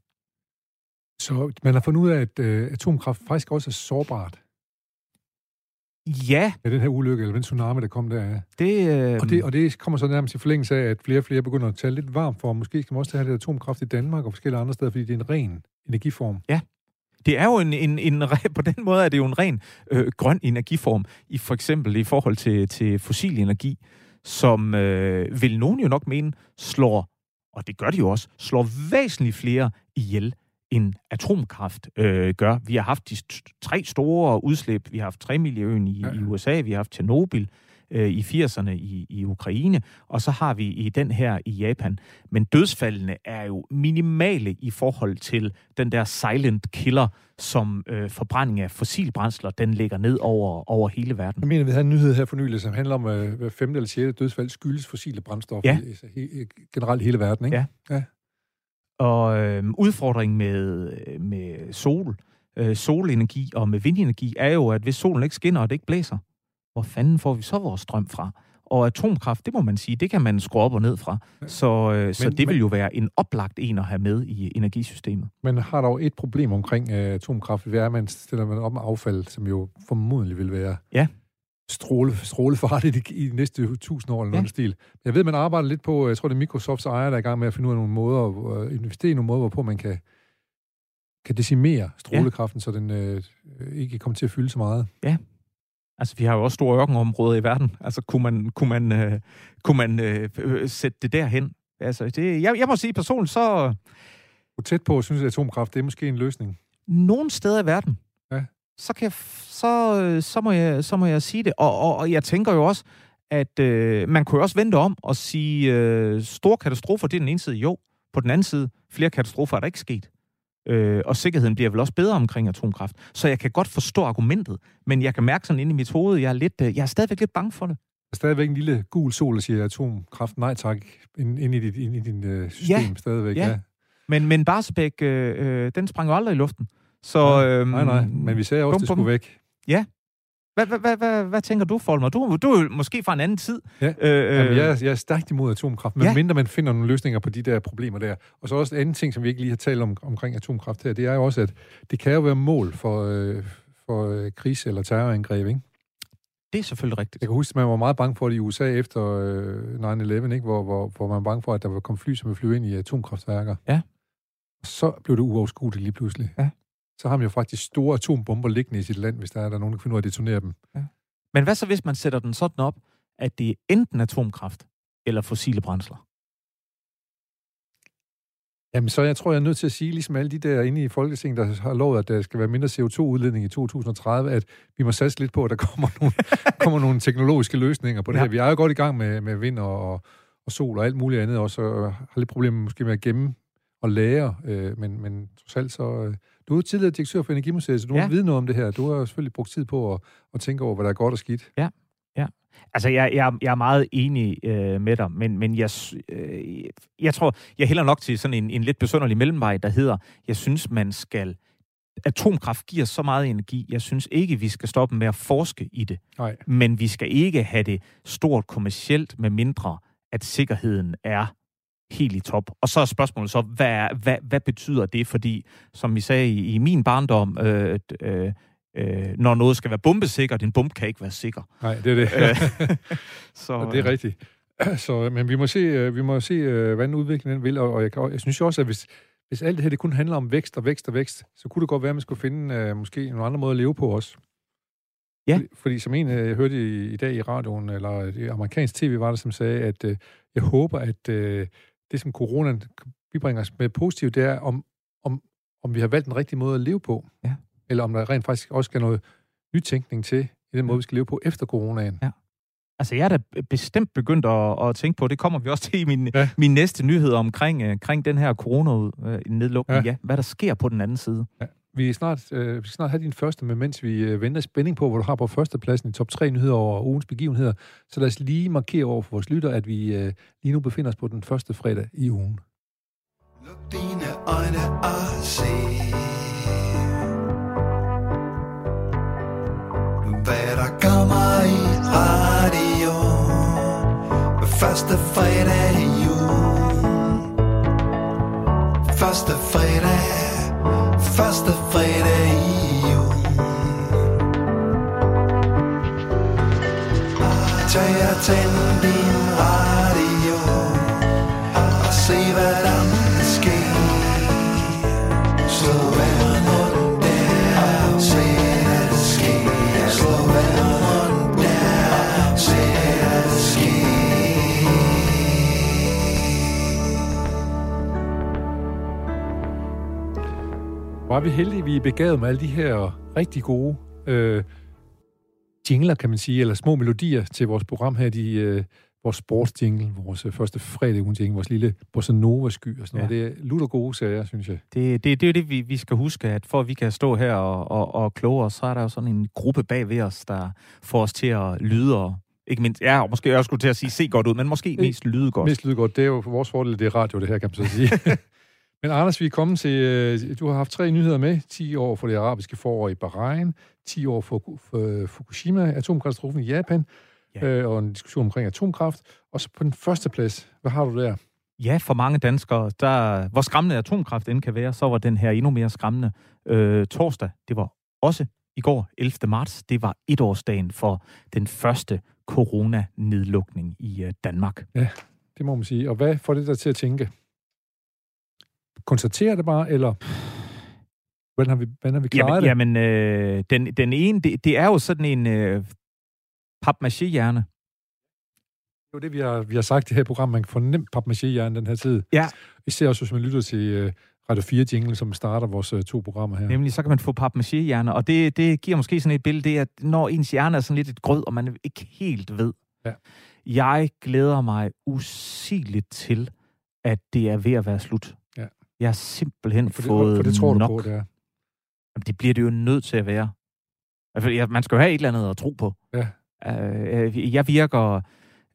Så man har fundet ud af, at øh, atomkraft faktisk også er sårbart. Ja, Ja, den her ulykke, eller den tsunami, der kom der. Ja. det... Øh, Og, det, og det kommer så nærmest i forlængelse af, at flere og flere begynder at tale lidt varmt for, måske skal man også have lidt atomkraft i Danmark og forskellige andre steder, fordi det er en ren energiform. Det er jo en, en, en [LAUGHS] på den måde er det jo en ren øh, grøn energiform, i for eksempel i forhold til, til fossil energi, som øh, vil nogen jo nok mene slår, og det gør de jo også, slår væsentligt flere ihjel end atomkraft øh, gør. Vi har haft de tre store udslip. Vi har haft Tremiljeøen i, Ja. i USA, vi har haft Tjernobyl øh, i 80'erne i, i Ukraine, og så har vi i den her i Japan. Men dødsfaldene er jo minimale i forhold til den der silent killer, som øh, forbrænding af fossilbrændsler, den lægger ned over, over hele verden. Jeg mener, vi havde en nyhed her for nylig, som handler om, at hver femte eller sjette dødsfald skyldes fossile brændstoffer Ja. i- he- generelt i hele verden, ikke? Ja. ja. Og øh, udfordringen med, med sol, øh, solenergi og med vindenergi er jo, at hvis solen ikke skinner og det ikke blæser, hvor fanden får vi så vores strøm fra? Og atomkraft, det må man sige, det kan man skrue op og ned fra. Så, øh, så Men- det vil jo være en oplagt en at have med i energisystemet. Men har dog et problem omkring uh, atomkraft, det er, at man stiller man op med affald, som jo formodentlig vil være Ja. Stråle, strålefarligt i, i de næste tusind år eller Ja. noget stil. Jeg ved, man arbejder lidt på, jeg tror det er Microsofts ejer, der er i gang med at finde ud af nogle måder, at investere i nogle måder, hvorpå man kan, kan decimere strålekraften, ja. så den øh, ikke kommer til at fylde så meget. Altså, vi har jo også store ørkenområder i verden. Altså, kunne man, kunne man, øh, kunne man øh, øh, sætte det derhen? Altså, det, jeg, jeg må sige personligt, så Hvor tæt på, synes jeg, at atomkraft det er måske en løsning. nogle steder i verden, Ja. Så, kan jeg, så, øh, så, må jeg, så må jeg sige det. Og, og, og jeg tænker jo også, at øh, man kunne jo også vente om og sige, øh, store katastrofer, det er den ene side. Jo, på den anden side, flere katastrofer er der ikke sket. Øh, og sikkerheden bliver vel også bedre omkring atomkraft. Så jeg kan godt forstå argumentet, men jeg kan mærke sådan inde i mit hoved, jeg er, lidt, øh, jeg er stadigvæk lidt bange for det. Der er stadigvæk en lille gul sol, der siger atomkraft nej tak, ind, ind i dit, ind i din øh, system Ja. stadigvæk. Ja. Men, men Barsebæk, øh, øh, den sprang jo aldrig i luften. Så, øhm, Nej, nej, men vi sagde også, bum, at det skulle væk. Hvad, hvad, hvad, hvad, hvad tænker du, Folmer? Du, du er jo måske fra en anden tid. Ja. Øh, Jamen, jeg, er, jeg er stærkt imod atomkraft, men Ja. ja. mindre man finder nogle løsninger på de der problemer der. Og så også en anden ting, som vi ikke lige har talt om omkring atomkraft her, det er jo også, at det kan jo være mål for, øh, for øh, kris- eller terrorangreb, ikke? Det er selvfølgelig rigtigt. Jeg kan huske, at man var meget bange for det i USA efter øh, 9-11, ikke? Hvor, hvor, hvor man var bange for, at der var kom fly, som ville flyve ind i atomkraftværker. Ja. Og så blev det uoverskueligt lige pludselig. Ja. Så har man jo faktisk store atombomber liggende i sit land, hvis der er der er nogen, der kan finde ud af at detonere dem. Men hvad så, hvis man sætter den sådan op, at det er enten atomkraft eller fossile brændsler? Jamen, så jeg tror, jeg er nødt til at sige, ligesom alle de der inde i Folketinget, der har lovet, at der skal være mindre CO2-udledning i 2030, at vi må satse lidt på, at der kommer [LAUGHS] nogle, kommer nogle teknologiske løsninger på det Ja. her. Vi er jo godt i gang med, med vind og, og sol og alt muligt andet også, og har lidt problemer måske med at gemme og lære, øh, men, men trods alt så... Øh, du er tidligere direktør for Energimuseet, så du Ja. ja. må vide noget om det her. Du har jo selvfølgelig brugt tid på at, at tænke over, hvad der er godt og skidt. Altså, jeg, jeg, jeg er meget enig øh, med dig, men, men jeg, øh, jeg tror, jeg hælder nok til sådan en, en lidt besønderlig mellemvej, der hedder, jeg synes, man skal... Atomkraft giver så meget energi. Jeg synes ikke, vi skal stoppe med at forske i det. Nej. Men vi skal ikke have det stort kommercielt, med mindre at sikkerheden er helt i top. Og så er spørgsmålet så, hvad, er- hvad, hvad betyder det? Fordi, som vi sagde i, i min barndom, øh, øh, øh, når noget skal være bombesikkert, en bombe kan ikke være sikker. Nej, det er det. Øh, [LAUGHS] så, Og det er rigtigt. [CLEARS THROAT] Så, men vi må se, øh, vi må se øh, hvordan udviklingen vil, og, og jeg, jeg synes jo også, at hvis, hvis alt det her det kun handler om vækst og vækst og vækst, så kunne det godt være, at man skulle finde øh, måske nogle andre måder at leve på også. Ja. Fordi, fordi som en, øh, jeg hørte i, i dag i radioen, eller i amerikansk tv var der, som sagde, at øh, jeg håber, at øh, det, som coronaen bibringer os med positivt, det er, om, om, om vi har valgt den rigtige måde at leve på. Ja. Eller om der rent faktisk også skal noget nytænkning til, i den måde, vi skal leve på efter coronaen. Ja. Altså, jeg er da bestemt begyndt at, at tænke på, det kommer vi også til i min, ja. Ja. min næste nyhed omkring, øh, omkring den her corona-nedlukning. Ja. Ja. ja. Hvad der sker på den anden side. Vi er snart, øh, vi skal snart have din første, men mens vi øh, venter spænding på, hvor du har på førstepladsen i top 3 nyheder over ugens begivenheder, så lad os lige markere over for vores lytter, at vi øh, lige nu befinder os på den første fredag i ugen. Luk dine øjne og se Hvad der kommer i radio Første fredag i ugen. Første fredag Første fredag i jul. Tag og tænd din Var vi heldige, vi er begavet med alle de her rigtig gode øh, jingler, kan man sige, eller små melodier til vores program her, de, øh, vores sportsjingle, vores øh, første fredag ugen jingle, vores lille bossa nova sky og sådan noget. Ja. Det er lutter gode sager, synes jeg. Det, det, det er jo det, vi, vi skal huske, at for at vi kan stå her og, og, og kloge os, så er der jo sådan en gruppe bag ved os, der får os til at lyde og ikke mindst, ja, og måske jeg skulle til at sige se godt ud, men måske mest lyde godt. Mest lyde godt. Det er jo for vores fordel, det er radio, det her, kan man så sige. [LAUGHS] Men Anders, vi er kommet til... øh, Du har haft tre nyheder med. 10 år for det arabiske forår i Bahrain, 10 år for, for Fukushima, atomkatastrofen i Japan, Ja. ja. øh, og en diskussion omkring atomkraft. Og så på den første plads, hvad har du der? Ja, for mange danskere, der, hvor skræmmende atomkraft end kan være, så var den her endnu mere skræmmende øh, torsdag. Det var også i går, 11. marts. Det var etårsdagen for den første coronanedlukning i øh, Danmark. Det må man sige. Og hvad får det der til at tænke? Konstaterer det bare, eller hvordan har vi, hvordan har vi klaret Jamen, det? jamen øh, den, den ene, det, det er jo sådan en øh, papmaché-hjerne. Det er jo det, vi har, vi har sagt i det her program. Man kan få nemt papmaché den her tid. Ja. Især også, hvis man lytter til uh, Radio 4 Jingle, som starter vores uh, to programmer her. Nemlig, så kan man få papmaché-hjerne, og det, det giver måske sådan et billede, det er, at når ens hjerne er sådan lidt et grød, og man ikke helt ved. Ja. Jeg glæder mig usigeligt til, at det er ved at være slut. Ja. Jeg har simpelthen for, det, fået for det tror nok. du på, det er. Jamen, det bliver det jo nødt til at være. Altså, ja, man skal jo have et eller andet at tro på. Ja. Øh, jeg virker...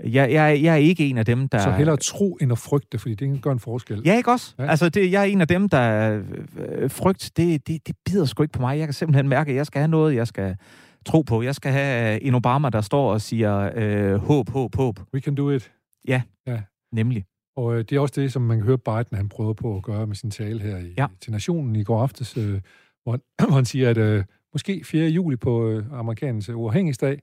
Jeg, jeg, jeg er ikke en af dem, der... Så hellere tro end at frygte, fordi det gør en forskel. Ja, ikke også? Ja. Ja. Altså, det, jeg er en af dem, der øh, frygt, det, det, det bider sgu ikke på mig. Jeg kan simpelthen mærke, at jeg skal have noget, jeg skal tro på. Jeg skal have en Obama, der står og siger øh, håb, håb, håb. We can do it. Nemlig. Og øh, det er også det, som man kan høre Biden, han prøver på at gøre med sin tale her i, Ja. til Nationen i går aftes, øh, hvor, han, [CLEARS THROAT] hvor han siger, at øh, måske 4. juli på øh, amerikanens øh, uafhængighedsdag,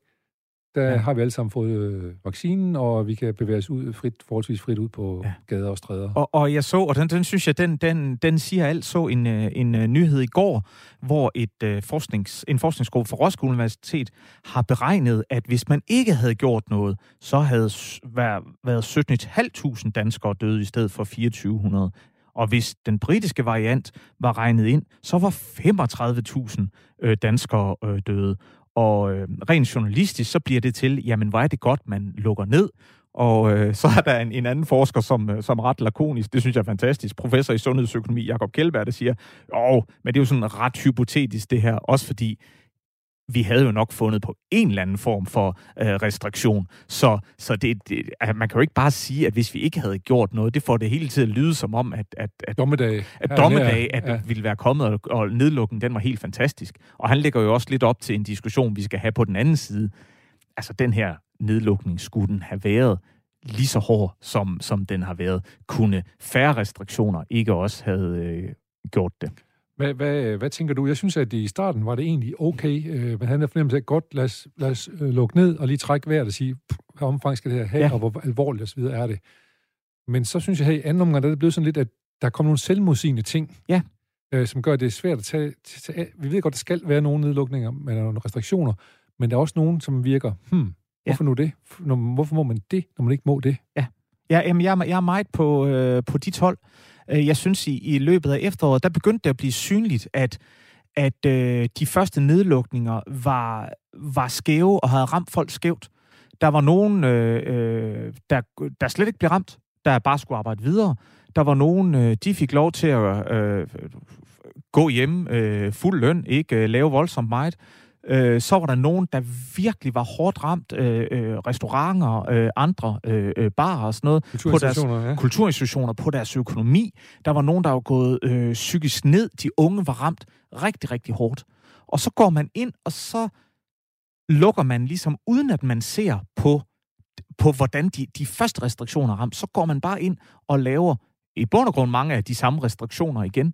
der Ja. har vi alle sammen fået øh, vaccinen, og vi kan bevæge os ud frit, forholdsvis frit ud på Ja. gader og stræder. Og, og jeg så, og den, den synes jeg, den, den, den siger alt, så en, øh, en øh, nyhed i går, hvor et, øh, forsknings, en forskningsgruppe fra Roskilde Universitet har beregnet, at hvis man ikke havde gjort noget, så havde vær- været 17.500 danskere døde i stedet for 2400. Og hvis den britiske variant var regnet ind, så var 35.000 øh, danskere øh, døde. Og øh, rent journalistisk, så bliver det til, jamen hvor er det godt, man lukker ned, og øh, så er der en, en anden forsker, som, øh, som ret lakonisk, det synes jeg er fantastisk, professor i sundhedsøkonomi, Jakob Kjellberg, der siger, åh, men det er jo sådan ret hypotetisk det her, også fordi vi havde jo nok fundet på en eller anden form for øh, restriktion. Så, så det, det, altså, man kan jo ikke bare sige, at hvis vi ikke havde gjort noget, det får det hele tiden at lyde som om, at, at, at Dommedag. at og dommedag, der. at det ville være kommet, og, og nedlukken, den var helt fantastisk. Og han lægger jo også lidt op til en diskussion, vi skal have på den anden side. Altså, den her nedlukning skulle den have været lige så hård, som, som den har været. Kunne færre restriktioner ikke også have øh, gjort det? Hvad, hvad, hvad tænker du? Jeg synes, at i starten var det egentlig okay, øh, men han har fornemmelse af, godt, lad os, lad os øh, lukke ned og lige trække vejret og sige, "Pff, hvad omfang skal det her have, Ja. ja. og hvor alvorligt osv. er det. Men så synes jeg her i anden omgang, der er det blevet sådan lidt, at der kommer nogle selvmodsigende ting, Ja. øh, som gør, at det er svært at tage, tage af. Vi ved godt, der skal være nogle nedlukninger, men der er nogle restriktioner, men der er også nogen, som virker, hmm, hvorfor nu det? Hvorfor må man det, når man ikke må det? Ja, jamen, jeg, er- jeg er meget på, øh, på de 12. Øh, jeg synes, i, i løbet af efteråret, der begyndte det at blive synligt, at, at øh, de første nedlukninger var, var skæve og havde ramt folk skævt. Der var nogen, øh, øh, der, der slet ikke blev ramt, der bare skulle arbejde videre. Der var nogen, øh, de fik lov til at øh, gå hjem øh, fuld løn, ikke øh, lave voldsomt meget. Øh, så var der nogen, der virkelig var hårdt ramt. Øh, øh, restauranter, øh, andre øh, øh, barer og sådan noget. På deres Kulturinstitutioner, ja. kulturinstitutioner, på deres økonomi. Der var nogen, der var gået øh, psykisk ned. De unge var ramt rigtig, rigtig hårdt. Og så går man ind, og så lukker man ligesom, uden at man ser på, på hvordan de, de første restriktioner er ramt, så går man bare ind og laver i bund og grund mange af de samme restriktioner igen.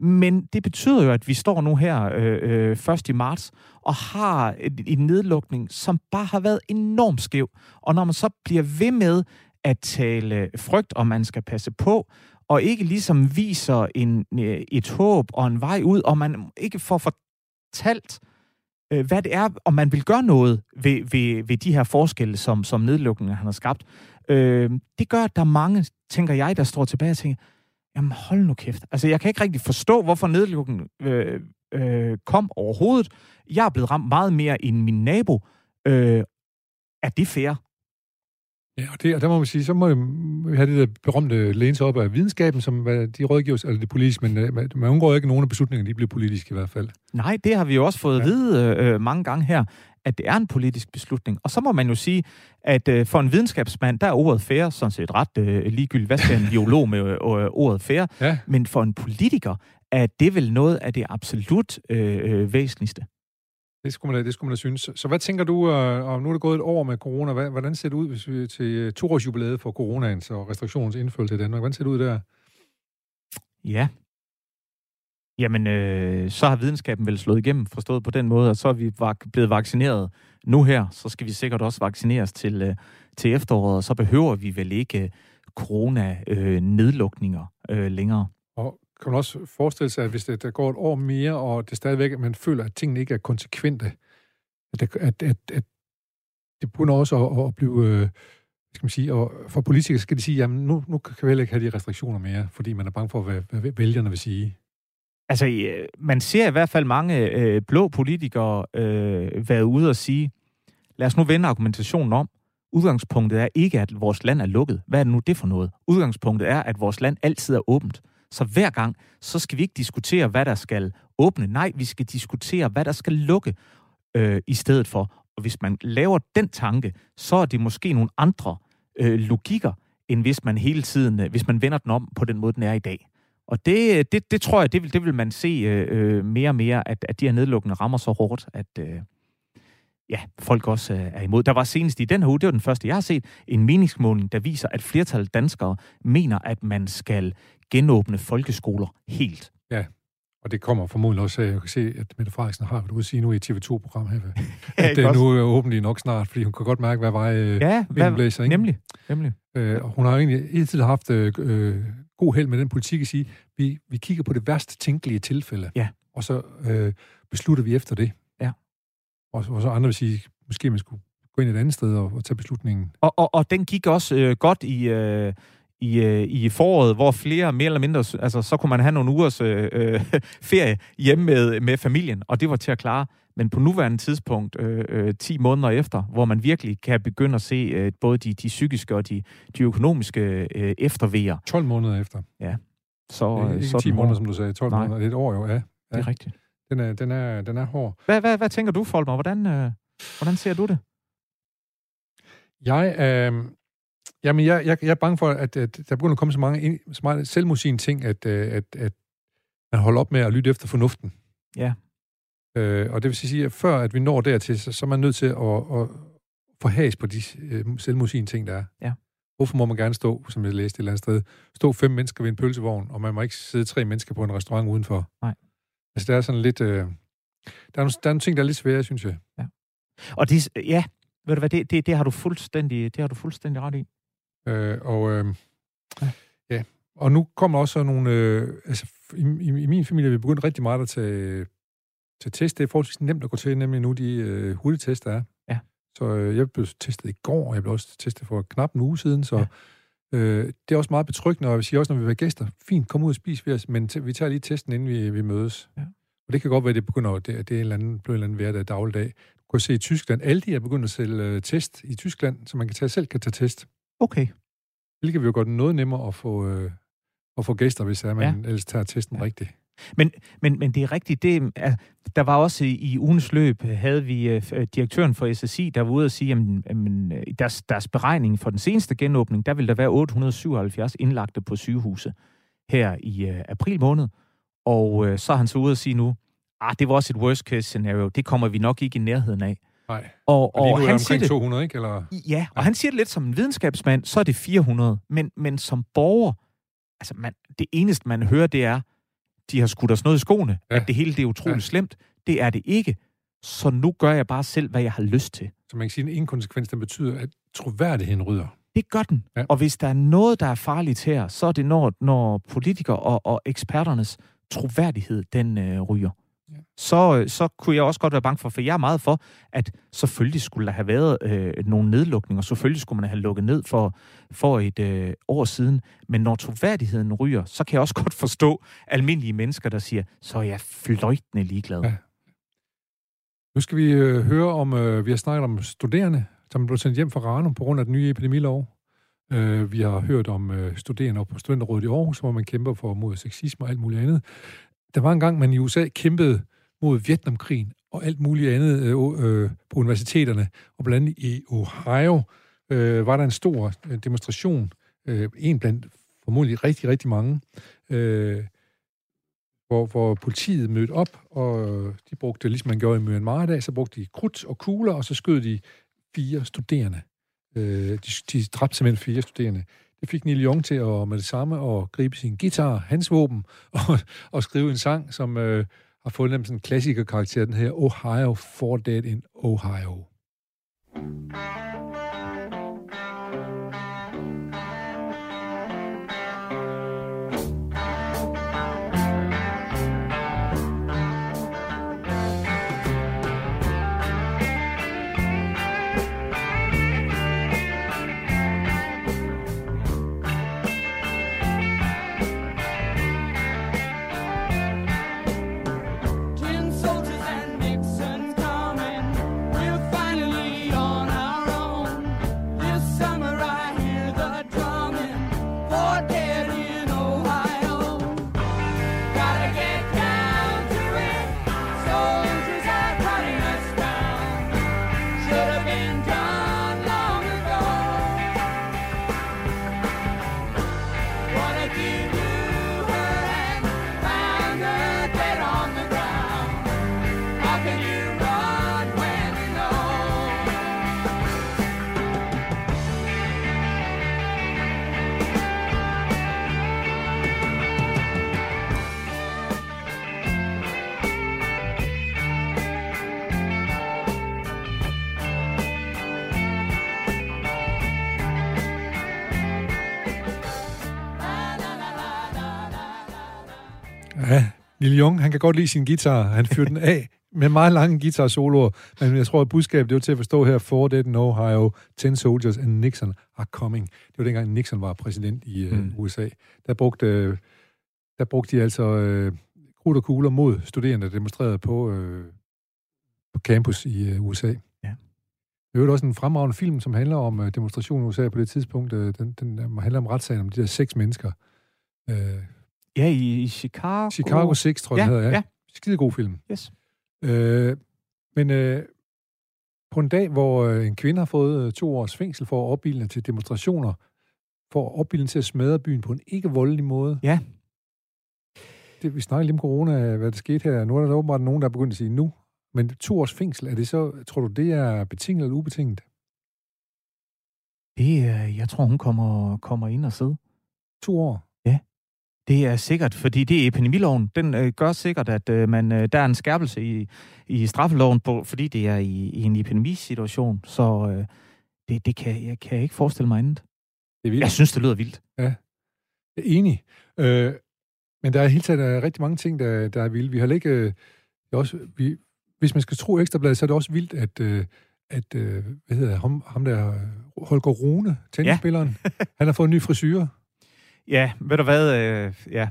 Men det betyder jo, at vi står nu her øh, øh, først i marts og har en, en nedlukning, som bare har været enormt skæv. Og når man så bliver ved med at tale frygt, og man skal passe på, og ikke ligesom viser en, øh, et håb og en vej ud, og man ikke får fortalt, øh, hvad det er, om man vil gøre noget ved, ved, ved de her forskelle, som, som nedlukningen han har skabt. Øh, det gør, at der er mange, tænker jeg, der står tilbage og tænker, jamen hold nu kæft. Altså, jeg kan ikke rigtig forstå, hvorfor nedlukningen øh, øh, kom overhovedet. Jeg er blevet ramt meget mere end min nabo. Øh, er det fair? Ja, og, det, og der må man sige, så må vi have det der berømte læne sig op af videnskaben, som de rådgiver, altså det er politisk, men øh, man, undgår ikke nogen af beslutningerne, de bliver politiske i hvert fald. Nej, det har vi jo også fået ja. at vide øh, mange gange her, at det er en politisk beslutning. Og så må man jo sige, at øh, for en videnskabsmand, der er ordet fair sådan set ret øh, ligegyldigt. Hvad skal en [LAUGHS] biolog med øh, ordet fair? Ja. Men for en politiker er det vel noget af det absolut øh, øh, væsentligste. Det skulle man da, det skulle man da synes. Så hvad tænker du, øh, om nu er det gået et år med corona, hvad, hvordan ser det ud hvis vi til øh, toårsjubilæet for coronaens og restriktionens indførelse i Danmark? Hvordan ser det ud der? Ja. Jamen, øh, så har videnskaben vel slået igennem, forstået på den måde, at så er vi vak- blevet vaccineret nu her, så skal vi sikkert også vaccineres til, øh, til efteråret, og så behøver vi vel ikke øh, corona-nedlukninger øh, øh, længere. Og kan man også forestille sig, at hvis det, der går et år mere, og det stadigvæk, at man føler, at tingene ikke er konsekvente, at, at, at, at det begynder også at, at blive, øh, skal man sige, og for politikere skal de sige, jamen nu, nu kan vi heller ikke have de restriktioner mere, fordi man er bange for, hvad, hvad vælgerne vil sige. Altså, øh, man ser i hvert fald mange øh, blå politikere øh, være ude og sige, lad os nu vende argumentationen om. Udgangspunktet er ikke, at vores land er lukket. Hvad er det nu det for noget? Udgangspunktet er, at vores land altid er åbent. Så hver gang, så skal vi ikke diskutere, hvad der skal åbne. Nej, vi skal diskutere, hvad der skal lukke øh, i stedet for. Og hvis man laver den tanke, så er det måske nogle andre øh, logikker, end hvis man hele tiden, øh, hvis man vender den om på den måde, den er i dag. Og det, øh, det, det tror jeg, det vil, det vil man se øh, øh, mere og mere, at, at de her nedlukkende rammer så hårdt, at øh, ja, folk også øh, er imod. Der var senest i den her uge, det var den første, jeg har set, en meningsmåling, der viser, at flertallet danskere mener, at man skal genåbne folkeskoler helt. Ja, og det kommer formodentlig også jeg kan se, at Mette Frederiksen har været ude at sige nu i TV2-program her, [LAUGHS] Ja, at det også? nu er åbent i nok snart, fordi hun kan godt mærke, hvad vej øh, Ja, hvad, blæser. Ikke? nemlig. nemlig. Øh, og hun har jo egentlig hele tiden haft øh, øh, god held med den politik at sige, vi, vi kigger på det værst tænkelige tilfælde, Ja. og så øh, beslutter vi efter det. Ja. Og, og så andre vil sige, måske man skulle gå ind et andet sted og, og tage beslutningen. Og, og, og den gik også øh, godt i, øh, i, øh, i foråret, hvor flere mere eller mindre, altså så kunne man have nogle ugers øh, øh, [LAUGHS] ferie hjemme med, med familien, og det var til at klare. Men på nuværende tidspunkt, øh, øh, 10 måneder efter, hvor man virkelig kan begynde at se øh, både de, de psykiske og de, de økonomiske øh, eftervejer. 12 måneder efter. Så, Ikke, øh, ikke så er 10 den måneder, hård. som du sagde. 12 Nej. måneder. Det er et år jo, ja. Det ja. er rigtigt. Den er, den er, den er hård. Hvad, hvad, hvad tænker du, Folmer? Hvordan, øh, hvordan ser du det? Jeg, øh, jamen jeg, jeg, jeg er bange for, at, at der begynder at komme så mange, så meget selvmodsigende ting, at, øh, at, at man holder op med at lytte efter fornuften. Ja. Øh, og det vil sige, at før at vi når dertil, så, så er man nødt til at, at få has på de øh, selvmodsigende ting, der er. Ja. Hvorfor må man gerne stå, som jeg læste et eller andet sted, stå fem mennesker ved en pølsevogn, og man må ikke sidde tre mennesker på en restaurant udenfor? Nej. Altså, der er sådan lidt... Øh, der, er nogle, der er nogle ting, der er lidt svære, synes jeg. Og de, ja, ved du hvad, det, det, det, har du fuldstændig, det har du fuldstændig ret i. Øh, og, øh, Ja. ja. ja. Og nu kommer også nogle... Øh, altså, i, i, I min familie er vi begyndt rigtig meget at tage, tage test. Det er forholdsvis nemt at gå til, nemlig nu de øh, hurtigtest, der er. Ja. Så øh, jeg blev testet i går, og jeg blev også testet for knap en uge siden, så ja. Øh, det er også meget betryggende, og jeg vil sige også, når vi vil gæster, fint, kom ud og spis ved os, men t- vi tager lige testen, inden vi, vi mødes. Ja. Og det kan godt være, at det begynder, det, det er en eller anden, blevet en eller anden hverdag, dagligdag. Du kan se i Tyskland, Aldi er begyndt at sælge øh, test i Tyskland, så man kan tage, selv kan tage test. Okay. Det kan vi jo det noget nemmere at få, øh, at få gæster, hvis er, man ja. ellers tager testen ja. rigtigt. Men, men, men det er rigtigt. Det, er- der var også i, i ugens løb, havde vi øh, f- direktøren for SSI, der var ude og sige, at deres, deres beregning for den seneste genåbning, der vil der være 877 indlagte på sygehuse her i øh, april måned. Og øh, så er han så ude og sige nu, ah, det var også et worst case scenario. Det kommer vi nok ikke i nærheden af. Nej. Og, Og lige nu han siger det, 200, ikke? Eller? Ja, og han siger det lidt som en videnskabsmand, så er det 400. Men, men som borger, altså man, det eneste, man hører, det er, de har skudt os noget i skoene, ja. At det hele det er utroligt ja. Slemt. Det er det ikke. Så nu gør jeg bare selv, hvad jeg har lyst til. Så man kan sige, at en konsekvens, den betyder, at troværdigheden ryder. Det gør den. Ja. Og hvis der er noget, der er farligt her, så er det, når, når politikere og, og eksperternes troværdighed, den øh, ryger. Ja. Så, så kunne jeg også godt være bange for, for jeg er meget for, at selvfølgelig skulle der have været øh, nogle nedlukninger, selvfølgelig skulle man have lukket ned for, for et øh, år siden, men når troværdigheden ryger, så kan jeg også [LAUGHS] godt forstå almindelige mennesker, der siger, så er jeg fløjtende ligeglad. Ja. Nu skal vi øh, høre om, øh, vi har snakket om studerende, som blev sendt hjem fra Ranum på grund af den nye epidemilov. Øh, vi har hørt om øh, studerende på Studenterrådet i Aarhus, hvor man kæmper for mod sexisme og alt muligt andet. Der var en gang, man i USA kæmpede mod Vietnamkrigen og alt muligt andet øh, øh, på universiteterne. Og blandt andet i Ohio øh, var der en stor øh, demonstration, øh, en blandt formodentlig rigtig, rigtig mange, øh, hvor, hvor politiet mødte op, og de brugte, ligesom man gjorde i Myanmar i dag, så brugte de krudt og kugler, og så skød de fire studerende. Øh, de, de dræbte simpelthen fire studerende. Det fik Neil Young til at med det samme at gribe sin guitar, hans våben, [LAUGHS] og, og skrive en sang, som øh, har fået nemlig sådan en klassikerkarakter, den her Ohio for Dead in Ohio. Tin Neil Young, han kan godt lide sin guitar. Han fyrer den af med meget lange guitar-soloer. Men jeg tror, at budskabet det var til at forstå her, for Dead in Ohio, 10 soldiers and Nixon are coming. Det var dengang Nixon var præsident i uh, Mm. USA. Der brugte, øh, der brugte de altså uh, krudt og kugler mod studerende, der demonstrerede på, uh, på campus i uh, USA. Ja. Det var også en fremragende film, som handler om uh, demonstrationen i USA på det tidspunkt. Uh, den, den handler om retssagen om de der seks mennesker. Uh, Ja, i, i Chicago. Chicago 6, tror jeg, ja, den hedder. Ja. ja. Skide god film. Yes. Øh, men øh, på en dag, hvor øh, en kvinde har fået øh, to års fængsel for at opbilde til demonstrationer, for at opbilde til at smadre byen på en ikke voldelig måde. Ja. Det, vi snakker lige om corona, hvad der skete her. Nu er der åbenbart nogen, der er begyndt at sige nu. Men to års fængsel, er det så, tror du, det er betinget eller ubetinget? Det, jeg tror, hun kommer, kommer ind og sidde. To år? Det er sikkert, fordi det er epidemiloven. Den øh, gør sikkert, at øh, man, øh, der er en skærpelse i, i straffeloven, på, fordi det er i, i en epidemisituation. Så øh, det, det kan jeg kan ikke forestille mig andet. Det er vildt. Jeg synes, det lyder vildt. Ja, jeg er enig. Øh, men der er helt taget der er rigtig mange ting, der, der er vilde. Vi har ikke... Øh, også, vi, hvis man skal tro Ekstrabladet, så er det også vildt, at, øh, at øh, hvad hedder ham, ham der, Holger Rune, tennisspilleren, han har fået en ny frisyr. Ja, ved du hvad? Øh, ja.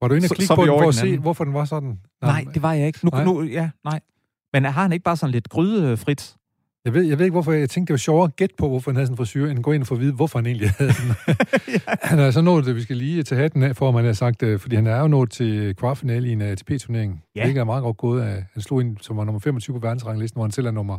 Var du inde og klikke på den for i at se, anden. hvorfor den var sådan? Nej, det var jeg ikke. Nu, Nej. nu, ja, nej. Men har han ikke bare sådan lidt grydefrit? Jeg ved, jeg ved ikke, hvorfor jeg tænkte, det var sjovere at gætte på, hvorfor han havde sådan en frisyr, end at gå ind og få at vide, hvorfor han egentlig havde den. [LAUGHS] Han er så nået det, vi skal lige tage hatten af, for man har sagt, øh, fordi han er jo nået til kvartfinale i en ATP-turnering. Ja. Det er meget godt gået af. Han slog ind, som var nummer 25 på verdensranglisten, hvor han selv er nummer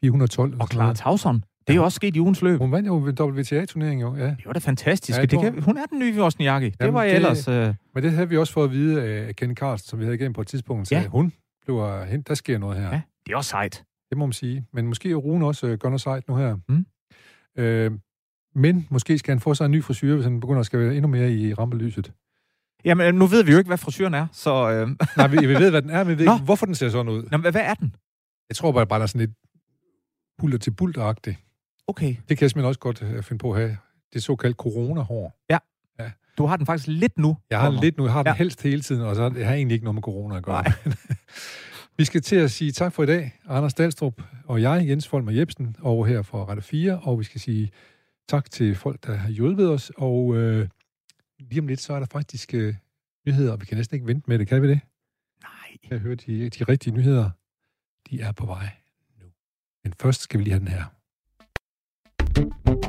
412. eller Og Clara. Tauson. Det er jo også sket i ugens løb. Hun vandt jo WTA-turneringen jo, ja. Det var da fantastisk. Ja, det kan, hun er den nye Wozniacki. Det var det- ellers... Øh, Men det havde vi også fået at vide af Ken Carlsen, som vi havde igennem på et tidspunkt. Så Ja. hun blev hen, der sker noget her. ja, det er også sejt. Det må man sige. Men måske Rune også øh, gør noget sejt nu her. Mm. Øh, men måske skal han få sig en ny frisyr, hvis han begynder at skal være endnu mere i rampelyset. Jamen, nu ved vi jo ikke, hvad frisyren er, så... Øh, [LAUGHS] Nej, vi, vi ved, hvad den er, men vi ved Nå. ikke, hvorfor den ser sådan ud. Nå, men hvad er den? Jeg tror bare, bare der er sådan lidt bulter til bulter Okay. Det kan jeg simpelthen også godt øh, finde på at have. Det såkaldt coronahår. Du har den faktisk lidt nu. Jeg har den lidt nu, jeg har den Ja. ja. helst hele tiden, og så jeg har egentlig ikke noget med corona at gøre. [LAUGHS] vi skal til at sige tak for i dag, Anders Dahlstrup og jeg, Jens Folmer Jebsen, over her fra Rette 4, og vi skal sige tak til folk, der har hjulpet os, og øh, lige om lidt, så er der faktisk øh, nyheder, og vi kan næsten ikke vente med det, kan vi det? Nej. Jeg høre de, de rigtige nyheder? de er på vej nu. Men først skal vi lige have den her. Thank you.